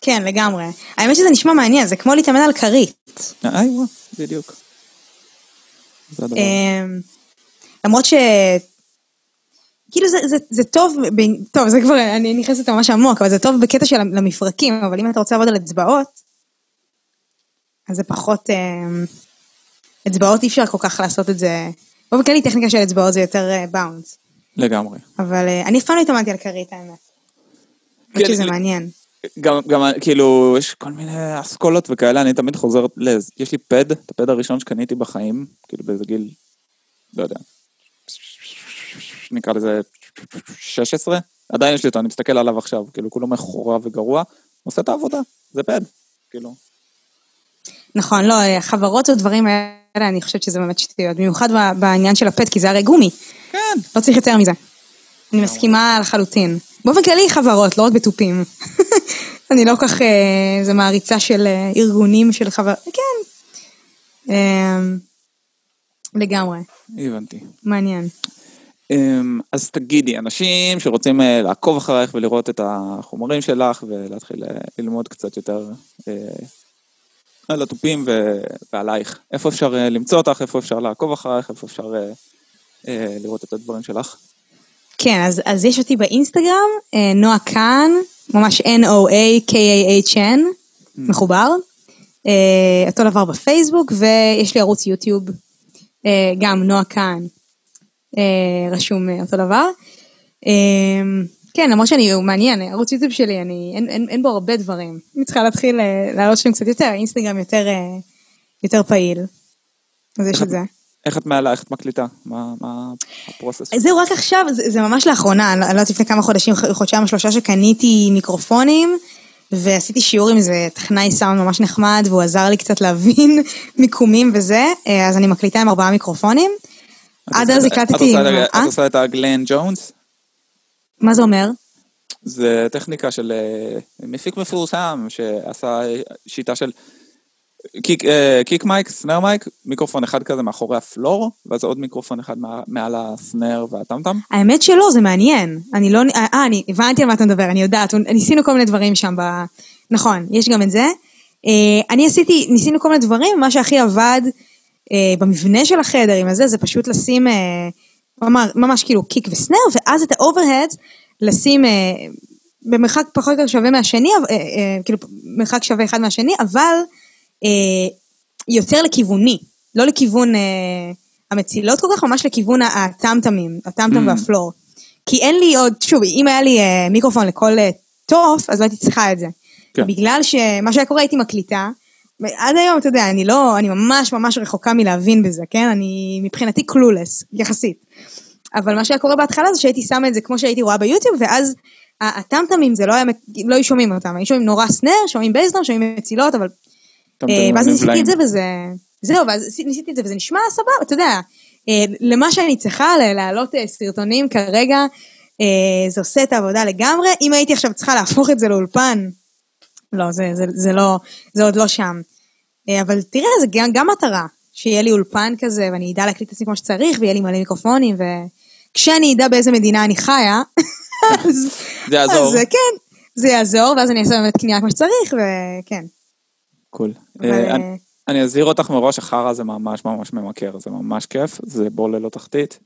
כן, לגמרי. האמת שזה נשמע מעניין, זה כמו להתאמן על כרית. איי וואו, בדיוק. אמ, למרות ש... כאילו זה, זה, זה טוב, ב- טוב, זה כבר, אני נכנסת ממש עמוק, אבל זה טוב בקטע של המפרקים, אבל אם אתה רוצה לעבוד על אצבעות, אז זה פחות, אה, אצבעות אי אפשר כל כך לעשות את זה, באופן כללי טכניקה של אצבעות זה יותר באונס, לגמרי. אבל אה, אני אף פעם לא התאמנתי על כרית האמת. כן, שזה מעניין. גם, גם כאילו, יש כל מיני אסכולות וכאלה, אני תמיד חוזר, לז... יש לי פד, את הפד הראשון שקניתי בחיים, כאילו באיזה גיל, לא יודע, נקרא לזה 16, עדיין יש לי אותו, אני מסתכל עליו עכשיו, כאילו כולו מחורר וגרוע, עושה את העבודה, זה פד, כאילו. נכון, לא, אה, חברות ודברים האלה, אני חושבת שזה באמת שטויות, במיוחד בעניין של הפט, כי זה הרי גומי, כן. לא צריך יותר מזה. אני מסכימה לחלוטין. באופן כללי חברות, לא רק בתופים. [LAUGHS] אני לא כך, אה, זה מעריצה של אה, ארגונים של חבר... כן. אה, לגמרי, הבנתי. מעניין. אמ, אז תגידי, אנשים שרוצים אה, לעקוב אחרייך ולראות את החומרים שלך ולהתחיל אה, ללמוד קצת יותר אה, על התופים ועלייך, איפה אפשר למצוא אותך, איפה אפשר לעקוב אחרייך, איפה אפשר לראות את הדברים שלך? כן, אז, אז יש אותי באינסטגרם, נועה קאן, ממש N-O-A-K-A-H-N, מחובר. אה, אותו דבר בפייסבוק, ויש לי ערוץ יוטיוב, גם נועה קאן, רשום אה, אותו דבר. אה, כן, למרות שאני, הוא מעניין, ערוץ יוטיוב שלי, אני, אין, אין, אין בו הרבה דברים. אני צריכה להתחיל אה, להעלות שם קצת יותר, אינסטגרם יותר, אה, יותר פעיל. אז יש את זה. איך את מעלה, איך את מקליטה? מה, מה הפרוסס? זהו, רק עכשיו, זה, זה ממש לאחרונה, אני לא יודעת לפני כמה חודשים, חודשיים או שלושה שקניתי מיקרופונים, ועשיתי שיעור עם איזה טכנאי סאונד ממש נחמד, והוא עזר לי קצת להבין [LAUGHS] מיקומים וזה, אה, אז אני מקליטה עם ארבעה מיקרופונים. עד אז הקלטתי עם... את- אה? עושה את הגלן ג'ונס? מה זה אומר? זה טכניקה של אה, מפיק מפורסם שעשה שיטה של קיק, אה, קיק מייק, סנר מייק, מיקרופון אחד כזה מאחורי הפלור, ואז עוד מיקרופון אחד מעל הסנר והטמטם. האמת שלא, זה מעניין. אני לא... אה, אני הבנתי על מה אתה מדבר, אני יודעת. ניסינו כל מיני דברים שם ב... נכון, יש גם את זה. אני עשיתי, ניסינו כל מיני דברים, מה שהכי עבד במבנה של החדר עם הזה, זה פשוט לשים אה, ממש, ממש כאילו kick ו snare, ואז את ה overhead לשים אה, במרחק פחות או יותר שווה מהשני, אה, אה, כאילו מרחק שווה אחד מהשני, אבל אה, יותר לכיווני, לא לכיוון אה, המצילות כל כך, ממש לכיוון הטמטמים, הטמטם Mm. וה floor. כי אין לי עוד, שוב, אם היה לי אה, מיקרופון לכל אה, תוף, אז לא הייתי צריכה את זה. כן. בגלל שמה שהיה קורה הייתי מקליטה, עד היום, אתה יודע, אני לא, אני ממש ממש רחוקה מלהבין בזה, כן? אני מבחינתי קלולס, יחסית. אבל מה שהיה קורה בהתחלה זה שהייתי שמה את זה כמו שהייתי רואה ביוטיוב, ואז הטמטמים זה לא היה, לא היו שומעים אותם, היו שומעים נורא סנר, שומעים בייסדרם, שומעים מצילות, אבל... אה, ואז ניסיתי. את זה וזה... זהו, ואז ניסיתי את זה וזה נשמע סבבה, אתה יודע, אה, למה שאני צריכה להעלות אה, סרטונים כרגע, זה עושה את העבודה לגמרי. אם הייתי עכשיו צריכה להפוך את זה לאולפן, לא, זה, זה, זה לא, זה עוד לא שם. אה, אבל תראה, זה גם, גם מטרה, שיהיה לי אולפן כזה, ואני אדע להקליט את עצמי כמו שצריך, ויהיה לי מלא מיקרופונים, וכשאני אדע באיזה מדינה אני חיה, [LAUGHS] אז, זה יעזור. אז כן, זה יעזור, ואז אני אעשה באמת קנייה כמו שצריך, וכן. קול. אה, אה, אני- אזהיר אותך מראש, החרא זה ממש ממש ממכר, זה ממש כיף, זה בור ללא תחתית.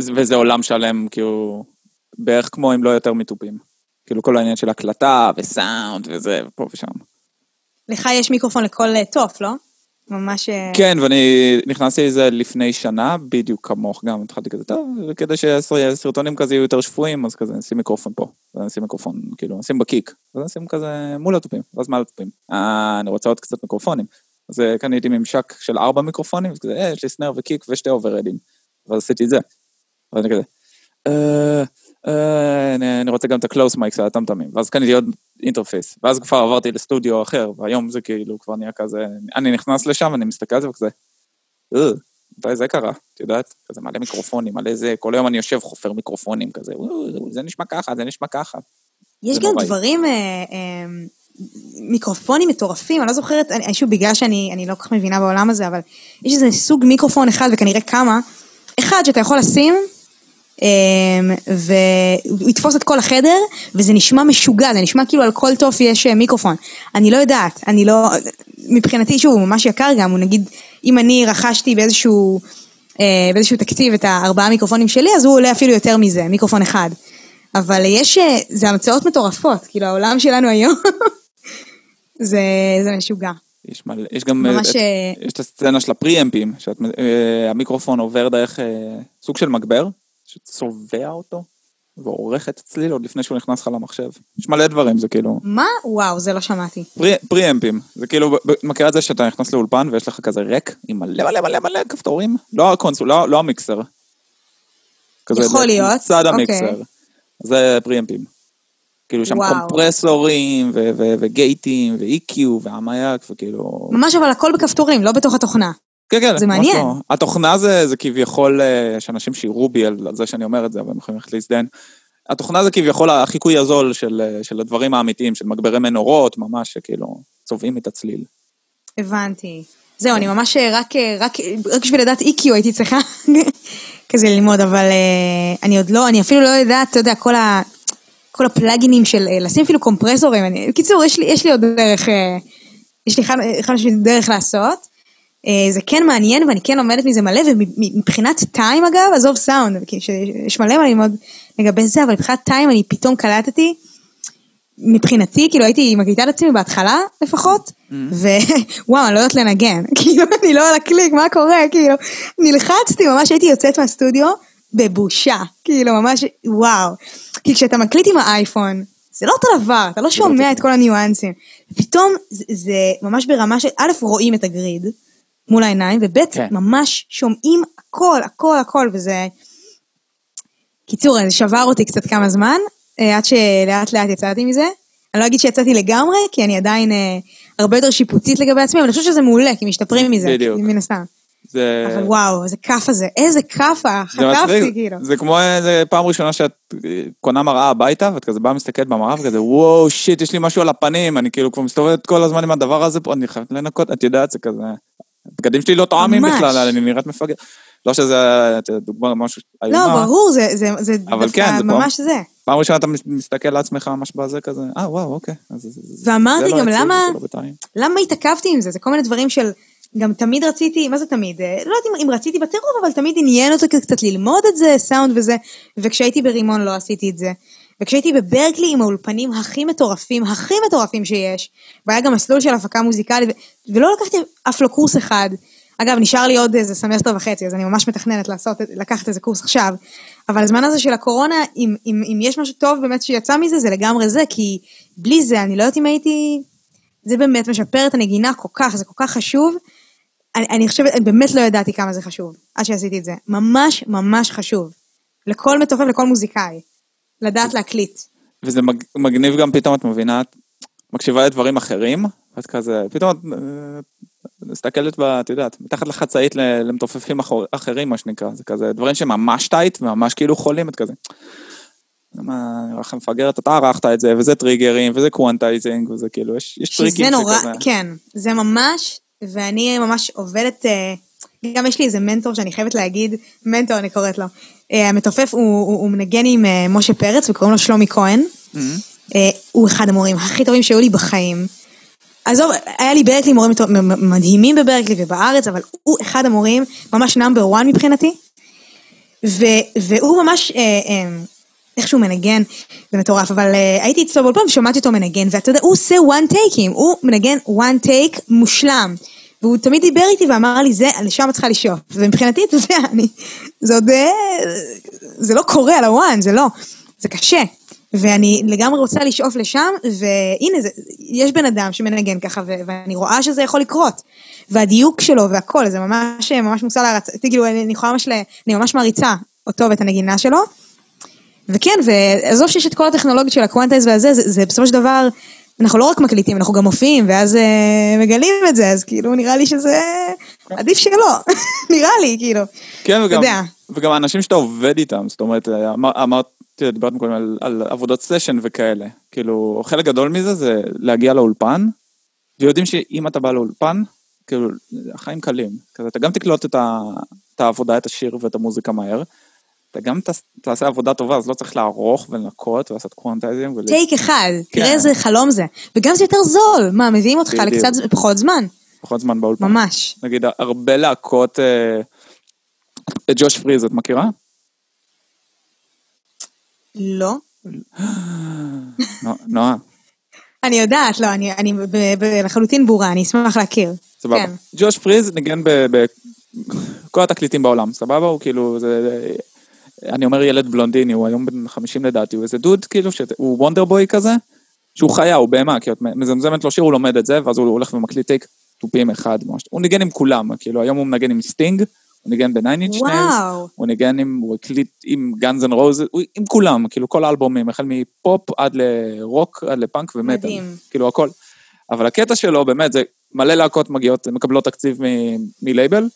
וזה עולם שלם, כאילו, בערך כמו אם לא יותר מתופים. כאילו כל העניין של הקלטה וסאונד וזה, פה ושם. לך יש מיקרופון לכל אה, תוף, לא? ממש... אה, כן, ואני נכנסתי לזה לפני שנה, בדיוק כמוך גם, התחלתי כזה, טוב, כדי שסרטונים כזה יהיו יותר שפויים, אז כזה נשים מיקרופון פה, אז נשים מיקרופון, כאילו, נשים בקיק, אז נשים כזה מול התופים, ואז מעל התופים. אה, אני רוצה עוד קצת מיקרופונים. אז אה, קניתי ממשק של ארבע מיקרופונים, וכזה, אה, יש לי סנר וקיק ושתי אוברדים. ואז עשיתי את זה. ואז אני כזה, אה, אה, אני, אני רוצה גם את ה close mics של הטמטמים, ואז קניתי עוד interface, ואז כבר עברתי לסטודיו אחר, והיום זה כאילו כבר נהיה כזה, אני נכנס לשם, אני מסתכל על זה וכזה, אה, מתי זה קרה? את יודעת? כזה מלא מיקרופונים, מלא זה, כל היום אני יושב חופר מיקרופונים כזה, "אה, זה נשמע ככה, זה נשמע ככה. יש גם. דברים, אה, אה, מיקרופונים מטורפים, אני לא זוכרת, אני, שוב, בגלל שאני אני לא כל כך מבינה בעולם הזה, אבל יש איזה סוג מיקרופון אחד, וכנראה כמה, אחד שאתה יכול לשים, אה, והוא יתפוס את כל החדר, וזה נשמע משוגע, זה נשמע כאילו על כל תוף יש אה, מיקרופון. אני לא יודעת, אני לא, מבחינתי, שוב, הוא ממש יקר גם, הוא נגיד, אם אני רכשתי באיזשהו אה, באיזשהו תקציב את הארבעה מיקרופונים שלי, אז הוא עולה אפילו יותר מזה, מיקרופון אחד. אבל יש, אה, זה המצאות מטורפות, כאילו העולם שלנו היום, [LAUGHS] זה, זה משוגע. יש, מלא, יש גם ממש, את, יש את הסצנה של ה preamps, שהמיקרופון עובר דרך סוג של מגבר, שצובע אותו ועורך את הצליל עוד לפני שהוא נכנס לך למחשב. יש מלא דברים, זה כאילו... מה? וואו, זה לא שמעתי. פרי, פריאמפים, זה כאילו, מכירה את זה שאתה נכנס לאולפן ויש לך כזה rack עם מלא מלא מלא מלא כפתורים? לא הקונסול, לא, לא המיקסר. כזה יכול להיות, צד אוקיי. המיקסר. זה פריאמפים. כאילו שם וואו. קומפרסורים ו- ו- וגייטים ו-EQ והמייק וכאילו... ממש אבל הכל בכפתורים, לא בתוך התוכנה. כן, כן, זה מעניין. לא. התוכנה זה, זה כביכול, אה, יש אנשים שיראו בי על על זה שאני אומר את זה, אבל הם יכולים ללכת להזדהן. התוכנה זה כביכול החיקוי הזול של, אה, של הדברים האמיתיים, של מגברי מנורות, ממש שכאילו צובעים את הצליל. הבנתי. זהו, אני ממש אה, רק, רק, רק בשביל לדעת EQ הייתי צריכה [LAUGHS] כזה ללמוד, אבל אני עוד לא, אני אפילו לא יודעת, אתה יודע, כל ה... כל הפלאגינים של לשים אפילו קומפרסורים, אני, בקיצור, יש לי, יש לי עוד דרך, יש לי חד משמעית דרך לעשות. אה, זה כן מעניין ואני כן לומדת מזה מלא, ומבחינת טיים אגב, עזוב סאונד, יש מלא מה ללמוד לגבי זה, אבל מבחינת טיים אני פתאום קלטתי, מבחינתי, כאילו הייתי מקליטה את עצמי בהתחלה לפחות, ווואו, [LAUGHS] אני לא יודעת לנגן, [LAUGHS] כאילו אני לא על הקליק, מה קורה, כאילו, נלחצתי, ממש הייתי יוצאת מהסטודיו בבושה, כאילו ממש, וואו. כי כשאתה מקליט עם האייפון, זה לא אותו דבר, אתה לא שומע את כל הניואנסים. פתאום זה, זה ממש ברמה של, א', רואים את הגריד מול העיניים, וב', כן. ממש שומעים הכל, הכל, הכל, וזה... קיצור, זה שבר אותי קצת כמה זמן, אה, עד שלאט לאט יצאתי מזה. אני לא אגיד שיצאתי לגמרי, כי אני עדיין אה, הרבה יותר שיפוטית לגבי עצמי, אבל אני חושבת שזה מעולה, כי משתפרים מזה, בדיוק. מן הסתם. זה... אבל וואו, איזה כאפה זה, איזה כאפה, חטפתי כאילו. זה כמו איזה פעם ראשונה שאת אה, קונה מראה הביתה, ואת כזה באה מסתכלת במראה וכזה, וואו, שיט, יש לי משהו על הפנים, אני כאילו כבר מסתובבת כל הזמן עם הדבר הזה פה, אני חייבת לנקות, את יודעת, זה כזה... הבגדים שלי לא ממש. בכלל, אני נראית מפגר. לא שזה, דוגמה לא, איומה. ברור, זה, זה, זה דווקא כן, זה פעם- ממש זה. פעם ראשונה אתה מס- מסתכל לעצמך ממש בזה כזה, אה, וואו, אוקיי. אז ואמרתי לא גם, למה- about time. למה התעכבתי עם זה? זה כל מיני דברים של... גם תמיד רציתי, מה זה תמיד? אה, לא יודעת אם רציתי בטירוף, אבל תמיד עניין אותי קצת ללמוד את זה, סאונד וזה, וכשהייתי ברימון לא עשיתי את זה. וכשהייתי בברקלי עם האולפנים הכי מטורפים, הכי מטורפים שיש, והיה גם מסלול של הפקה מוזיקלית, ו- ולא לקחתי אף לא קורס אחד. אגב, נשאר לי עוד איזה סמסטר וחצי, אז אני ממש מתכננת לעשות, לקחת איזה קורס עכשיו. אבל הזמן הזה של הקורונה, אם, אם, אם יש משהו טוב באמת שיצא מזה, זה לגמרי זה, כי בלי זה, אני לא יודעת אם הייתי... זה באמת משפר את הנגינה כל כך, זה כל כך חשוב. אני, אני חושבת, אני באמת לא ידעתי כמה זה חשוב, עד שעשיתי את זה. ממש ממש חשוב. לכל מתופף, לכל מוזיקאי. לדעת להקליט. וזה מג- מגניב גם פתאום, את מבינה, את מקשיבה לדברים אחרים, ואת כזה, פתאום את אה, מסתכלת, ב- את יודעת, מתחת לחצאית למתופפים אחור- אחרים, מה שנקרא, זה כזה דברים שממש טייט, וממש כאילו חולים, את כזה. מה, נראה לך מפגרת, אתה ערכת את זה, וזה triggers, וזה quantizing, וזה כאילו, יש, יש טריקים שזה נורא, שכזה. כן, זה ממש, ואני ממש עובדת, אה, גם יש לי איזה מנטור שאני חייבת להגיד, מנטור אני קוראת לו. אה, המתופף הוא, הוא, הוא מנגן עם אה, משה פרץ וקוראים לו שלומי כהן. מהמם. אה, הוא אחד המורים הכי טובים שהיו לי בחיים. עזוב, היה לי ברקלי מורים מדהימים בברקלי ובארץ, אבל הוא אחד המורים, ממש number 1 מבחינתי. ו, והוא ממש, אה, אה, איך שהוא מנגן, זה מטורף, אבל אה, הייתי אצלו באולפן ושמעתי אותו מנגן, ואתה יודע, הוא עושה one takeים, הוא מנגן one take מושלם. והוא תמיד דיבר איתי ואמר לי, זה, לשם צריכה לשאוף. ומבחינתי, אתה יודע, אני, זה עוד, אה, זה לא קורה על הוואן, זה לא, זה קשה. ואני לגמרי רוצה לשאוף לשם, והנה, זה, יש בן אדם שמנגן ככה, ו- ואני רואה שזה יכול לקרות. והדיוק שלו והכל, זה ממש, ממש מושא להערצה, כאילו, אני, אני יכולה ממש, ל, אני ממש מעריצה אותו ואת הנגינה שלו. וכן, ועזוב שיש את כל הטכנולוגיות של ה quantize והזה, זה, זה בסופו של דבר, אנחנו לא רק מקליטים, אנחנו גם מופיעים, ואז אה, מגלים את זה, אז כאילו, נראה לי שזה עדיף שלא, [LAUGHS] נראה לי, כאילו. כן, וגם. וגם האנשים שאתה עובד איתם, זאת אומרת, אמר- אמרת, דיברת קודם על, על עבודות session וכאלה, כאילו, חלק גדול מזה זה להגיע לאולפן, ויודעים שאם אתה בא לאולפן, כאילו, החיים קלים, כזה, אתה גם תקלוט את, ה, את העבודה, את השיר ואת המוזיקה מהר, אתה גם תעש- תעשה עבודה טובה, אז לא צריך לערוך ולנקות ולעשות קוונטייזים. ול... טייק אחד, כן. תראה איזה חלום זה. וגם זה יותר זול, מה, מביאים אותך. לקצת פחות זמן? פחות זמן באולפן. ממש. נגיד, הרבה להקות, אה, את ג'וש פריז את מכירה? לא. [GASPS] נו- נועה, אני יודעת, לא, אני, לחלוטין ברורה, אני אשמח להכיר. סבבה. כן. ג'וש פריז ניגן בכל התקליטים בעולם, סבבה? הוא כאילו, זה... אני אומר ילד בלונדיני, הוא היום בן 50 לדעתי, הוא איזה דוד כאילו, שהוא wonder boy כזה, שהוא חיה, הוא בהמה, כי את מזמזמת לו שיר, הוא לומד את זה, ואז הוא הולך ומקליט take תופים אחד, ממש. הוא ניגן עם כולם, כאילו היום הוא מנגן עם סטינג, הוא ניגן בניין אינץ'. הוא ניגן עם, הוא הקליט עם גאנז אנד רוז, עם כולם, כאילו כל האלבומים, החל מפופ עד לרוק, עד לפאנק ומטאל. כאילו הכל. אבל הקטע שלו, באמת, זה מלא להקות מגיעות, מקבלות תקציב מ- מלייבל,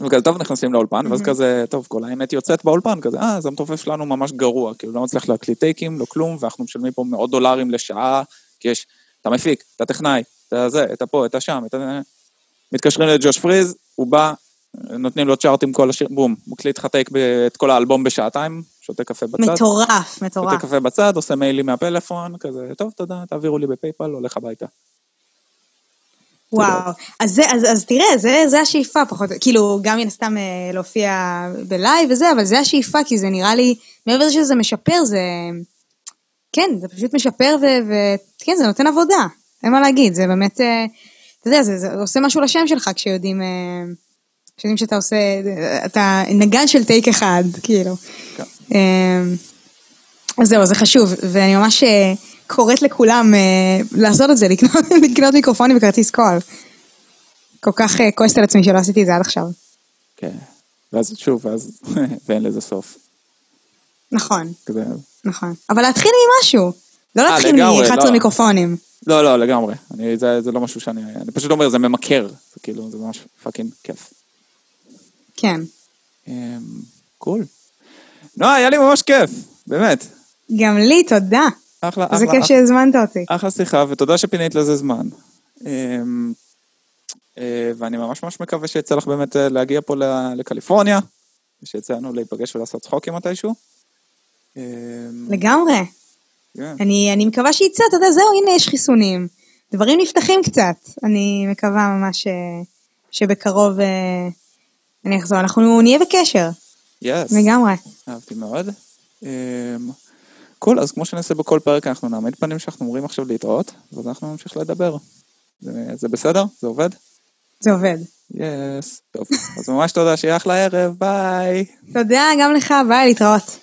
וכזה, טוב, נכנסים לאולפן, ואז כזה, טוב, כל האמת יוצאת באולפן, כזה, אה, אז המתופף שלנו ממש גרוע, כאילו, לא מצליח להקליט takes, לא כלום, ואנחנו משלמים פה מאות דולרים לשעה, כי יש את המפיק, את הטכנאי, את הזה, את הפה, את השם, את ה... מתקשרים לג'וש פריז, הוא בא, נותנים לו chart עם כל השיר, בום, מקליט לך take את כל האלבום בשעתיים, שותה קפה בצד. מטורף, שותה מטורף. קפה בצד, עושה מיילים מהפלאפון, כזה, טוב, תודה, תעבירו לי בפייפל, הולך הביתה. וואו. אז, זה, אז, אז תראה, זה, זה השאיפה פחות, כאילו, גם מן הסתם אה, להופיע בלייב וזה, אבל זה השאיפה, כי זה נראה לי, מעבר לזה שזה משפר, זה... כן, זה פשוט משפר, וכן, זה נותן עבודה. אין מה להגיד, זה באמת, אה, אתה יודע, זה, זה עושה משהו לשם שלך כשיודעים, אה, כשיודעים שאתה עושה, אתה נגן של טייק אחד, כאילו. כן. אז זהו, זה חשוב, ואני ממש קוראת לכולם אה, לעשות את זה, לקנות, [LAUGHS] מיקרופונים וכרטיס קול. כל כך אה, כועסת על עצמי שלא עשיתי את זה עד עכשיו. כן. ואז שוב, ואז, [LAUGHS] ואין לזה סוף. נכון, כזה, נכון. אבל להתחיל עם משהו. לא אה, להתחיל לגמרי, מ-11 לא. מיקרופונים. לא, לא, לגמרי. אני, זה, זה לא משהו שאני... אני פשוט אומר, זה ממכר. זה כאילו, זה ממש fucking כיף. כן. אמ, קול. נועה, היה לי ממש כיף, באמת. גם לי, תודה. אחלה, אחלה, כיף אחלה, שהזמנת אותי. אחלה שיחה, ותודה שפינית לזה זמן. אמ, אה, ואני ממש ממש מקווה שיצא לך באמת אה, להגיע פה לקליפורניה, ושיצא לנו להיפגש ולעשות צחוקים מתישהו. אמ, לגמרי. כן. אני, אני מקווה שיצא, אתה יודע, זהו, הנה יש חיסונים. דברים נפתחים קצת. אני מקווה ממש אה, שבקרוב אה, אני אחזור. אנחנו נהיה בקשר, יס. לגמרי. אהבתי מאוד. אמ, קול, אז כמו שנעשה בכל פרק, אנחנו נעמיד פנים שאנחנו אומרים עכשיו להתראות, ואז אנחנו נמשיך לדבר. זה, זה בסדר? זה עובד? זה עובד. יס. טוב, אז ממש תודה, שיהיה אחלה ערב, ביי. תודה, גם לך, ביי, להתראות.